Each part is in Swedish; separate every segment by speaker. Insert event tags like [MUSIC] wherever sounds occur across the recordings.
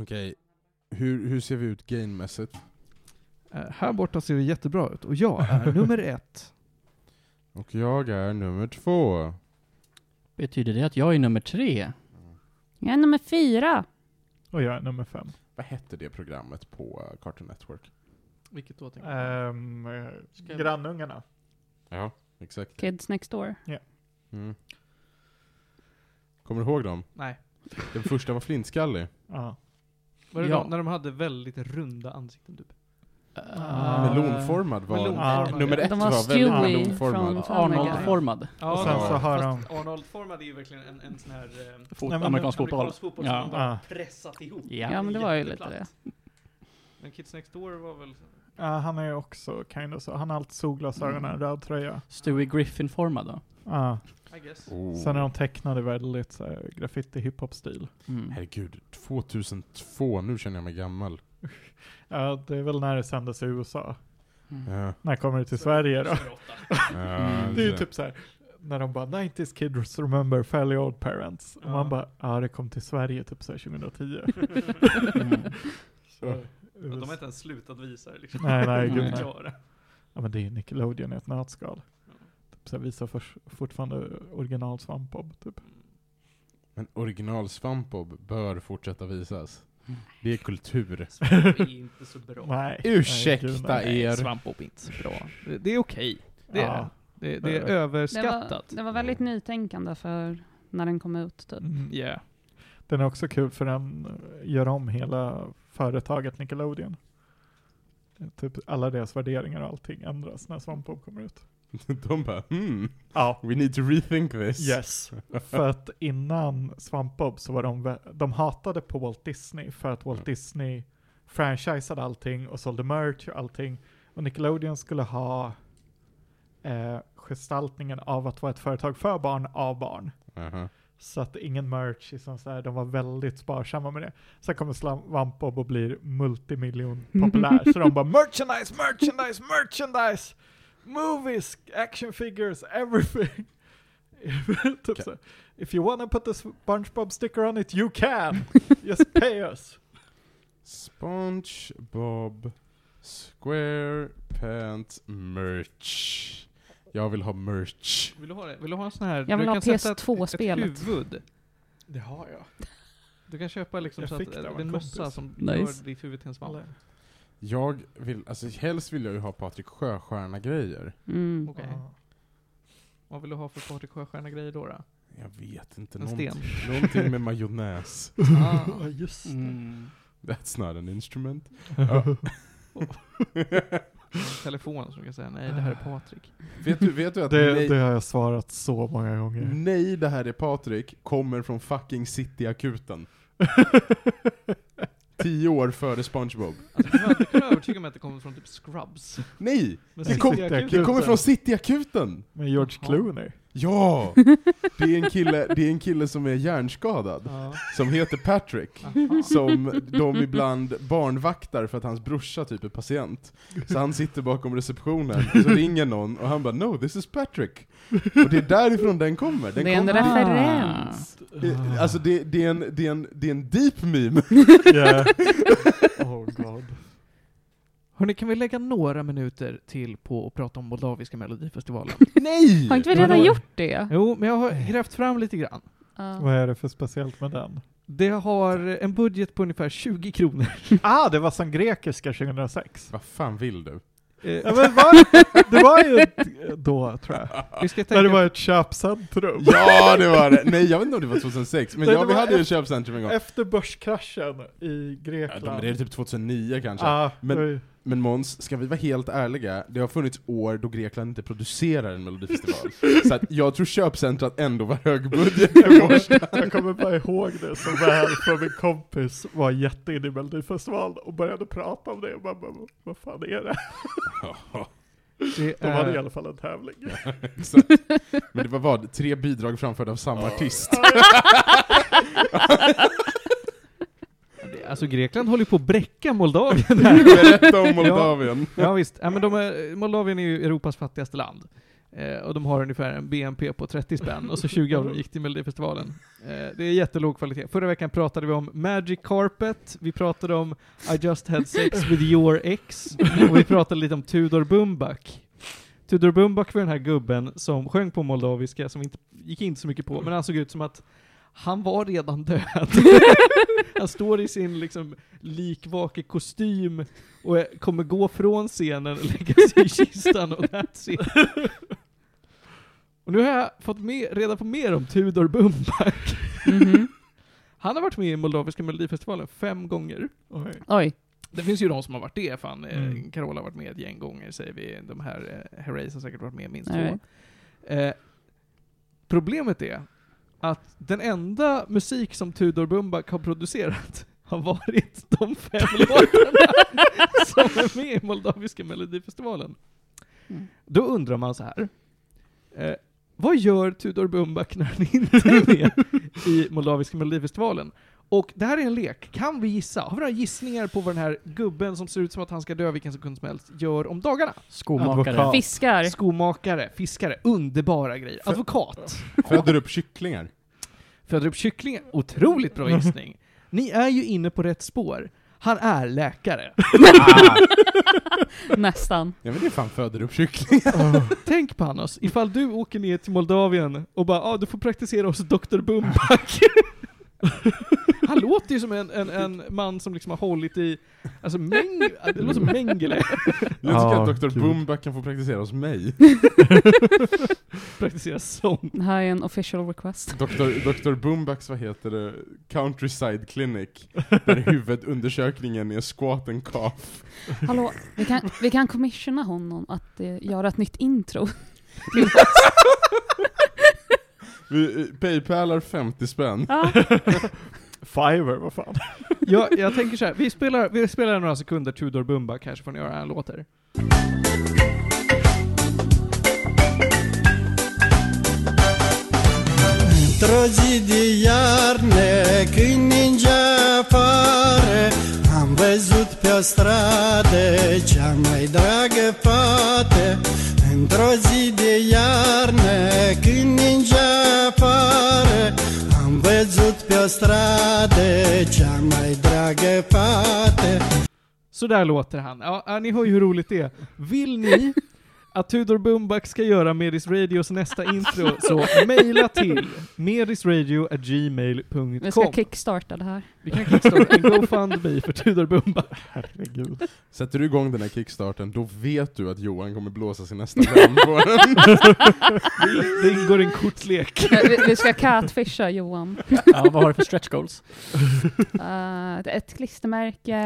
Speaker 1: Okej, hur, hur ser vi ut gainmässigt?
Speaker 2: Eh, här borta ser det jättebra ut. Och jag är [LAUGHS] nummer ett.
Speaker 1: Och jag är nummer två.
Speaker 3: Betyder det att jag är nummer tre?
Speaker 4: Jag är nummer fyra.
Speaker 5: Och jag är nummer fem.
Speaker 1: Vad hette det programmet på eh, Cartoon Network?
Speaker 2: Vilket då tänker jag?
Speaker 5: Um,
Speaker 2: Ska jag-
Speaker 5: grannungarna.
Speaker 1: Ja, exakt.
Speaker 4: Kids Next Door.
Speaker 1: Mm. Kommer du ihåg dem?
Speaker 2: Nej.
Speaker 1: Den första var flintskallig.
Speaker 5: Ja.
Speaker 2: Var det
Speaker 3: Ja.
Speaker 2: de, när de hade väldigt runda ansikten typ?
Speaker 5: Ah.
Speaker 1: Melonformad var...
Speaker 2: Melonformad,
Speaker 1: nummer
Speaker 2: ja.
Speaker 1: ett
Speaker 4: De
Speaker 1: var,
Speaker 4: var
Speaker 1: väldigt melonformad.
Speaker 3: Arnold-formad.
Speaker 2: Ja,
Speaker 5: Och sen så har de-
Speaker 2: Arnold-formad är ju verkligen en, en sån här... Eh,
Speaker 3: Fot,
Speaker 5: Nej, men-
Speaker 3: amerikansk fotboll.
Speaker 2: amerikansk fotboll
Speaker 3: Ja.
Speaker 2: som de bara
Speaker 5: Ah.
Speaker 2: pressat ihop.
Speaker 3: Ja.
Speaker 4: Ja, men det var ju lite det.
Speaker 2: Men Kids Next Door var väl...
Speaker 5: Ja, han är också kind of så. Han har alltid solglasögon och en röd tröja.
Speaker 3: Stewie Griffin-formad då?
Speaker 5: Ja.
Speaker 1: Oh.
Speaker 5: Sen är de tecknade väldigt så här, graffiti hiphop-stil.
Speaker 3: Mm.
Speaker 1: Herregud, 2002, nu känner jag mig gammal.
Speaker 5: Ja, det är väl när det sändes i USA.
Speaker 3: Mm.
Speaker 1: Ja.
Speaker 5: När kommer det till Sverige då?
Speaker 1: Ja, [LAUGHS]
Speaker 5: Det är ju
Speaker 1: så-
Speaker 5: typ så här. När de bara 90s kids remember Fairly Old Parents. Och
Speaker 2: Ja.
Speaker 5: man bara, ja det kom till Sverige typ så här 2010.
Speaker 3: Mm. [LAUGHS]
Speaker 5: Så,
Speaker 2: De har inte ens slutat visa det liksom.
Speaker 5: Nej, nej,
Speaker 3: gud, nej.
Speaker 5: Ja men det är ju Nickelodeon i ett nötskal. Typ så här, visar för, fortfarande original Svampbob typ.
Speaker 1: Men original Svampbob bör fortsätta visas. Det är kultur. [LAUGHS]
Speaker 2: Det är inte så bra.
Speaker 5: Nej. [LAUGHS]
Speaker 1: Ursäkta
Speaker 5: nej,
Speaker 1: er.
Speaker 2: Svampbob är inte så bra. Det, det är okej. Det är
Speaker 5: Ja.
Speaker 2: det. Det, det är
Speaker 5: Det
Speaker 4: Det var,
Speaker 2: överskattat.
Speaker 4: det var väldigt nytänkande för när den kom ut typ.
Speaker 5: Mm.
Speaker 2: Yeah.
Speaker 5: Den är också kul för den gör om hela företaget Nickelodeon. Typ alla deras värderingar och allting ändras när Svampbob kommer ut. [LAUGHS]
Speaker 1: De bara hmm,
Speaker 5: Ja.
Speaker 1: we need to rethink this.
Speaker 5: Yes. för att innan Svampbob så var de, de hatade på Walt Disney för att Walt. Disney franchisade allting och sålde merch och allting. Och Nickelodeon skulle ha eh, gestaltningen av att vara ett företag för barn av barn.
Speaker 1: Aha.
Speaker 5: Så att ingen merch, liksom så här, de var väldigt sparsamma med det. Sen kommer Svampbob och blir multimiljon populär. [LAUGHS] så de bara merchandise, merchandise, merchandise! Movies, action figures, everything! [LAUGHS] typ så. If you wanna put the SpongeBob sticker on it, you can! [LAUGHS] Just pay us!
Speaker 1: SpongeBob SquarePants merch. Jag vill ha merch.
Speaker 2: Vill du ha det? Vill du ha en sån här?
Speaker 4: Jag vill
Speaker 2: du
Speaker 4: ha
Speaker 2: kan sätta ett-
Speaker 4: PS2-spelet.
Speaker 2: Ett huvud.
Speaker 5: Det har jag.
Speaker 2: Du kan köpa liksom
Speaker 5: Jag
Speaker 2: så att
Speaker 5: det
Speaker 2: en
Speaker 5: en
Speaker 2: mössa som
Speaker 3: Nice.
Speaker 2: gör ditt huvud till en svamp.
Speaker 1: Jag vill, alltså helst vill jag ju ha Patrik Sjöstjärna-grejer.
Speaker 4: Mm.
Speaker 2: Okej.
Speaker 5: Ja.
Speaker 2: Vad vill du ha för Patrik Sjöstjärna-grejer då? då?
Speaker 1: Jag vet inte.
Speaker 2: En
Speaker 1: Någonting,
Speaker 2: sten.
Speaker 1: någonting med majonnäs. [LAUGHS]
Speaker 2: Ah.
Speaker 5: Ja, just det.
Speaker 3: Mm.
Speaker 1: That's not an instrument. [LAUGHS]
Speaker 2: En telefon som kan säga nej, det här är Patrik.
Speaker 1: vet, du, vet du att
Speaker 5: Det,
Speaker 1: nej,
Speaker 5: det har jag svarat så många gånger.
Speaker 1: nej, det här är Patrik, kommer från fucking Cityakuten. [LAUGHS] Tio år före SpongeBob.
Speaker 2: Alltså, du kan- du kan övertyga mig att det kommer från typ Scrubs.
Speaker 1: Nej!
Speaker 2: Men
Speaker 1: Det, kom, det kommer från Cityakuten!
Speaker 5: Med George. Clooney.
Speaker 1: Ja! Det är, en kille, det är en kille som är hjärnskadad,
Speaker 2: Ja.
Speaker 1: som heter Patrick.
Speaker 2: Aha.
Speaker 1: Som de ibland barnvaktar för att hans brorsa typ är patient. Så han sitter bakom receptionen, och så ringer någon och han bara 'No, this is Patrick' Och det är därifrån den kommer. Den
Speaker 4: Det är en
Speaker 1: kommer
Speaker 4: referens.
Speaker 1: Eh, Alltså det, det, är en, det, är en, det är en deep meme. [LAUGHS]
Speaker 5: Yeah. Oh god.
Speaker 2: Hörni, kan vi lägga några minuter till på att prata om Moldaviska melodifestivalen? [LAUGHS]
Speaker 1: Nej!
Speaker 4: Har inte vi redan gjort det?
Speaker 2: jo, men jag har grävt fram lite grann.
Speaker 4: Ja.
Speaker 5: Vad är det för speciellt med den?
Speaker 2: Det har en budget på ungefär 20 kronor. [LAUGHS]
Speaker 5: Ah, det var som grekiska 2006.
Speaker 1: Vad fan vill du?
Speaker 2: Eh,
Speaker 5: Ja, men var, det var ju ett, då tror jag.
Speaker 2: vi ska
Speaker 5: När
Speaker 2: tänka
Speaker 5: det var ett köpcentrum.
Speaker 1: Ja, det var det! Nej, jag vet inte om det var 2006, men
Speaker 5: Nej,
Speaker 1: ja,
Speaker 5: det
Speaker 1: vi hade ju
Speaker 5: efter-
Speaker 1: köpcentrum en gång.
Speaker 5: Efter börskraschen i
Speaker 1: Ja,
Speaker 5: Grekland.
Speaker 1: de- det är typ 2009 kanske.
Speaker 5: Ah,
Speaker 1: Men-. Men Måns, ska vi vara helt ärliga, det har funnits år då Grekland inte producerar en melodifestival. [LAUGHS] så att jag tror köpcentrat ändå var högbudget.
Speaker 5: jag, kommer, bara ihåg det så väl, för min kompis var jätteinne i Melodifestivalen och började prata om det. Och bara, vad fan är det?
Speaker 2: det
Speaker 5: Då var det i
Speaker 2: är,
Speaker 5: alla fall en tävling.
Speaker 1: Exakt. Men det var vad? Tre bidrag framförda av samma artist? [LAUGHS]
Speaker 2: alltså Grekland håller ju på att bräcka Moldavien. [LAUGHS]
Speaker 1: Berätta om Moldavien.
Speaker 2: Ja visst, ja, men de är, Moldavien är ju Europas fattigaste land. Eh, och de har ungefär en BNP på 30 spänn, och så 20 av dem gick till Melodifestivalen. Eh, det är jättelåg kvalitet. Förra veckan pratade vi om Magic Carpet, vi pratade om I just had sex with your ex, och vi pratade lite om Tudor Bumbak. Tudor Bumbak var den här gubben som sjöng på moldaviska, som inte gick inte så mycket på, men han såg ut som att han var redan död. [LAUGHS] han står i sin liksom likvake kostym och eh, kommer gå från scenen och lägga sig i kistan och that's it. Och nu har jag fått med, reda på mer om Tudor Bumbak.
Speaker 4: Mhm.
Speaker 2: Han har varit med i Moldaviska melodifestivalen fem gånger.
Speaker 5: Oj.
Speaker 4: Oj.
Speaker 2: Det finns ju de som har varit det, fan. eh,
Speaker 5: Mm.
Speaker 2: Carola har varit med ett gäng gånger, säger vi. De här, eh, Herreys har säkert varit med minst två. Eh, problemet är att den enda musik som Tudor Bumbak har producerat [LAUGHS] har varit de fem [LAUGHS] låtarna som är med i Moldaviska melodifestivalen.
Speaker 4: Mm.
Speaker 2: Då undrar man så här. Eh, vad gör Tudor Bumbak när han inte är med i Moldaviska melodifestivalen? Och det här är en lek. Kan vi gissa? Har vi några gissningar på vad den här gubben som ser ut som att han ska dö vilken sekund som helst gör om dagarna?
Speaker 3: Skomakare.
Speaker 5: Advokat.
Speaker 4: Fiskar.
Speaker 2: Skomakare, fiskare, underbara grejer. Advokat.
Speaker 1: Föder upp kycklingar.
Speaker 2: Föder upp kycklingar. Otroligt bra gissning. Ni är ju inne på rätt spår. Han är läkare.
Speaker 1: Ah. [LAUGHS]
Speaker 4: Nästan.
Speaker 1: Ja men det är fan föder upp kycklingar. [LAUGHS]
Speaker 2: Tänk Panos, ifall du åker ner till Moldavien och bara ah, du får praktisera hos Dr. Bumbak. [LAUGHS] Han låter ju som en, en, en man som liksom har hållit i, alltså mäng, det låter som Mengele.
Speaker 1: Jag tycker
Speaker 5: Ja,
Speaker 1: att Dr.
Speaker 5: gud.
Speaker 1: Bumbak kan få praktisera hos mig. [LAUGHS]
Speaker 2: Praktisera sång.
Speaker 4: Det här är en official request.
Speaker 1: Dr. Dr. Bumbaks, vad heter det, Countryside Clinic. Där huvudundersökningen är squat and cough.
Speaker 4: Hallå, vi kan, vi kan commissiona honom att eh, göra ett nytt intro.
Speaker 1: Vi eh, paypalar 50 spänn.
Speaker 4: Ja. [LAUGHS]
Speaker 5: Fiverr, vad fan. [LAUGHS]
Speaker 2: Jag, jag tänker så här, vi spelar, vi spelar några sekunder Tudor Bumbak här så får ni höra hur han låter.
Speaker 6: Într-o zi de iarnă, când ningea afară Am văzut pe o stradă cea mai dragă fată Într-o zi de iarnă, când Am stradă cea mai dragă fată
Speaker 2: Så där låter han. Ja, ni hör ju hur roligt det är. Vill ni att Tudor Bumbak ska göra Medis Radios nästa intro, så mejla till [LAUGHS] medisradio.gmail.com.
Speaker 4: Vi ska kickstarta det här.
Speaker 2: Vi kan kickstarta en GoFundMe för Tudor Bumbak.
Speaker 5: Herregud.
Speaker 1: Sätter du igång den här kickstarten, då vet du att Johan kommer blåsa sin nästa vän på den.
Speaker 2: Det ingår en kortlek.
Speaker 4: Vi, vi ska catfisha Johan.
Speaker 3: Ja, vad har du för stretch goals?
Speaker 4: Eh, ett klistermärke,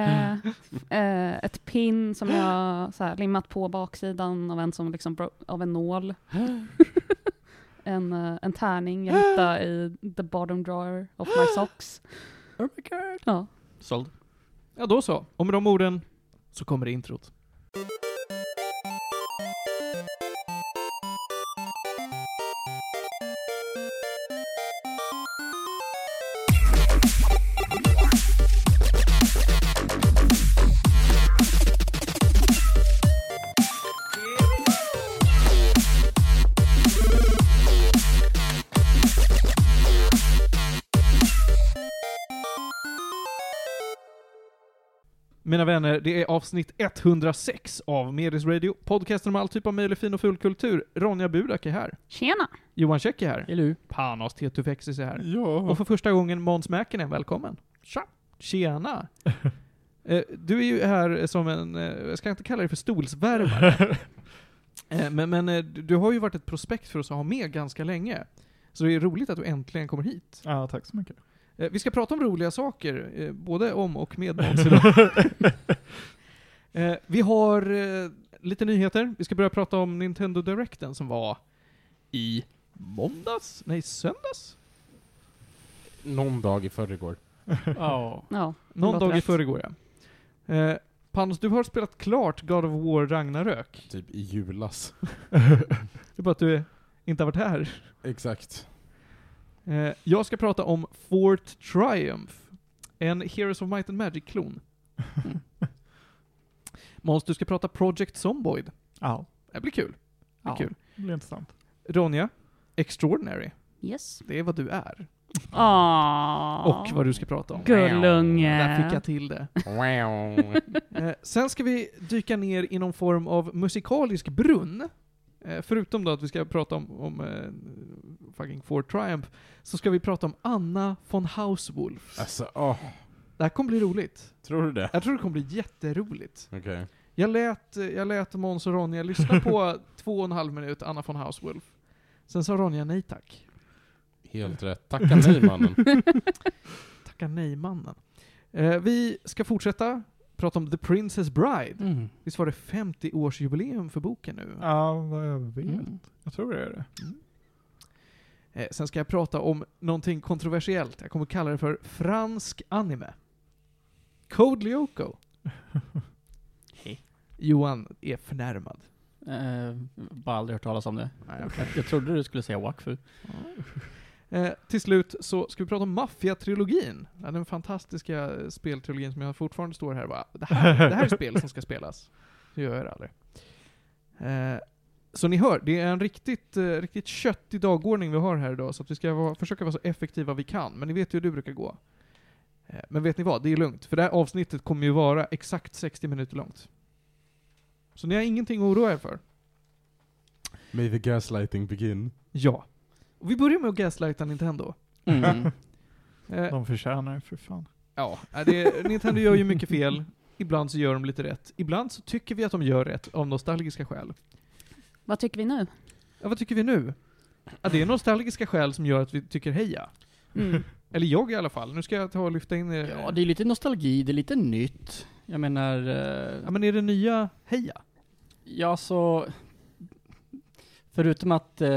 Speaker 4: eh, ett pin som jag så här, limmat på baksidan av en, som liksom, av en nål. [GASPS] en, eh, en tärning jag hittade i the bottom drawer of my socks.
Speaker 3: Oh my god.
Speaker 4: Ja.
Speaker 3: Såld.
Speaker 2: Ja, då så. Och med de orden så kommer introt. Mina vänner, det är avsnitt 106 av Medis Radio, podcasten om all typ av möjlig fin och full kultur. Ronja Burak är här.
Speaker 4: Tjena!
Speaker 2: Johan Käck är här.
Speaker 3: Eller
Speaker 2: Panos Tetufexis är här. Och
Speaker 1: Ja.
Speaker 2: för första gången Måns Mäkinen, välkommen. Tja! Tjena! [LAUGHS] Eh, du är ju här som en, eh, jag ska inte kalla dig för stolsvärmare. [LAUGHS] Eh, men men du du har ju varit ett prospekt för oss att ha med ganska länge. Så det är roligt att du äntligen kommer hit.
Speaker 5: Ja, tack så mycket.
Speaker 2: Eh, Vi ska prata om roliga saker, eh, både om och med Måns [LAUGHS] idag. Eh, Vi har lite nyheter. Vi ska börja prata om Nintendo Directen som var i måndags? Nej, söndags?
Speaker 1: Någon dag i förrgår.
Speaker 3: Ja.
Speaker 4: Ja,
Speaker 2: Någon dag i
Speaker 4: rätt.
Speaker 2: förrgår ja. Eh, Panos, du har spelat klart God of War Ragnarök.
Speaker 1: Typ i julas. [LAUGHS]
Speaker 2: Det är bara att du inte har varit här.
Speaker 1: Exakt.
Speaker 2: Eh, jag ska prata om Fort Triumph. En Heroes of Might and Magic-klon. [LAUGHS] Måns, du ska prata Project Zomboid.
Speaker 5: Ja.
Speaker 2: Det blir kul. Det är
Speaker 3: Ja.
Speaker 2: kul.
Speaker 5: Det blir intressant.
Speaker 2: Ronja, Extraordinary.
Speaker 4: Yes.
Speaker 2: Det är vad du är.
Speaker 4: Aww.
Speaker 2: Och vad du ska prata om.
Speaker 4: Gullunge.
Speaker 2: Där fick jag till det. [LAUGHS] Eh, sen ska vi dyka ner i någon form av musikalisk brunn. Eh, förutom då att vi ska prata om, om eh, fucking Ford Triumph, så ska vi prata om Anna von Hauswolf.
Speaker 1: Alltså, åh,
Speaker 2: Det här kommer bli roligt.
Speaker 1: tror du det?
Speaker 2: Jag tror det kommer bli jätteroligt.
Speaker 1: Okej.
Speaker 2: Jag lät, eh, jag lät Måns och Ronja lyssna på [LAUGHS] två och en halv minut Anna von Hauswolf. Sen sa Ronja nej tack.
Speaker 1: Helt rätt. Tacka nej mannen. [LAUGHS]
Speaker 2: Tacka nej mannen. Eh, vi ska fortsätta prata om The Princess Bride.
Speaker 3: Mm.
Speaker 2: Visst var det 50-årsjubileum för boken nu?
Speaker 5: Ja, vad jag vet.
Speaker 3: Mm.
Speaker 5: Jag tror det är det.
Speaker 2: Eh, sen ska jag prata om någonting kontroversiellt. Jag kommer kalla det för fransk anime. Code Lyoko. [LAUGHS]
Speaker 3: Hej.
Speaker 2: Johan är förnärmad.
Speaker 3: Eh, bara aldrig hört talas om det.
Speaker 2: Nej, okej.
Speaker 3: Jag, jag trodde du skulle säga Wakfu.
Speaker 2: Eh, till slut så ska vi prata om Mafia-trilogin. Ja, Den fantastiska speltrilogin som jag fortfarande står här och bara, det här, det här är spel som ska spelas. Det gör jag aldrig. Eh, så ni hör, det är en riktigt, eh, riktigt köttig dagordning vi har här idag, så att vi ska vara, försöka vara så effektiva vi kan. Men ni vet ju hur det brukar gå. Eh, men vet ni vad? Det är lugnt, för det här avsnittet kommer ju vara exakt 60 minuter långt. Så ni har ingenting att oroa er för.
Speaker 1: May the gaslighting begin.
Speaker 2: Ja. Och vi börjar med att gaslighta Nintendo.
Speaker 3: Mm.
Speaker 2: Eh,
Speaker 5: De förtjänar det för fan.
Speaker 2: Ja, nej, det, Nintendo gör ju mycket fel. Ibland så gör de lite rätt. Ibland så tycker vi att de gör rätt av nostalgiska skäl.
Speaker 4: Vad tycker vi nu?
Speaker 2: Ja, vad tycker vi nu? Ja, det är nostalgiska skäl som gör att vi tycker heja.
Speaker 4: Mm.
Speaker 2: Eller jag i alla fall. Nu ska jag ta och lyfta in... eh,
Speaker 3: Ja, det är lite nostalgi, det är lite nytt. Jag menar, eh,
Speaker 2: Ja, men är det nya heja?
Speaker 3: ja så... Förutom att eh,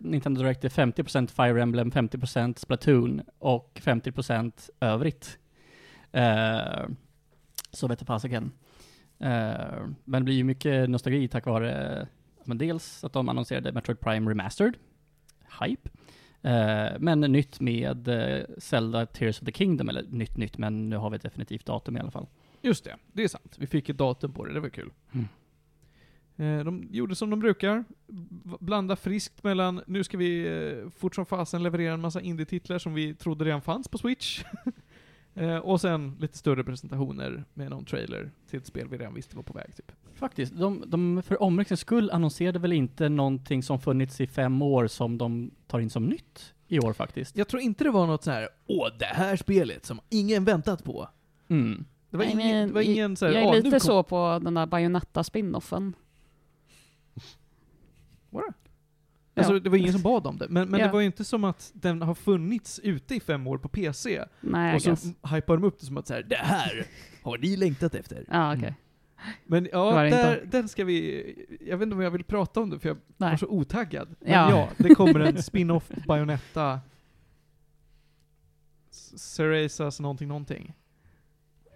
Speaker 3: Nintendo Direct är 50% Fire Emblem, 50% Splatoon och 50% övrigt. Eh, så vet jag fasiken. Eh, men det blir ju mycket nostalgi tack vare, eh, men dels att de annonserade Metroid Prime Remastered, hype. Eh, men nytt med eh, Zelda Tears of the Kingdom, eller nytt nytt, men nu har vi ett definitivt datum i alla fall.
Speaker 2: Just det, det är sant. Vi fick ett datum på det, det var kul.
Speaker 3: Mm.
Speaker 2: Eh, De gjorde som de brukar. Blanda friskt mellan, nu ska vi eh, fort som fasen leverera en massa indie-titlar som vi trodde redan fanns på Switch. [LAUGHS] Eh, Och sen lite större presentationer med någon trailer till ett spel vi redan visste var på väg typ.
Speaker 3: Faktiskt, de, de för omväxlings skull annonserade väl inte någonting som funnits i fem år som de tar in som nytt i år faktiskt.
Speaker 2: Jag tror inte det var något så här, åh det här spelet som ingen väntat på.
Speaker 3: Mm.
Speaker 2: Det var
Speaker 4: Nej,
Speaker 2: ingen, det var ingen så här,
Speaker 4: Jag
Speaker 2: "Ah,
Speaker 4: är lite
Speaker 2: kom-
Speaker 4: så på den där Bayonetta-spinoffen.
Speaker 2: Var det?
Speaker 4: Ja.
Speaker 2: Alltså det var ingen som bad om det, men, men
Speaker 4: Ja.
Speaker 2: det var ju inte som att den har funnits ute i fem år på PC,
Speaker 4: Nej,
Speaker 2: och så hypar de upp det som att så här, det här har ni längtat efter.
Speaker 4: Ja, okej.
Speaker 3: Mm.
Speaker 2: Men ja,
Speaker 4: var
Speaker 2: där,
Speaker 4: inte.
Speaker 2: den ska vi, jag vet inte om jag vill prata om det för jag var
Speaker 4: Nej.
Speaker 2: så otaggad. Men
Speaker 4: Ja.
Speaker 2: ja, det kommer en spin-off Bayonetta Cerezas någonting någonting.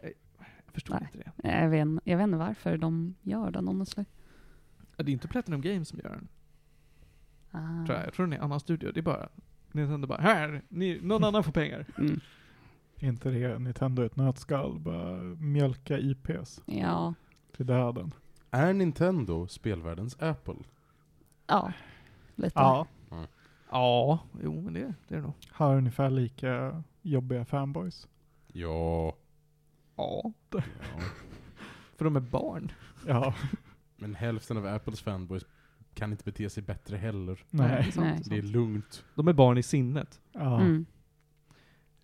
Speaker 2: Eh, Jag förstår
Speaker 4: Nej.
Speaker 2: inte det.
Speaker 4: Jag vet, jag vet inte varför de gör den.
Speaker 2: Ja, Det är inte Platinum Games som gör den,
Speaker 4: Ah.
Speaker 2: tror jag. Jag tror den är en annan studio. Det är bara, Nintendo bara, här, ni, någon annan får pengar. [LAUGHS]
Speaker 4: Mm.
Speaker 5: Inte det Nintendo ett nötskal, bara mjölka IPs
Speaker 4: Ja.
Speaker 5: till döden.
Speaker 1: Är Nintendo spelvärldens Apple?
Speaker 4: Ja. Lite.
Speaker 5: Ja,
Speaker 2: Ja, jo men det, det är det nog.
Speaker 5: har ungefär lika jobbiga fanboys.
Speaker 1: Ja.
Speaker 2: Ja,
Speaker 1: ja.
Speaker 2: för de är barn.
Speaker 5: Ja,
Speaker 1: Men hälften av Apples fanboys kan inte bete sig bättre heller.
Speaker 5: nej.
Speaker 2: sant,
Speaker 4: Nej.
Speaker 1: Det är lugnt.
Speaker 2: De är barn i sinnet.
Speaker 5: Ja.
Speaker 4: Mm.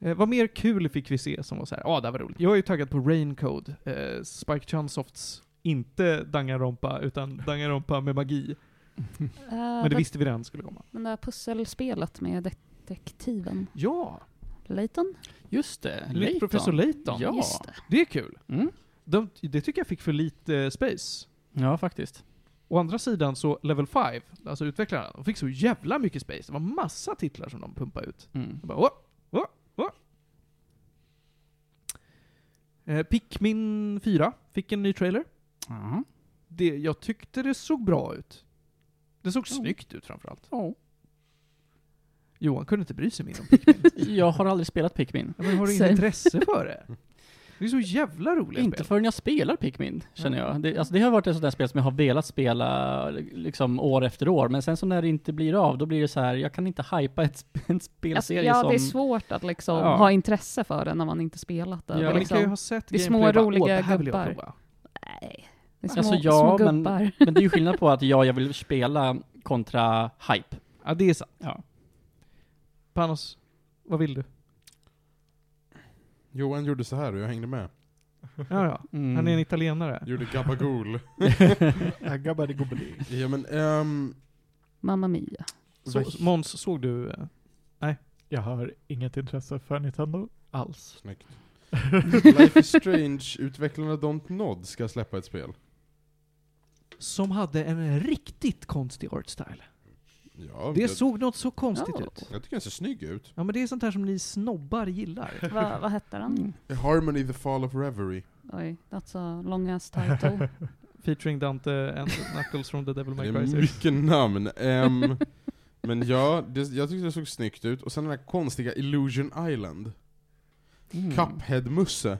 Speaker 2: Eh, vad mer kul fick vi se som var så här, ja ah, det var roligt. Jag är ju taggad på Raincode, eh, Spike Chunsofts, inte Danganronpa, utan Danganronpa med magi.
Speaker 4: Uh, [LAUGHS]
Speaker 2: Men det visste vi redan skulle komma.
Speaker 4: Men det här pusselspelet med detektiven.
Speaker 2: Ja,
Speaker 4: Layton?
Speaker 3: Just det, Layton.
Speaker 2: Professor Layton.
Speaker 3: Ja.
Speaker 4: Just det.
Speaker 2: Det är kul.
Speaker 3: Mm.
Speaker 2: De, det tycker jag fick för lite space.
Speaker 3: Ja, faktiskt.
Speaker 2: Å andra sidan så Level 5, alltså utvecklarna, de fick så jävla mycket space. Det var massa titlar som de pumpade ut.
Speaker 3: Mm.
Speaker 2: Jag bara, åh, åh, åh. Eh, Pikmin 4 fick en ny trailer.
Speaker 3: Ja.
Speaker 2: Det, jag tyckte det såg bra ut. Det såg
Speaker 3: Ja.
Speaker 2: snyggt ut framförallt.
Speaker 3: Ja.
Speaker 2: Johan kunde inte bry sig mer om Pikmin. [LAUGHS]
Speaker 3: Jag har aldrig spelat Pikmin.
Speaker 2: Ja, men har du inget intresse för det? [LAUGHS] Det är så jävla roliga
Speaker 3: Inte
Speaker 2: spel.
Speaker 3: förrän jag spelar Pikmin, känner jag. Det, alltså, det har varit ett sånt där spel som jag har velat spela liksom år efter år, men sen så när det inte blir av, då blir det så här, jag kan inte hypa ett, en spelserie
Speaker 4: ja,
Speaker 3: som...
Speaker 4: det är svårt att liksom
Speaker 2: Ja.
Speaker 4: ha intresse för det när man inte spelat det.
Speaker 2: Ja, men ni
Speaker 4: liksom,
Speaker 2: kan ju ha sett
Speaker 4: det är små
Speaker 2: bara,
Speaker 4: roliga
Speaker 2: "Åh, det här vill jag
Speaker 4: gubbar."
Speaker 2: prova."
Speaker 4: nej, det är små,
Speaker 3: Alltså, ja,
Speaker 4: små
Speaker 3: men-
Speaker 4: gubbar. [LAUGHS]
Speaker 3: Men det är ju skillnad på att ja, jag vill spela kontra hype.
Speaker 2: Ja, det är sant.
Speaker 3: Ja.
Speaker 2: Panos, vad vill du?
Speaker 1: Johan gjorde så här och jag hängde med.
Speaker 2: Ja, ja.
Speaker 3: Mm.
Speaker 2: Han är en italienare.
Speaker 1: Gjorde gabagool. [LAUGHS]
Speaker 5: Agabbadi-gobbadi.
Speaker 1: ja men, ehm...
Speaker 4: Mamma Mia.
Speaker 2: Så, Måns, såg du? eh,
Speaker 5: Jag har inget intresse för Nintendo alls.
Speaker 1: Snyggt. [LAUGHS] Life is Strange, utvecklarna Don't Nod ska släppa ett spel.
Speaker 2: Som hade en riktigt konstig art style.
Speaker 1: Ja,
Speaker 2: Det
Speaker 1: jag,
Speaker 2: såg något så konstigt
Speaker 4: Ja.
Speaker 2: ut.
Speaker 1: jag tycker den ser snygg ut.
Speaker 2: Ja men det är sånt här som ni snobbar gillar. [LAUGHS]
Speaker 4: Va, vad hette den?
Speaker 3: Mm.
Speaker 1: Harmony the Fall of Reverie.
Speaker 4: Oj, that's a long ass title. [LAUGHS]
Speaker 2: Featuring Dante and Knuckles from the Devil
Speaker 1: Det
Speaker 2: May Cry series.
Speaker 1: mycket namn. Ehm, [LAUGHS] men ja, det, jag tyckte det såg snyggt ut. Och sen den här konstiga Illusion Island.
Speaker 3: Mm.
Speaker 1: Cuphead-musse.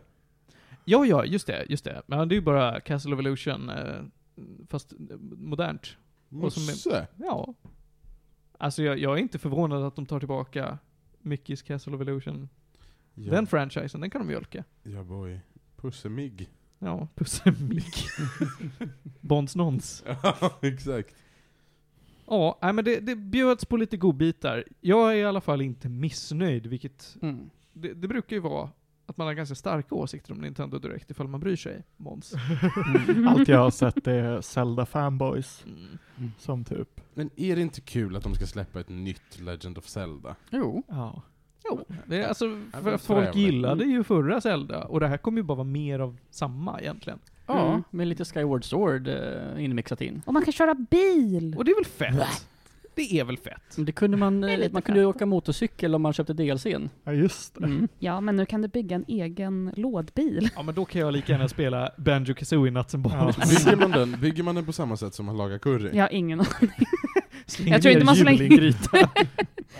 Speaker 2: Ja, ja, just det, just det. Men det är ju bara Castle of Illusion, eh, fast eh, modernt. Och som är-
Speaker 1: Musse?
Speaker 2: Ja. Alltså jag, jag är inte förvånad att de tar tillbaka Mickey's Castle of Illusion.
Speaker 1: Ja,
Speaker 2: Den franchisen, den kan de mjölka.
Speaker 1: ja boy. Pussemigg.
Speaker 2: Ja, Pusse Mick. [LAUGHS] Bonds nons. [LAUGHS]
Speaker 1: Ja, exakt.
Speaker 2: Ja, nej, men det, det bjöds på lite godbitar. Jag är i alla fall inte missnöjd, vilket
Speaker 3: Mm.
Speaker 2: det, det brukar ju vara att man har ganska starka åsikter om Nintendo Direct ifall man bryr sig, Måns.
Speaker 5: Allt jag har sett är Zelda-fanboys
Speaker 2: Mm.
Speaker 5: som typ,
Speaker 1: Men är det inte kul att de ska släppa ett nytt Legend of Zelda?
Speaker 3: Jo.
Speaker 5: ja.
Speaker 2: Jo, det är alltså för folk gillade ju förra Zelda, och det här kommer ju bara vara mer av samma egentligen.
Speaker 3: Ja,
Speaker 4: Mm.
Speaker 3: med lite Skyward Sword uh, inmixat in.
Speaker 4: Och man kan köra bil!
Speaker 2: Och det är väl fett? Det är väl fett?
Speaker 3: Det kunde man,
Speaker 4: Det
Speaker 3: eh, man kunde ju åka motorcykel om man köpte DLCn.
Speaker 5: ja, just det.
Speaker 3: Mm.
Speaker 4: Ja, men nu kan du bygga en egen lådbil.
Speaker 2: Ja men då kan jag lika gärna spela Banjo Kazooie Nuts and
Speaker 5: Ja.
Speaker 2: Bolts.
Speaker 1: Bygger man den, bygger man den på samma sätt som man lagar curry?
Speaker 4: Jag har ingen aning.
Speaker 2: Slänger
Speaker 4: Jag tror inte man slänger-.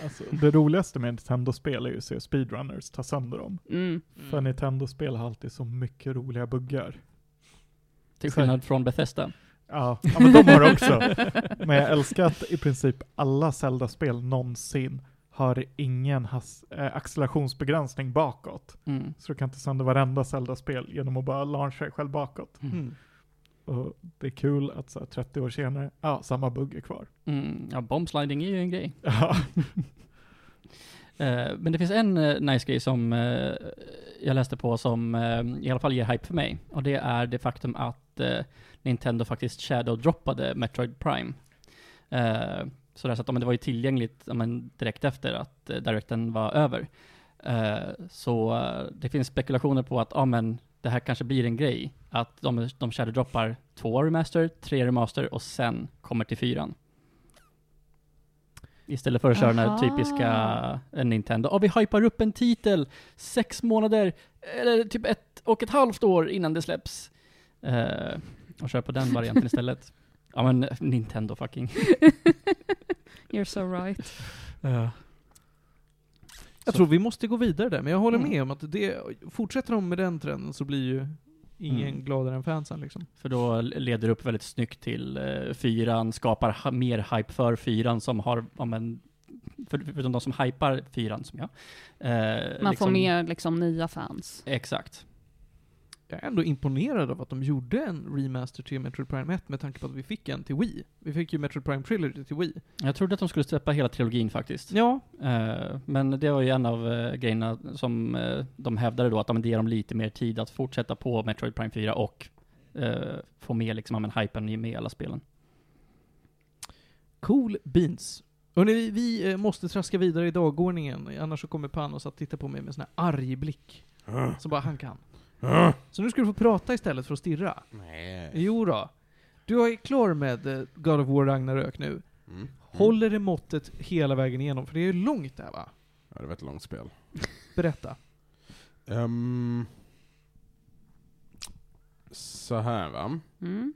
Speaker 5: Alltså, det roligaste med Nintendo-spel är ju att se speedrunners ta sönder dem.
Speaker 4: Mm.
Speaker 5: För Nintendo-spel har alltid så mycket roliga buggar.
Speaker 3: Till skillnad från Bethesda.
Speaker 5: Ja, ja men de har också. [LAUGHS] Men jag älskar att i princip alla Zelda-spel någonsin har ingen has- äh, accelerationsbegränsning bakåt.
Speaker 3: Mm.
Speaker 5: Så du kan ta sönder varenda Zelda-spel genom att bara launcha dig själv bakåt.
Speaker 2: Mm.
Speaker 5: Och det är kul att så här, 30 år senare, ja, samma bugg är kvar.
Speaker 3: Mm. Ja, bombsliding är ju en grej.
Speaker 5: Ja. [LAUGHS]
Speaker 3: Eh, men det finns en uh, nice grej som eh, jag läste på som eh, i alla fall ger hype för mig. Och det är det faktum att eh, Nintendo faktiskt shadow-droppade Metroid Prime. Uh, så där så att, men det var ju tillgängligt men direkt efter att uh, Directen var över. Eh, så eh, det finns spekulationer på att ja, men det här kanske blir en grej. Att de, de shadow-droppar två remaster, tre remaster och sen kommer till fyran. Istället för att köra den här typiska eh, Nintendo. Ja, vi hypar upp en titel sex månader, eller typ ett och ett halvt år innan det släpps. Eh, och kör på den varianten istället. Ja men eh, Nintendo fucking. [LAUGHS]
Speaker 4: You're so right.
Speaker 2: Jag tror vi måste gå vidare där, men jag håller
Speaker 3: Mm.
Speaker 2: med om att det, fortsätter de med den trenden så blir ju ingen
Speaker 3: Mm.
Speaker 2: gladare än fansen liksom.
Speaker 3: För då leder det upp väldigt snyggt till eh, fyran, skapar ha- mer hype för fyran som har, ja men, för, förutom de som hypar fyran som jag. Eh,
Speaker 4: Man
Speaker 3: liksom-
Speaker 4: får mer liksom nya fans.
Speaker 3: Exakt.
Speaker 2: Jag är ändå imponerad av att de gjorde en remaster till Metroid Prime 1 med tanke på att vi fick en till Wii. Vi fick ju Metroid Prime Trilogy till Wii.
Speaker 3: Jag trodde att de skulle släppa hela trilogin faktiskt.
Speaker 2: Ja,
Speaker 3: Eh, men det var ju en av eh, grejerna som eh, de hävdade då, att det ger dem lite mer tid att fortsätta på Metroid Prime 4 och få med liksom, men hypen med alla spelen.
Speaker 2: cool beans. Hörrni, vi, vi måste traska vidare i dagordningen, annars så kommer Panos att titta på mig med en sån här arg blick.
Speaker 1: Ah,
Speaker 2: Så bara han kan. Så nu ska du få prata istället för att stirra.
Speaker 1: Nej.
Speaker 2: Jo då. Du är klar med eh, God of War Ragnarök nu.
Speaker 1: Mm. Mm.
Speaker 2: Håller det måttet hela vägen igenom? För det är ju långt där va?
Speaker 1: Ja, det var ett långt spel. [LAUGHS]
Speaker 2: Berätta.
Speaker 1: Ehm, så här va.
Speaker 4: Mm.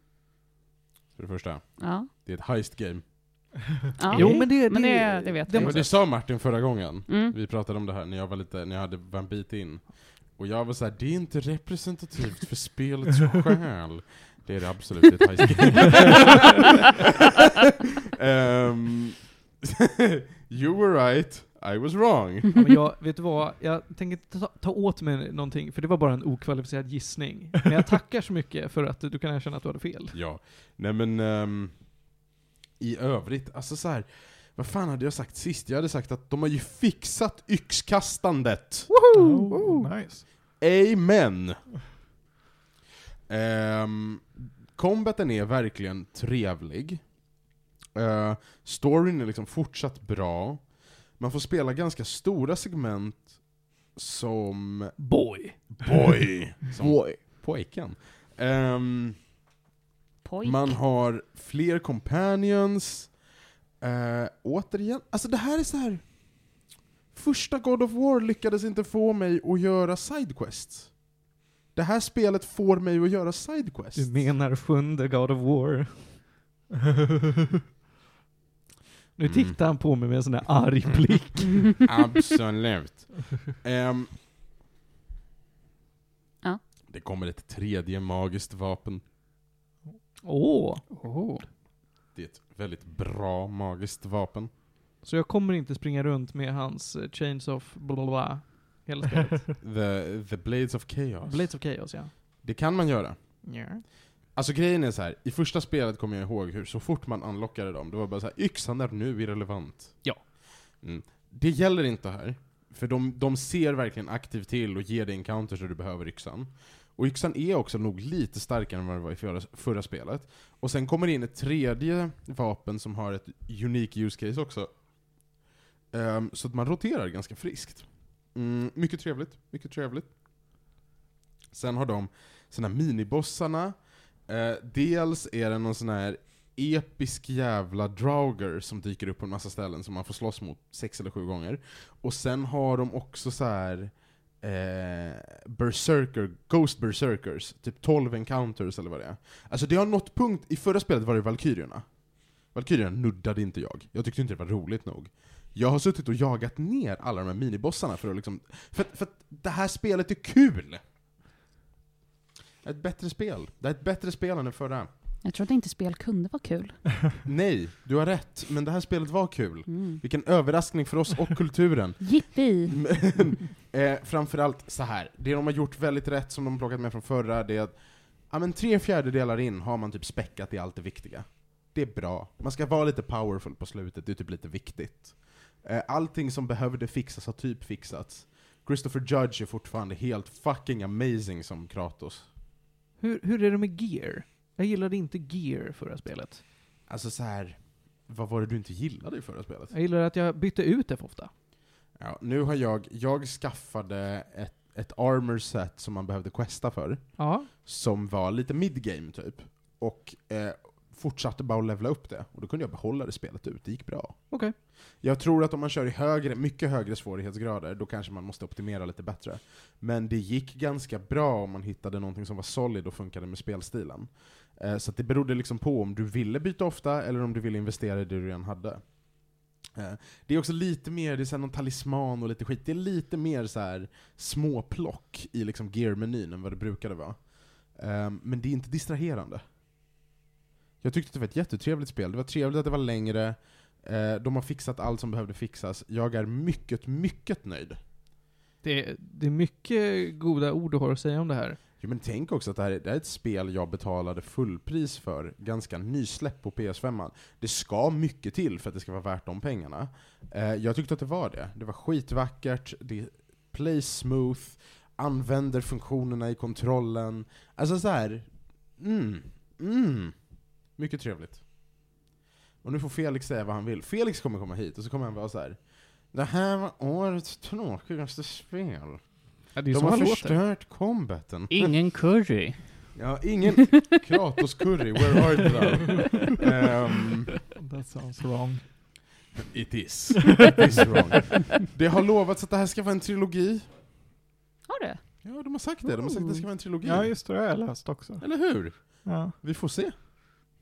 Speaker 1: För det första,
Speaker 4: Ja.
Speaker 1: det är ett heist game. [LAUGHS]
Speaker 4: ja.
Speaker 2: Jo men det,
Speaker 4: Men det- det vet
Speaker 2: det
Speaker 4: vi.
Speaker 1: Det sa Martin förra gången.
Speaker 4: Mm.
Speaker 1: Vi pratade om det här när jag var lite, när jag hade en bit in. Och jag var så här, det är inte representativt för spelets [LAUGHS] själ. Det är det absolut i ett high um, You were right, I was wrong.
Speaker 2: Ja, men jag, vet du vad? Jag tänker inte ta, ta åt mig någonting, för det var bara en okvalificerad gissning. Men jag tackar så mycket för att du kan erkänna att du hade fel.
Speaker 1: Ja, nej men ehm, i övrigt, alltså så här. Vad fan hade jag sagt sist? Jag hade sagt att de har ju fixat yxkastandet.
Speaker 5: Oh, nice.
Speaker 1: Amen! Um, combaten är verkligen trevlig. Uh, storyn är liksom fortsatt bra. Man får spela ganska stora segment som
Speaker 2: Boy.
Speaker 1: boy. [LAUGHS] Som pojken. Ehm,
Speaker 4: Pojk.
Speaker 1: man har fler companions. Uh, återigen, alltså det här är så här. Första God of War lyckades inte få mig att göra sidequests. Det här spelet får mig att göra sidequests.
Speaker 2: Du menar sjunde God of War? Nu
Speaker 1: Mm.
Speaker 2: tittar han på mig med en sån här arg blick. [LAUGHS]
Speaker 1: Absolut. Ehm,
Speaker 4: Ja.
Speaker 1: Det kommer ett tredje magiskt vapen.
Speaker 2: Åh!
Speaker 3: Oh.
Speaker 1: Det är ett väldigt bra magiskt vapen.
Speaker 2: Så jag kommer inte springa runt med hans eh, Chains of bla bla bla hela spelet. [LAUGHS]
Speaker 1: The, the Blades of Chaos.
Speaker 2: Blades of Chaos, ja.
Speaker 1: Det kan man göra.
Speaker 2: ja.
Speaker 1: Alltså grejen är så här. i första spelet kommer jag ihåg hur så fort man unlockade dem, det var bara så här, yxan är nu irrelevant.
Speaker 2: Ja.
Speaker 1: Mm. Det gäller inte här. För de, de ser verkligen aktivt till och ger dig encounters där du behöver yxan. Och yxan är också nog lite starkare än vad det var i förra, förra spelet. Och sen kommer det in ett tredje vapen som har ett unique use case också. Um, så att man roterar ganska friskt. Mm, mycket trevligt, mycket trevligt. Sen har de såna här minibossarna. Eh, dels är det någon sån här episk jävla Drauger som dyker upp på en massa ställen som man får slåss mot sex eller sju gånger. Och sen har de också så här eh, Berserker, Ghost Berserkers, typ 12 encounters eller vad det är. Alltså det har nått punkt, i förra spelet var det Valkyrierna. Valkyrierna nuddade inte jag, jag tyckte inte det var roligt nog. Jag har suttit och jagat ner alla de här minibossarna för att liksom, för, att- för att det här spelet är kul! Det är ett bättre spel. Det är ett bättre spel än det förra.
Speaker 4: Jag trodde inte spel kunde vara kul. [LAUGHS]
Speaker 1: Nej, du har rätt, men det här spelet var kul.
Speaker 4: Mm.
Speaker 1: Vilken överraskning för oss och kulturen. [LAUGHS]
Speaker 4: Jippi! [LAUGHS]
Speaker 1: Men, eh, framförallt så här. det de har gjort väldigt rätt som de har plockat med från förra, det är att ja, men tre fjärdedelar in har man typ späckat i allt det viktiga. Det är bra. Man ska vara lite powerful på slutet, det är typ lite viktigt. Eh, allting som behövde fixas har typ fixats. Christopher Judge är fortfarande helt fucking amazing som Kratos.
Speaker 2: Hur, hur är det med Gear? Jag gillade inte Gear förra spelet.
Speaker 1: Alltså så här. vad var det du inte gillade i förra spelet?
Speaker 2: Jag gillade att jag bytte ut det för ofta.
Speaker 1: Ja, nu har jag, jag skaffade ett, ett armor set som man behövde questa för,
Speaker 2: Ja.
Speaker 1: som var lite midgame typ, och eh, fortsatte bara att levela upp det, och då kunde jag behålla det spelet ut, det gick bra.
Speaker 2: Okej.
Speaker 1: Jag tror att om man kör i högre, mycket högre svårighetsgrader, då kanske man måste optimera lite bättre. Men det gick ganska bra om man hittade någonting som var solid och funkade med spelstilen. Eh, så att det berodde liksom på om du ville byta ofta, eller om du ville investera i det du redan hade. Eh, det är också lite mer, det är så här någon talisman och lite skit, det är lite mer så här småplock i liksom gear-menyn än vad det brukade vara. Eh, men det är inte distraherande. Jag tyckte att det var ett jättetrevligt spel, det var trevligt att det var längre, De har fixat allt som behövde fixas. Jag är mycket, mycket nöjd.
Speaker 2: Det, det är mycket goda ord du har att säga om det här.
Speaker 1: Jo, men tänk också att det här, är- det här är ett spel jag betalade fullpris för, ganska nysläpp på PS5. Det ska mycket till för att det ska vara värt de pengarna. Eh, jag tyckte att det var det. Det var skitvackert, det play smooth, använder funktionerna i kontrollen. Alltså så här. mm, mm. Mycket trevligt. Och nu får Felix säga vad han vill. Felix kommer komma hit och så kommer han vara så här. Det här var årets tråkigaste spel.
Speaker 2: Ja, det är
Speaker 1: De har
Speaker 2: han låter.
Speaker 1: förstört combaten.
Speaker 3: Ingen [LAUGHS] curry.
Speaker 1: Ja, ingen Kratos curry, where art thou? [LAUGHS] Ehm,
Speaker 5: That sounds wrong.
Speaker 1: it is. It is wrong. Det har lovats att det här ska vara en trilogi.
Speaker 4: Har det?
Speaker 1: Ja, de har sagt det. De har sagt att det ska vara en trilogi.
Speaker 5: Ja, just det. Det har jag läst också.
Speaker 1: Eller hur?
Speaker 5: Ja.
Speaker 1: Vi får se.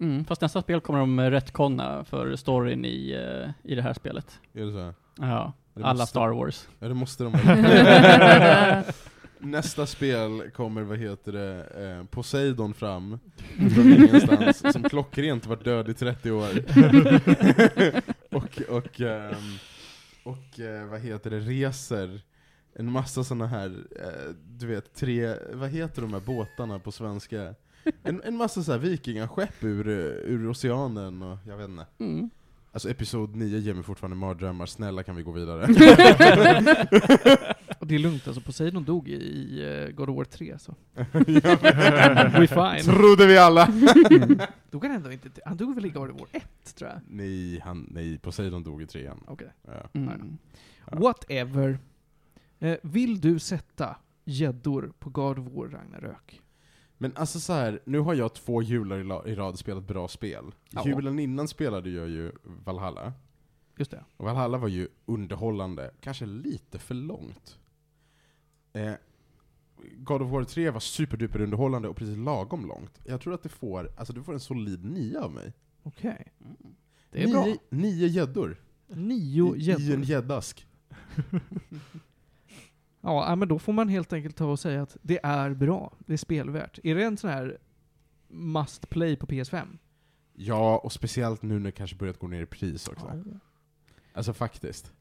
Speaker 3: Mm, fast nästa spel kommer de retconna för storyn i, eh, i det här spelet.
Speaker 1: Är det så?
Speaker 3: Ja,
Speaker 1: Det
Speaker 3: alla
Speaker 1: måste-
Speaker 3: Star Wars.
Speaker 1: Ja, det måste de [LAUGHS] nästa spel kommer, vad heter det, eh, Poseidon fram från ingenstans, som klockrent varit död i 30 år. [LAUGHS] och, och, ehm, och eh, vad heter det, reser en massa såna här, eh, du vet, tre, vad heter de här båtarna på svenska? En, en massa så här vikingaskepp ur, eh, ur oceanen och jag vet inte.
Speaker 3: Mm.
Speaker 1: Alltså episod 9 ger mig fortfarande mardrömmar, snälla kan vi gå vidare? [LAUGHS]
Speaker 2: Och det är lugnt alltså, Poseidon dog i, i eh, God of War 3 så. [LAUGHS] [LAUGHS] We're fine.
Speaker 1: Trodde vi alla!
Speaker 2: Dog han ändå inte? Han dog väl i God of War 1 tror jag?
Speaker 1: nej, han, nej, Poseidon dog i trean.
Speaker 2: Okej.
Speaker 1: Ja.
Speaker 3: Mm.
Speaker 1: Ja.
Speaker 2: Whatever. Eh, vill du sätta gäddor på God of War Ragnarök?
Speaker 1: Men alltså så här, nu har jag två jular i, la- i rad spelat bra spel.
Speaker 2: Ja.
Speaker 1: Julen innan spelade jag ju Valhalla.
Speaker 2: Just det.
Speaker 1: Och Valhalla var ju underhållande, kanske lite för långt. Eh, God of War 3 var superduper underhållande och precis lagom långt. Jag tror att det får, alltså du får en solid 9 av mig.
Speaker 2: Okej. Det är bra.
Speaker 1: nio, Nio gäddor.
Speaker 2: Nio
Speaker 1: I, I en gäddask. [LAUGHS]
Speaker 2: Ja, ja, men då får man helt enkelt ta och säga att det är bra. Det är spelvärt. Är det en sån här must play på PS5?
Speaker 1: Ja, och speciellt nu när det kanske börjat gå ner i pris också. Alltså faktiskt.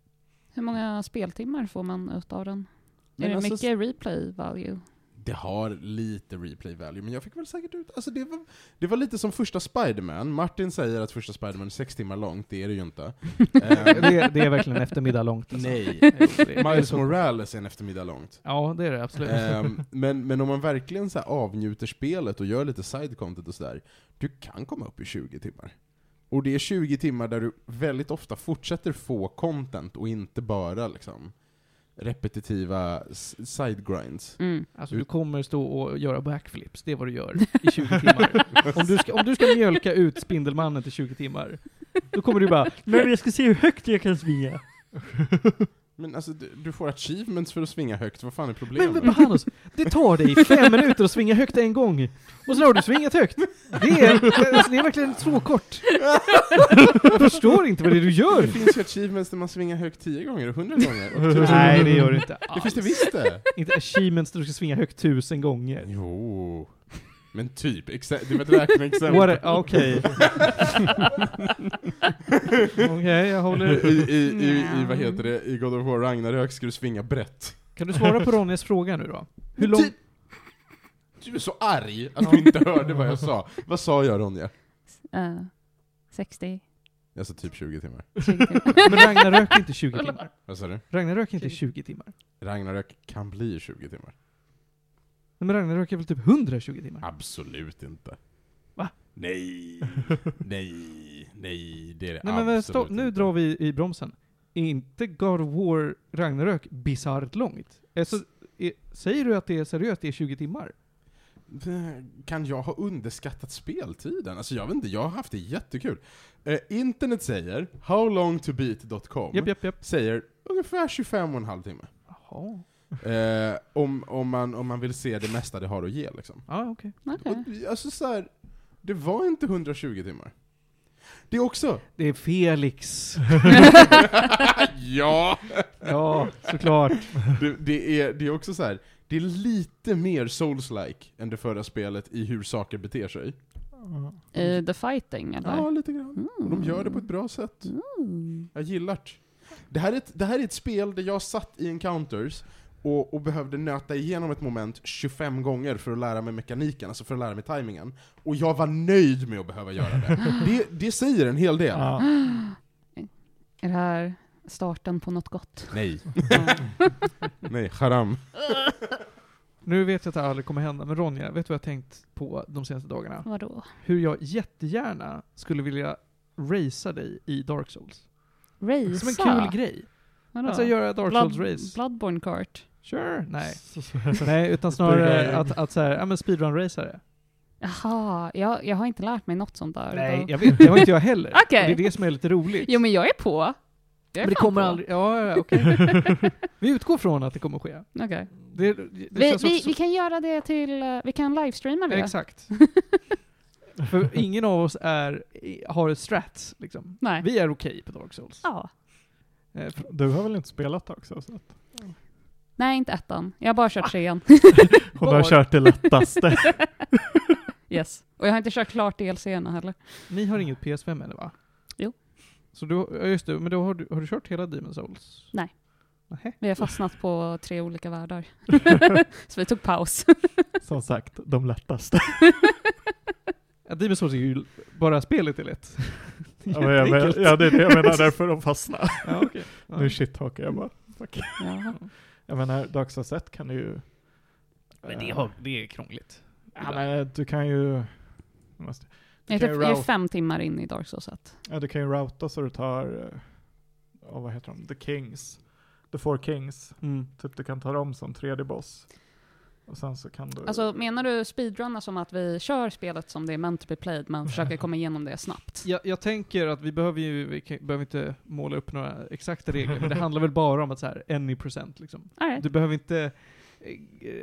Speaker 4: Hur många speltimmar får man utav den?
Speaker 1: Men
Speaker 4: är det
Speaker 1: alltså,
Speaker 4: mycket replay value?
Speaker 1: Det har lite replay value, men jag fick väl säkert ut... Alltså det var, det var lite som första Spiderman. Martin säger att första Spiderman är sex timmar långt, det är det ju inte. [LAUGHS]
Speaker 2: det,
Speaker 1: Ehm,
Speaker 2: är, det är verkligen eftermiddag långt. Alltså.
Speaker 1: nej. [LAUGHS]
Speaker 2: Det det
Speaker 1: Miles Morales är en eftermiddag långt.
Speaker 2: Ja, det är det absolut.
Speaker 1: Ehm, [LAUGHS] men, men om man verkligen så avnjuter spelet och gör lite side content och sådär, du kan komma upp i 20 timmar. Och det är 20 timmar där du väldigt ofta fortsätter få content och inte bara liksom repetitiva s- side grinds.
Speaker 4: Mm.
Speaker 2: Alltså du kommer stå och göra backflips, det är vad du gör [LAUGHS] i 20 timmar. Om du ska, om du ska mjölka ut Spindelmannen till 20 timmar, då kommer du bara Men jag ska se hur högt jag kan svinga. [LAUGHS]
Speaker 1: Men alltså, du, du får achievements för att svinga högt, vad fan är
Speaker 2: Men
Speaker 1: problemet?
Speaker 2: men Hannes, det tar dig [LAUGHS] fem minuter att svinga högt en gång. Och sen har du svingat högt. Det är, alltså, det är verkligen så kort. Jag förstår inte vad det är du
Speaker 1: Det
Speaker 2: gör.
Speaker 1: finns ju achievements där man svingar högt 10 gånger, 100 gånger. och [LAUGHS]
Speaker 2: Nej,
Speaker 1: gånger.
Speaker 2: det gör du inte
Speaker 1: Det finns det
Speaker 2: alls.
Speaker 1: visst det!
Speaker 2: Inte achievements där du ska svinga högt tusen gånger.
Speaker 1: Jo. Men typ, det var ett räkneexempel. [LAUGHS]
Speaker 2: What a- Okej. [LAUGHS] Okej, jag håller...
Speaker 1: I, i, i, I, vad heter det, i God of War Ragnarök ska du svinga brett.
Speaker 2: Kan du svara på [LAUGHS] Ronjas fråga nu då? Hur lång...
Speaker 1: Ty- Du är så arg att du inte hörde vad jag sa. Vad sa jag Ronja?
Speaker 4: Eh, 60,
Speaker 1: Jag sa typ 20 timmar.
Speaker 4: 20 timmar.
Speaker 2: Men Ragnarök är inte 20 timmar.
Speaker 1: Vad sa du?
Speaker 2: Ragnarök är inte 20 timmar.
Speaker 1: Ragnarök kan bli 20 timmar.
Speaker 2: Men Ragnarök är väl typ 120 timmar?
Speaker 1: Absolut inte.
Speaker 2: Va?
Speaker 1: Nej, [LAUGHS] nej, nej, det är det
Speaker 2: Nej men,
Speaker 1: absolut
Speaker 2: stopp, nu
Speaker 1: inte.
Speaker 2: drar vi i bromsen. Är inte God of War Ragnarök bisarrt långt? Alltså, är, säger du att det är seriöst, det är 20 timmar?
Speaker 1: Kan jag ha underskattat speltiden? Alltså jag vet inte, jag har haft det jättekul. Eh, internet säger, howlongtobeat.com
Speaker 2: Japp, japp, japp.
Speaker 1: säger ungefär 25 och en halv timme.
Speaker 2: Jaha.
Speaker 1: Eh, om, om, man, om man vill se det mesta det har att ge liksom.
Speaker 2: Okej.
Speaker 4: Okej.
Speaker 1: Och, alltså så här, det var inte 120 timmar. Det är också,
Speaker 2: Det är Felix. [LAUGHS]
Speaker 1: ja!
Speaker 2: ja, såklart.
Speaker 1: Det, det, är, det är också så här. det är lite mer souls-like än det förra spelet i hur saker beter sig.
Speaker 4: I the fighting eller?
Speaker 1: Ja, lite grann. Och de gör det på ett bra sätt.
Speaker 4: Mm.
Speaker 1: Jag gillar det. Det här, är ett, det här är ett spel där jag satt i encounters och, och behövde nöta igenom ett moment 25 gånger för att lära mig mekaniken, alltså för att lära mig timingen. Och jag var nöjd med att behöva göra det. [LAUGHS] Det, det säger en hel del.
Speaker 5: Ja. [GASPS]
Speaker 4: Är det här starten på något gott?
Speaker 1: Nej. [LAUGHS] Nej, haram. [LAUGHS]
Speaker 2: Nu vet jag att det aldrig kommer hända, men Ronja, vet du vad jag tänkt på de senaste dagarna?
Speaker 4: Vadå?
Speaker 2: Hur jag jättegärna skulle vilja racea dig i Dark Souls.
Speaker 4: Racea?
Speaker 2: Som en kul grej.
Speaker 4: Vadå?
Speaker 2: Alltså göra Dark
Speaker 4: Blood,
Speaker 2: Souls race.
Speaker 4: Bloodborne kart?
Speaker 2: Sure. Nej. [LAUGHS] Nej, utan snarare att, att så här, ja men speedrun-racare.
Speaker 4: Jaha, jag, jag har inte lärt mig något sånt där.
Speaker 2: Nej, jag vet, det har inte jag heller. [LAUGHS] Och Det är det som är lite roligt.
Speaker 4: Jo men jag är på. Jag är
Speaker 2: men det kommer
Speaker 4: på.
Speaker 2: aldrig, ja, ja, okej. [LAUGHS] vi utgår från att det kommer ske.
Speaker 4: Okej.
Speaker 2: Det, det
Speaker 4: Vi, vi, vi kan göra det till, eh, vi kan livestreama det.
Speaker 2: Exakt. För ingen av oss är, har strats, liksom.
Speaker 4: Nej.
Speaker 2: Vi är okej på Dark Souls.
Speaker 4: Ja.
Speaker 2: Eh,
Speaker 5: Du har väl inte spelat? Så att,
Speaker 4: Nej, inte ettan. Jag har bara kört trean. [LAUGHS]
Speaker 5: Hon har kört det lättaste. [LAUGHS]
Speaker 4: yes. Och jag har inte kört klart DLC-erna heller.
Speaker 2: Ni har inget PS5 eller va?
Speaker 4: Jo.
Speaker 2: Så du, ja just det, men då har du, har du kört hela Demon Souls?
Speaker 4: Nej.
Speaker 2: Nähä.
Speaker 4: Vi har fastnat på tre olika världar. [LAUGHS] så vi tog paus.
Speaker 5: Som sagt, de lättaste.
Speaker 2: Ja, Demon Souls är ju bara spelet är lätt.
Speaker 5: Ja, men jag men, ja, det är det jag menar, därför de fastnar.
Speaker 2: Ja, okej. Ja.
Speaker 5: Nu shittalkar jag bara. Fuck.
Speaker 4: Jaha.
Speaker 5: Jag menar, 1 kan du ju...
Speaker 2: Men det,
Speaker 5: eh,
Speaker 2: har, det är krångligt.
Speaker 5: Ja, men du kan ju... du Måste,
Speaker 4: Jag är,
Speaker 5: kan
Speaker 4: typ,
Speaker 5: ju
Speaker 4: jag är fem timmar in i Dark Souls 1.
Speaker 5: ja, du kan ju routa så du tar... eh, Ja, vad heter de? The Kings. The Four Kings.
Speaker 2: Mm.
Speaker 5: Typ du kan ta dem som tredje boss. Och sen så kan du...
Speaker 4: Alltså menar du speedrunna som att vi kör spelet som det är meant to be played, men försöker komma igenom det snabbt?
Speaker 2: Jag, jag tänker att vi behöver ju, vi kan, behöver inte måla upp några exakta regler, men det handlar väl bara om att så här, any procent liksom.
Speaker 4: Right.
Speaker 2: Du behöver inte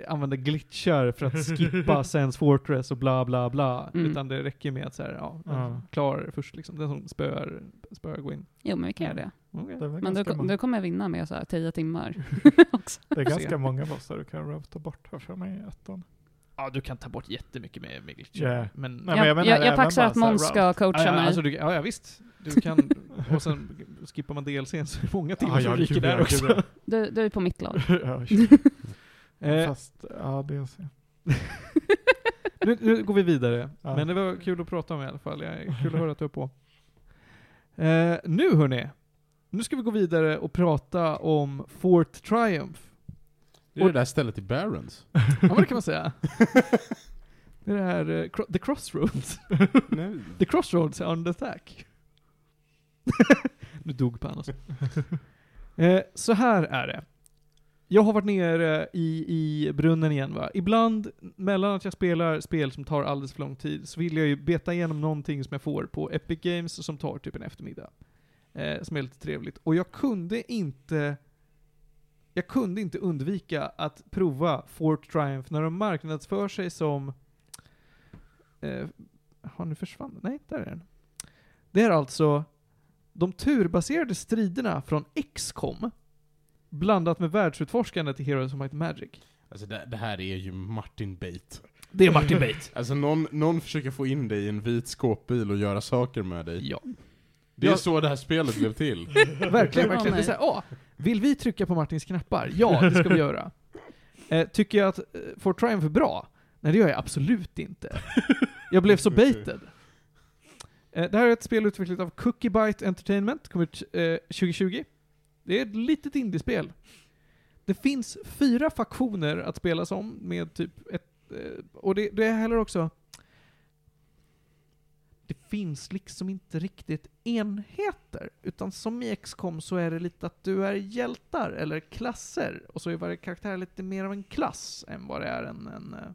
Speaker 2: använda glitchar för att skippa [LAUGHS] Sands Fortress och bla bla bla,
Speaker 4: Mm.
Speaker 2: utan det räcker med att så här, ja,
Speaker 5: Ja.
Speaker 2: klar först liksom, den som spöar, spöar går in.
Speaker 4: Jo, men vi kan göra det.
Speaker 5: Det, är
Speaker 4: Men
Speaker 5: många,
Speaker 4: du kommer vinna med så här tio timmar [LAUGHS] också.
Speaker 5: det är ganska många bossar du kan routa bort här för mig i ettan.
Speaker 2: Ja, du kan ta bort jättemycket med, med glitchar.
Speaker 5: Yeah.
Speaker 2: Men,
Speaker 5: Nej, men
Speaker 4: jag,
Speaker 5: jag
Speaker 4: jag,
Speaker 5: menar
Speaker 4: jag,
Speaker 5: även
Speaker 4: paxar att Måns ska coacha
Speaker 2: ja, ja,
Speaker 4: mig.
Speaker 2: alltså du, ja, ja, visst. Du kan, och sen skippar man DLCn så är det många timmar
Speaker 5: Ah,
Speaker 2: som
Speaker 5: ja,
Speaker 2: ryker där också.
Speaker 4: du, du är på mitt lag. [LAUGHS]
Speaker 2: Eh,
Speaker 5: Fast, ja det är så. [LAUGHS]
Speaker 2: nu, nu går vi vidare.
Speaker 5: Ja.
Speaker 2: Men det var kul att prata om i alla fall. Jag är kul att höra att du är på. Eh, nu hörni. Nu ska vi gå vidare och prata om Fort Triumph.
Speaker 1: Det är det där stället i Barons. [LAUGHS]
Speaker 2: Ja, men det kan man säga. Det är det här, eh, cro- The Crossroads. [LAUGHS]
Speaker 1: Nej.
Speaker 2: The Crossroads är under attack. nu dog Panos. Eh, så här är det. Jag har varit nere i, i brunnen igen va. Ibland, mellan att jag spelar spel som tar alldeles för lång tid, så vill jag ju beta igenom någonting som jag får på Epic Games som tar typ en eftermiddag. Eh, som är lite trevligt. Och jag kunde inte jag kunde inte undvika att prova Fort Triumph när de marknadsför sig som... Eh, har nu försvann Nej, där är den. Det är alltså de turbaserade striderna från XCOM blandat med världsutforskandet i Heroes of Might Magic.
Speaker 1: Alltså det, det här är ju Martin Bate.
Speaker 2: Det är Martin Bate. [LAUGHS]
Speaker 1: Alltså någon, någon försöker få in dig i en vit skåpbil och göra saker med dig.
Speaker 2: ja.
Speaker 1: Det är
Speaker 2: Ja.
Speaker 1: så det här spelet blev till. [LAUGHS]
Speaker 2: Verkligen, verkligen. Det är
Speaker 4: nej.
Speaker 2: såhär, åh, vill vi trycka på Martins knappar? Ja, det ska vi göra. [LAUGHS] Eh, tycker jag att eh, Fort Triumph är bra? Nej, det gör jag absolut inte. Jag blev så baited. Eh, det här är ett spel utvecklat av Cookie Byte Entertainment, kom ut eh, 2020. Det är ett litet indiespel. Det finns fyra faktioner att spela som med typ ett... Eh, och det, det är heller också... Det finns liksom inte riktigt enheter, utan som i XCOM så är det lite att du är hjältar eller klasser, och så är varje karaktär lite mer av en klass än vad det är en, en eh,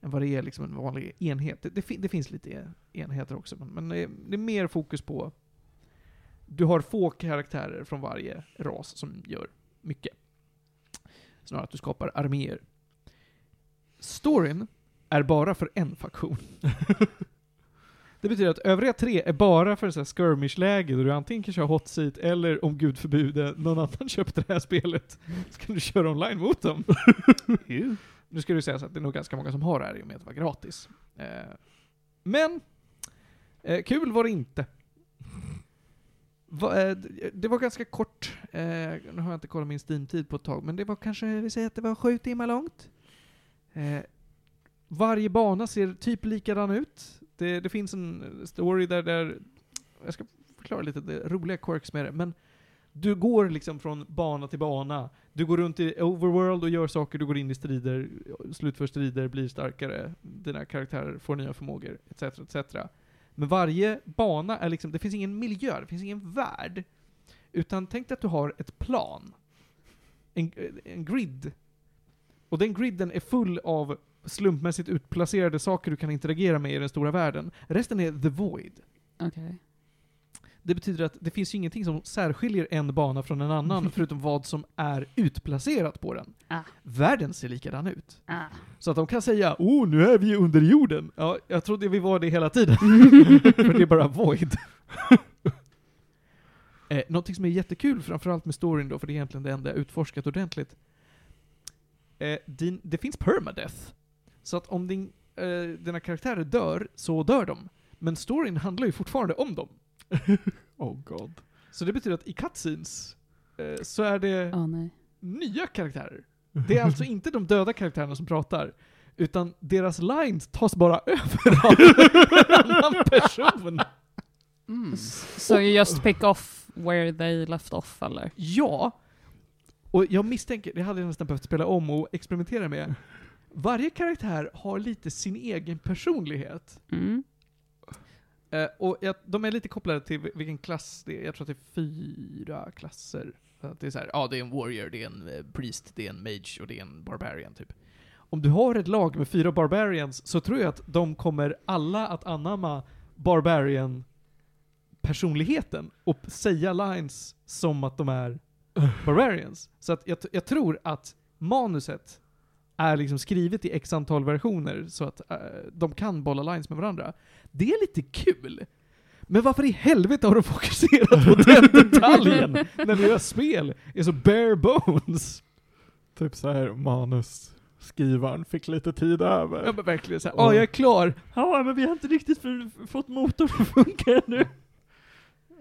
Speaker 2: än vad det är liksom en vanlig enhet. Det, det, det finns lite enheter också, men, men det, är, det är mer fokus på du har få karaktärer från varje ras som gör mycket. Snarare att du skapar arméer. Storyn är bara för en faktion. [LAUGHS] Det betyder att övriga tre är bara för så skirmish-läge där du antingen kan köra hot seat eller om gud förbjude någon annan [LAUGHS] köpte det här spelet så kan du köra online mot dem. [LAUGHS] nu ska du säga så att det är nog ganska många som har det här i och med att det var gratis. Eh, men, eh, kul var det inte. Va, eh, det var ganska kort, eh, nu har jag inte kollat min Steam-tid på ett tag, men det var kanske, vi säger att det var sju timmar långt. Eh, varje bana ser typ likadan ut. Det, det finns en story där, där, jag ska förklara lite det roliga quirks med det, men du går liksom från bana till bana. Du går runt i overworld och gör saker, du går in i strider, slutför strider, blir starkare, dina karaktärer får nya förmågor, etc. etc. Men varje bana är liksom, det finns ingen miljö, det finns ingen värld. Utan tänk dig att du har ett plan. En, en grid. Och den griden är full av slumpmässigt utplacerade saker du kan interagera med i den stora världen. Resten är the void.
Speaker 4: Okej.
Speaker 2: Det betyder att det finns ju ingenting som särskiljer en bana från en annan, [LAUGHS] förutom vad som är utplacerat på den.
Speaker 4: Ah.
Speaker 2: Världen ser likadan ut.
Speaker 4: Ah.
Speaker 2: Så att de kan säga oh, nu är vi under jorden. Ja, jag trodde vi var det hela tiden. [LAUGHS] För det är bara void. [LAUGHS] Eh, någonting som är jättekul, framförallt med storyn då, för det är egentligen det enda jag utforskat ordentligt. Eh, din, det finns permadeath. Så att om din, eh, dina karaktärer dör, så dör de. Men storyn handlar ju fortfarande om dem. [LAUGHS]
Speaker 5: Oh god.
Speaker 2: Så det betyder att i cutscenes eh, så är det
Speaker 4: nej.
Speaker 2: nya karaktärer. Det är alltså inte de döda karaktärerna som pratar, utan deras lines tas bara [LAUGHS] över av en annan person.
Speaker 3: Mm.
Speaker 4: So you just pick off where they left off eller?
Speaker 2: Ja, och jag misstänker, det hade jag nästan behövt spela om och experimentera med. Varje karaktär har lite sin egen personlighet.
Speaker 4: Mm.
Speaker 2: Eh, och jag, de är lite kopplade till vil- vilken klass det är. Jag tror att det är fyra klasser. Att det är så här, ja det är en warrior, det är en eh, priest, det är en mage och det är en barbarian typ. Om du har ett lag med fyra barbarians så tror jag att de kommer alla att anamma barbarian personligheten och säga lines som att de är [LAUGHS] barbarians. Så att jag, jag tror att manuset är liksom skrivet i x antal versioner så att eh, de kan bolla lines med varandra. Det är lite kul. Men varför i helvete har de fokuserat på den [LAUGHS] detaljen när deras spel är så bare bones?
Speaker 5: Typ så här manusskrivaren fick lite tid över.
Speaker 2: Ja men verkligen såhär, ja jag är klar. Ja men vi har inte riktigt för, fått motorn att funka ännu.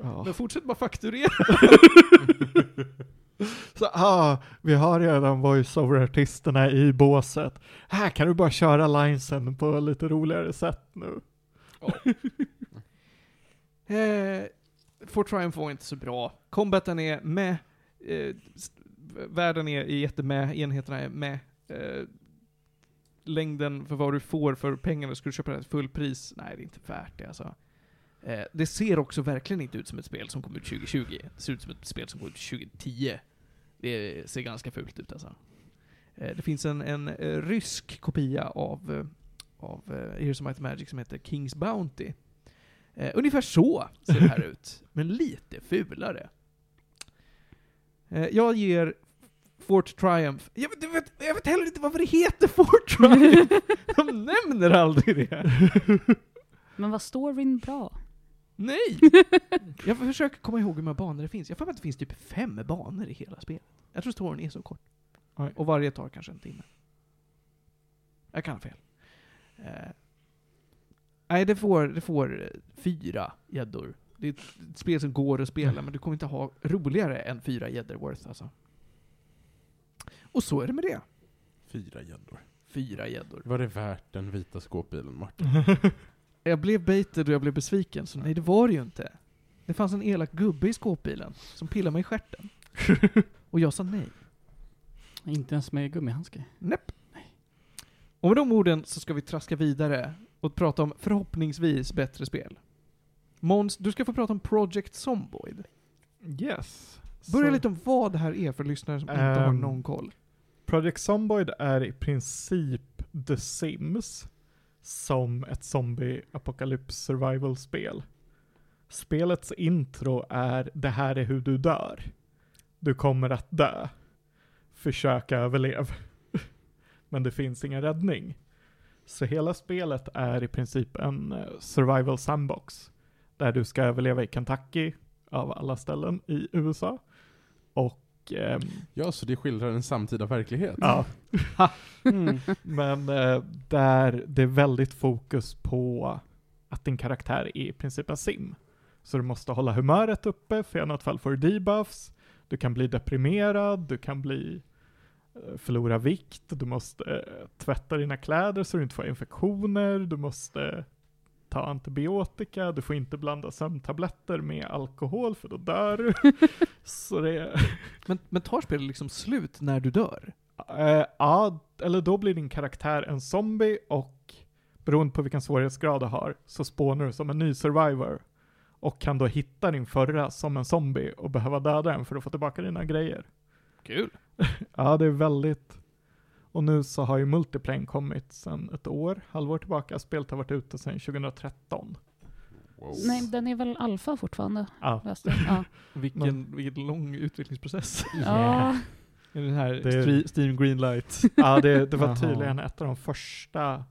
Speaker 5: Ja.
Speaker 2: Men fortsätt bara fakturera. [LAUGHS]
Speaker 5: Så, ah, vi har redan voice-over-artisterna i båset. Här kan du bara köra linesen på lite roligare sätt nu. [LAUGHS]
Speaker 2: Eh, Fort Triumph var inte så bra. Combaten är med. Eh, världen är, är jättemed, enheterna är med. Eh, längden för vad du får för pengarna, ska du köpa det till fullpris? Nej, det är inte värt det alltså. Eh, det ser också verkligen inte ut som ett spel som kom ut 2020. Det ser ut som ett spel som kom ut 2010. Det ser ganska fult ut alltså. Eh, det finns en, en eh, rysk kopia av, eh, av Heroes of Might and Magic som heter Kings Bounty. Ungefär så ser det här ut, [LAUGHS] men lite fulare. Jag ger Fort Triumph. Jag vet, jag, vet, jag vet heller inte varför det heter Fort Triumph. [LAUGHS] De nämner aldrig det. [LAUGHS]
Speaker 4: Men var storyn bra?
Speaker 2: Nej! Jag försöker komma ihåg hur många banor det finns. Jag får att det finns typ fem banor i hela spelet. Jag tror storyn är så kort.
Speaker 5: Oj.
Speaker 2: Och varje tar kanske en timme. Jag kan ha fel. Eh, nej, det får, det får eh, fyra gäddor. Det är ett ett spel som går att spela, men du kommer inte ha roligare än fyra gäddor worth alltså. Och så är det med det.
Speaker 1: Fyra gäddor.
Speaker 2: Fyra gäddor.
Speaker 1: Var det värt den vita skåpbilen, Martin? [LAUGHS]
Speaker 2: Jag blev baited och jag blev besviken, så nej det var det ju inte. Det fanns en elak gubbe i skåpbilen som pillade mig i stjärten. [LAUGHS] Och jag sa nej.
Speaker 3: Inte ens med gummihandske.
Speaker 2: Näpp. Och med de orden så ska vi traska vidare och prata om förhoppningsvis bättre spel. Måns, du ska få prata om Project Zomboid.
Speaker 5: Yes.
Speaker 2: Börja
Speaker 5: Så
Speaker 2: lite om vad det här är för lyssnare som inte har
Speaker 5: Ehm,
Speaker 2: någon koll.
Speaker 5: Project Zomboid är i princip The Sims som ett zombie-apokalyps survival-spel. Spelets intro är det här är hur du dör. Du kommer att dö. Försök överlev. [LAUGHS] Men det finns ingen räddning. Så hela spelet är i princip en eh, survival sandbox. Där du ska överleva i Kentucky, av alla ställen i USA. Och ehm,
Speaker 1: Ja, så det skildrar en samtida verklighet?
Speaker 5: Ja. [LAUGHS]
Speaker 3: Mm.
Speaker 5: Men eh, där det är väldigt fokus på att din karaktär är i princip en sim. Så du måste hålla humöret uppe, för i annat fall får du debuffs. Du kan bli deprimerad, du kan bli eh, förlora vikt, du måste eh, tvätta dina kläder så du inte får infektioner, du måste ta antibiotika, du får inte blanda sömntabletter med alkohol för då dör du. [LAUGHS] så det
Speaker 2: Men, men tar spelet liksom slut när du dör?
Speaker 5: Eh, ja, eller då blir din karaktär en zombie och beroende på vilken svårighetsgrad du har så spånar du som en ny survivor och kan då hitta din förra som en zombie och behöva döda den för att få tillbaka dina grejer.
Speaker 2: Kul. [LAUGHS]
Speaker 5: Ja, det är väldigt... Och nu så har ju multiplayen kommit sedan ett år, halvår tillbaka. Spelet har varit ute sedan 2013.
Speaker 1: Wow.
Speaker 4: Nej, den är väl alfa fortfarande?
Speaker 5: Ja.
Speaker 4: Ja. [LAUGHS]
Speaker 2: Vilken, vilken lång utvecklingsprocess.
Speaker 4: ja.
Speaker 2: I den här
Speaker 5: Det-
Speaker 2: Steam Greenlight. [LAUGHS]
Speaker 5: ja det, det var tydligen ett av de första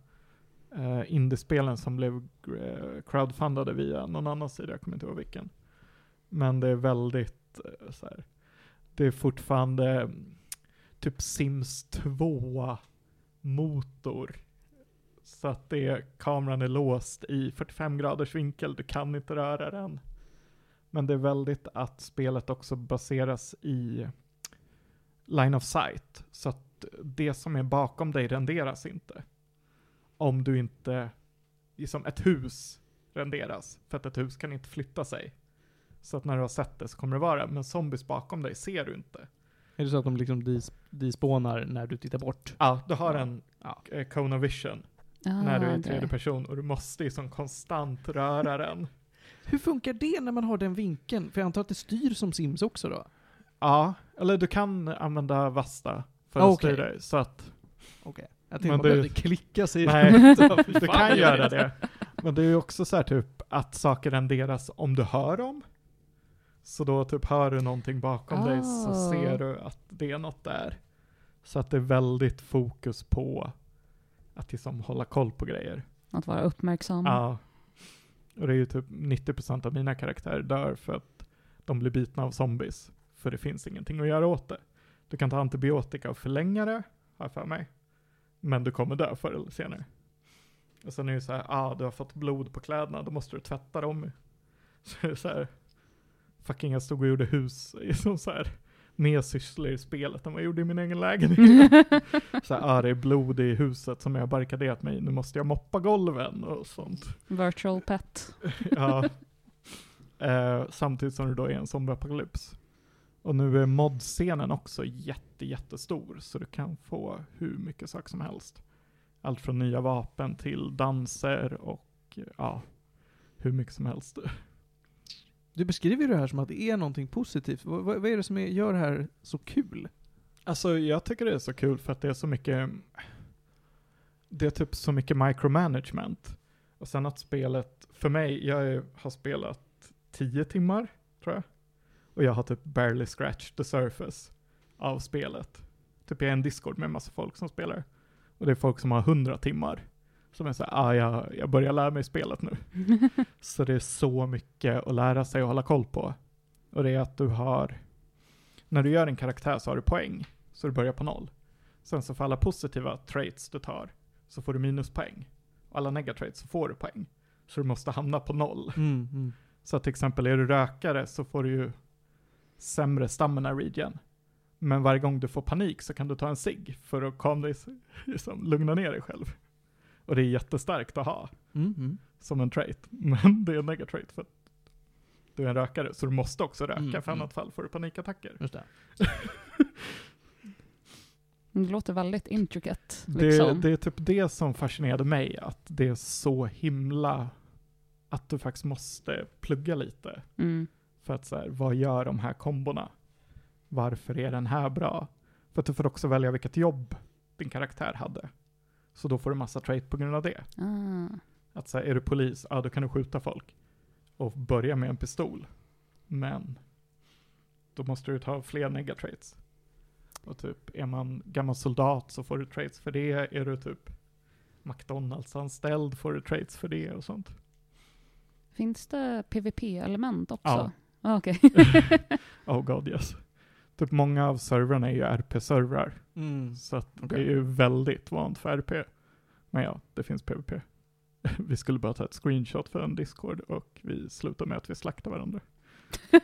Speaker 5: uh, indiespelen som blev eh, crowdfundade via någon annan sida, jag kommer inte ihåg vilken. Men det är väldigt eh, så här. Det är fortfarande typ Sims 2 motor. Så att det, kameran är låst i 45 graders vinkel, du kan inte röra den. Men det är väldigt att spelet också baseras i line of sight. Så att det som är bakom dig renderas inte. Om du inte, liksom ett hus renderas. För att ett hus kan inte flytta sig. Så att när du har sett det så kommer det vara, men zombies bakom dig ser du inte.
Speaker 2: Är det så att de liksom despånar när du tittar bort?
Speaker 5: Ja, du har en
Speaker 2: Ja.
Speaker 5: eh, cone of vision
Speaker 4: Ah,
Speaker 5: när du är i tredje person och du måste liksom konstant röra den.
Speaker 2: Hur funkar det när man har den vinkeln? För jag antar att det styr som Sims också då?
Speaker 5: Ja, eller du kan använda Vasta för
Speaker 2: Ah,
Speaker 5: att
Speaker 2: okej.
Speaker 5: styra det. Så att
Speaker 2: Okej. Jag
Speaker 5: Men
Speaker 2: tänkte man
Speaker 5: du-
Speaker 2: behövde klicka sig
Speaker 5: Nej, [LAUGHS] du kan
Speaker 2: jag
Speaker 5: göra det. Men det är ju också så här typ att saker renderas om du hör dem. Så då typ hör du någonting bakom dig så
Speaker 4: Ah.
Speaker 5: ser du att det är något där. Så att det är väldigt fokus på att liksom hålla koll på grejer.
Speaker 4: Att vara uppmärksam.
Speaker 5: Ja. Och det är ju typ 90% av mina karaktärer dör för att de blir bitna av zombies. För det finns ingenting att göra åt det. Du kan ta antibiotika och förlänga det, har jag för mig. Men du kommer dö förr eller senare. Och sen är det ju så här, ah, du har fått blod på kläderna, då måste du tvätta dem. [LAUGHS] Så det är så här, fucking jag stod och gjorde hus, [LAUGHS] som så här, mer sysslor i spelet än vad jag gjorde i min egen lägenhet. [LAUGHS] så här, ah, det är blod i huset som jag har barrikaderat mig i, nu måste jag moppa golven och sånt.
Speaker 4: Virtual pet. [LAUGHS]
Speaker 5: Ja. Eh, samtidigt som det då är en zombieapokalyps. Och nu är modscenen också jätte, jättestor, så du kan få hur mycket saker som helst. Allt från nya vapen till danser och ja, hur mycket som helst.
Speaker 2: Du beskriver ju det här som att det är någonting positivt. Vad, vad är det som är, gör det här så kul?
Speaker 5: Alltså jag tycker det är så kul för att det är så mycket, det är typ så mycket micromanagement. Och sen att spelet, för mig, jag har spelat 10 timmar, tror jag. Och jag har typ barely scratched the surface av spelet. Typ jag är en Discord med en massa folk som spelar. Och det är folk som har 100 timmar. Som är såhär, ah, jag, jag börjar lära mig spelet nu. [LAUGHS] Så det är så mycket att lära sig och hålla koll på. Och det är att du har, när du gör en karaktär så har du poäng. Så du börjar på noll. Sen så för alla positiva traits du tar så får du minuspoäng. Och alla negatraits så får du poäng. Så du måste hamna på noll.
Speaker 2: Mm, mm.
Speaker 5: Så till exempel är du rökare så får du ju sämre stamina region. Men varje gång du får panik så kan du ta en cigg för att dig, liksom, lugna ner dig själv. Och det är jättestarkt att ha
Speaker 2: Mm, mm.
Speaker 5: som en trait. [LAUGHS] Men det är en negatrait för att du är en rökare. Så du måste också röka
Speaker 2: Mm,
Speaker 5: för
Speaker 2: mm.
Speaker 5: annat fall får du panikattacker.
Speaker 2: Just det. [LAUGHS]
Speaker 4: Det låter väldigt intricate.
Speaker 5: Det,
Speaker 4: Liksom.
Speaker 5: det är typ det som fascinerade mig, att det är så himla, att du faktiskt måste plugga lite.
Speaker 4: Mm.
Speaker 5: För att så här, vad gör de här kombona? Varför är den här bra? För att du får också välja vilket jobb din karaktär hade. Så då får du massa trait på grund av det.
Speaker 4: Ah.
Speaker 5: Att så här, är du polis, ja då kan du skjuta folk. Och börja med en pistol. Men då måste du ta fler negatraits. Och typ, är man gammal soldat så får du traits för det. Är du typ McDonalds-anställd får du traits för det och sånt.
Speaker 4: Finns det PVP-element också?
Speaker 5: Ja.
Speaker 4: Ah, Okej. [LAUGHS]
Speaker 5: Oh god yes. Typ många av servrarna är ju RP-servrar.
Speaker 2: Mm.
Speaker 5: Så att det
Speaker 2: Okej.
Speaker 5: är ju väldigt vant för RP. Men ja, det finns PVP. [LAUGHS] Vi skulle bara ta ett screenshot för en Discord och vi slutar med att vi slaktar varandra. [LAUGHS]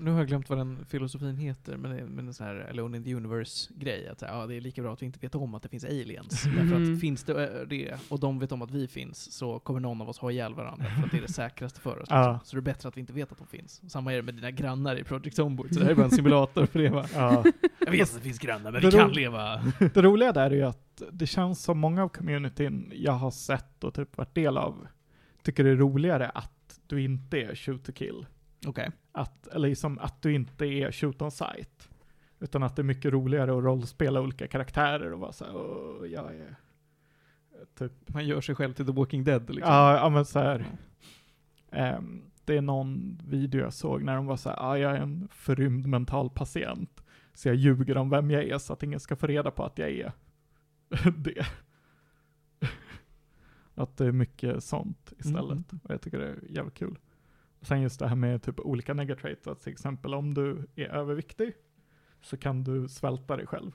Speaker 2: Nu har jag glömt vad den filosofin heter, men det är en sån här Alone in the Universe-grej. Att ja, det är lika bra att vi inte vet om att det finns aliens. Därför
Speaker 4: Mhm.
Speaker 2: att finns det eh, det, och de vet om att vi finns, så kommer någon av oss ha ihjäl varandra. För att det är det säkraste för oss. [LAUGHS]
Speaker 5: Ja.
Speaker 2: liksom. Så det är bättre att vi inte vet att de finns. Samma är det med dina grannar i Project Zomboid. Så det här är bara en [LAUGHS] simulator för det va?
Speaker 5: Ja.
Speaker 2: Jag vet att det finns grannar, men
Speaker 5: Det
Speaker 2: vi kan leva.
Speaker 5: Det roliga där är ju att det känns som många av communityn jag har sett och typ varit del av tycker det är roligare att du inte är shoot to kill.
Speaker 2: Okej.
Speaker 5: Att, eller liksom att du inte är shoot on sight. Utan att det är mycket roligare att rollspela olika karaktärer och vara såhär, åh, jag är... Typ,
Speaker 2: Man gör sig själv till The Walking Dead liksom.
Speaker 5: ja, ja men så här. ehm, det är någon video jag såg när de var såhär, ja, jag är en förrymd mental patient. Så jag ljuger om vem jag är så att ingen ska få reda på att jag är [LAUGHS] det. Att det är mycket sånt istället.
Speaker 2: Mm.
Speaker 5: Och jag tycker det är jävligt kul. Sen just det här med typ olika negatraits, att till exempel om du är överviktig så kan du svälta dig själv.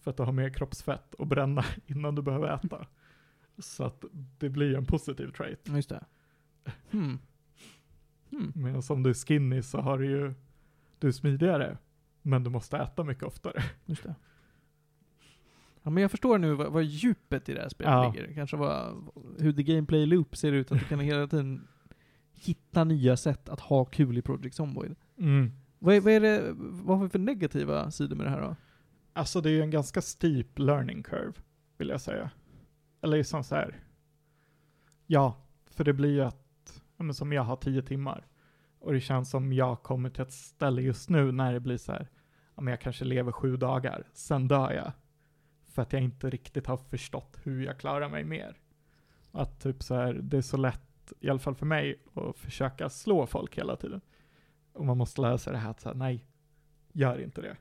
Speaker 5: För att du har mer kroppsfett att bränna [LAUGHS] innan du behöver äta. Så att det blir en positiv trait.
Speaker 2: Just det. Hmm. Hmm.
Speaker 5: Medan om du är skinny så har du ju, du är smidigare, men du måste äta mycket oftare. [LAUGHS]
Speaker 2: Just det. Ja, men jag förstår nu vad, vad djupet i det här spelet
Speaker 5: Ja.
Speaker 2: ligger. Kanske vad, hur the gameplay loop ser ut, att du kan hela tiden hitta nya sätt att ha kul i Project Zomboid.
Speaker 5: Mm.
Speaker 2: Vad är, vad är det, vad har vi för negativa sidor med det här då?
Speaker 5: Alltså det är ju en ganska steep learning curve, vill jag säga. Eller liksom så här. Ja, för det blir ju att, ja, som jag har tio timmar. Och det känns som jag kommer till ett ställe just nu när det blir så här, ja men jag kanske lever sju dagar, sen dör jag. För att jag inte riktigt har förstått hur jag klarar mig mer. Att typ så här, det är så lätt, i alla fall för mig, att försöka slå folk hela tiden. Och man måste lära sig det här att så här, nej, gör inte det.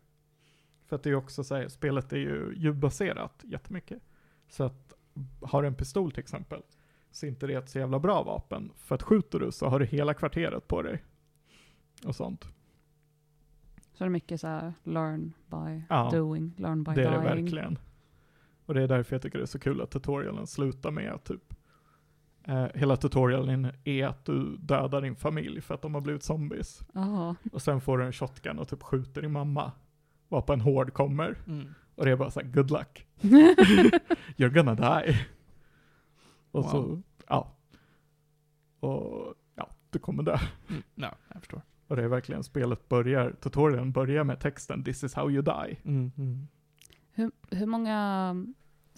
Speaker 5: För att det är ju också så här, spelet är ju ljudbaserat jättemycket. Så att har du en pistol till exempel, så är inte det ett så jävla bra vapen. För att skjuter du så har du hela kvarteret på dig. Och sånt.
Speaker 4: Så det är mycket så här learn by
Speaker 5: Ja,
Speaker 4: doing, learn by
Speaker 5: det är
Speaker 4: dying.
Speaker 5: det verkligen. Och det är därför jag tycker det är så kul att tutorialen slutar med att typ eh, hela tutorialen är att du dödar din familj för att de har blivit zombies.
Speaker 4: Ja.
Speaker 5: Och sen får du en shotgun och typ skjuter din mamma. Varpå en hård kommer. Och det är bara så här, good luck. [LAUGHS] You're gonna die. Och så,
Speaker 2: Wow.
Speaker 5: ja. Och ja, du kommer dö.
Speaker 2: Mm. Ja, jag förstår.
Speaker 5: Och det är verkligen spelet börjar, tutorialen börjar med texten 'This is how you die'
Speaker 2: Mm, mm.
Speaker 4: Hur, hur många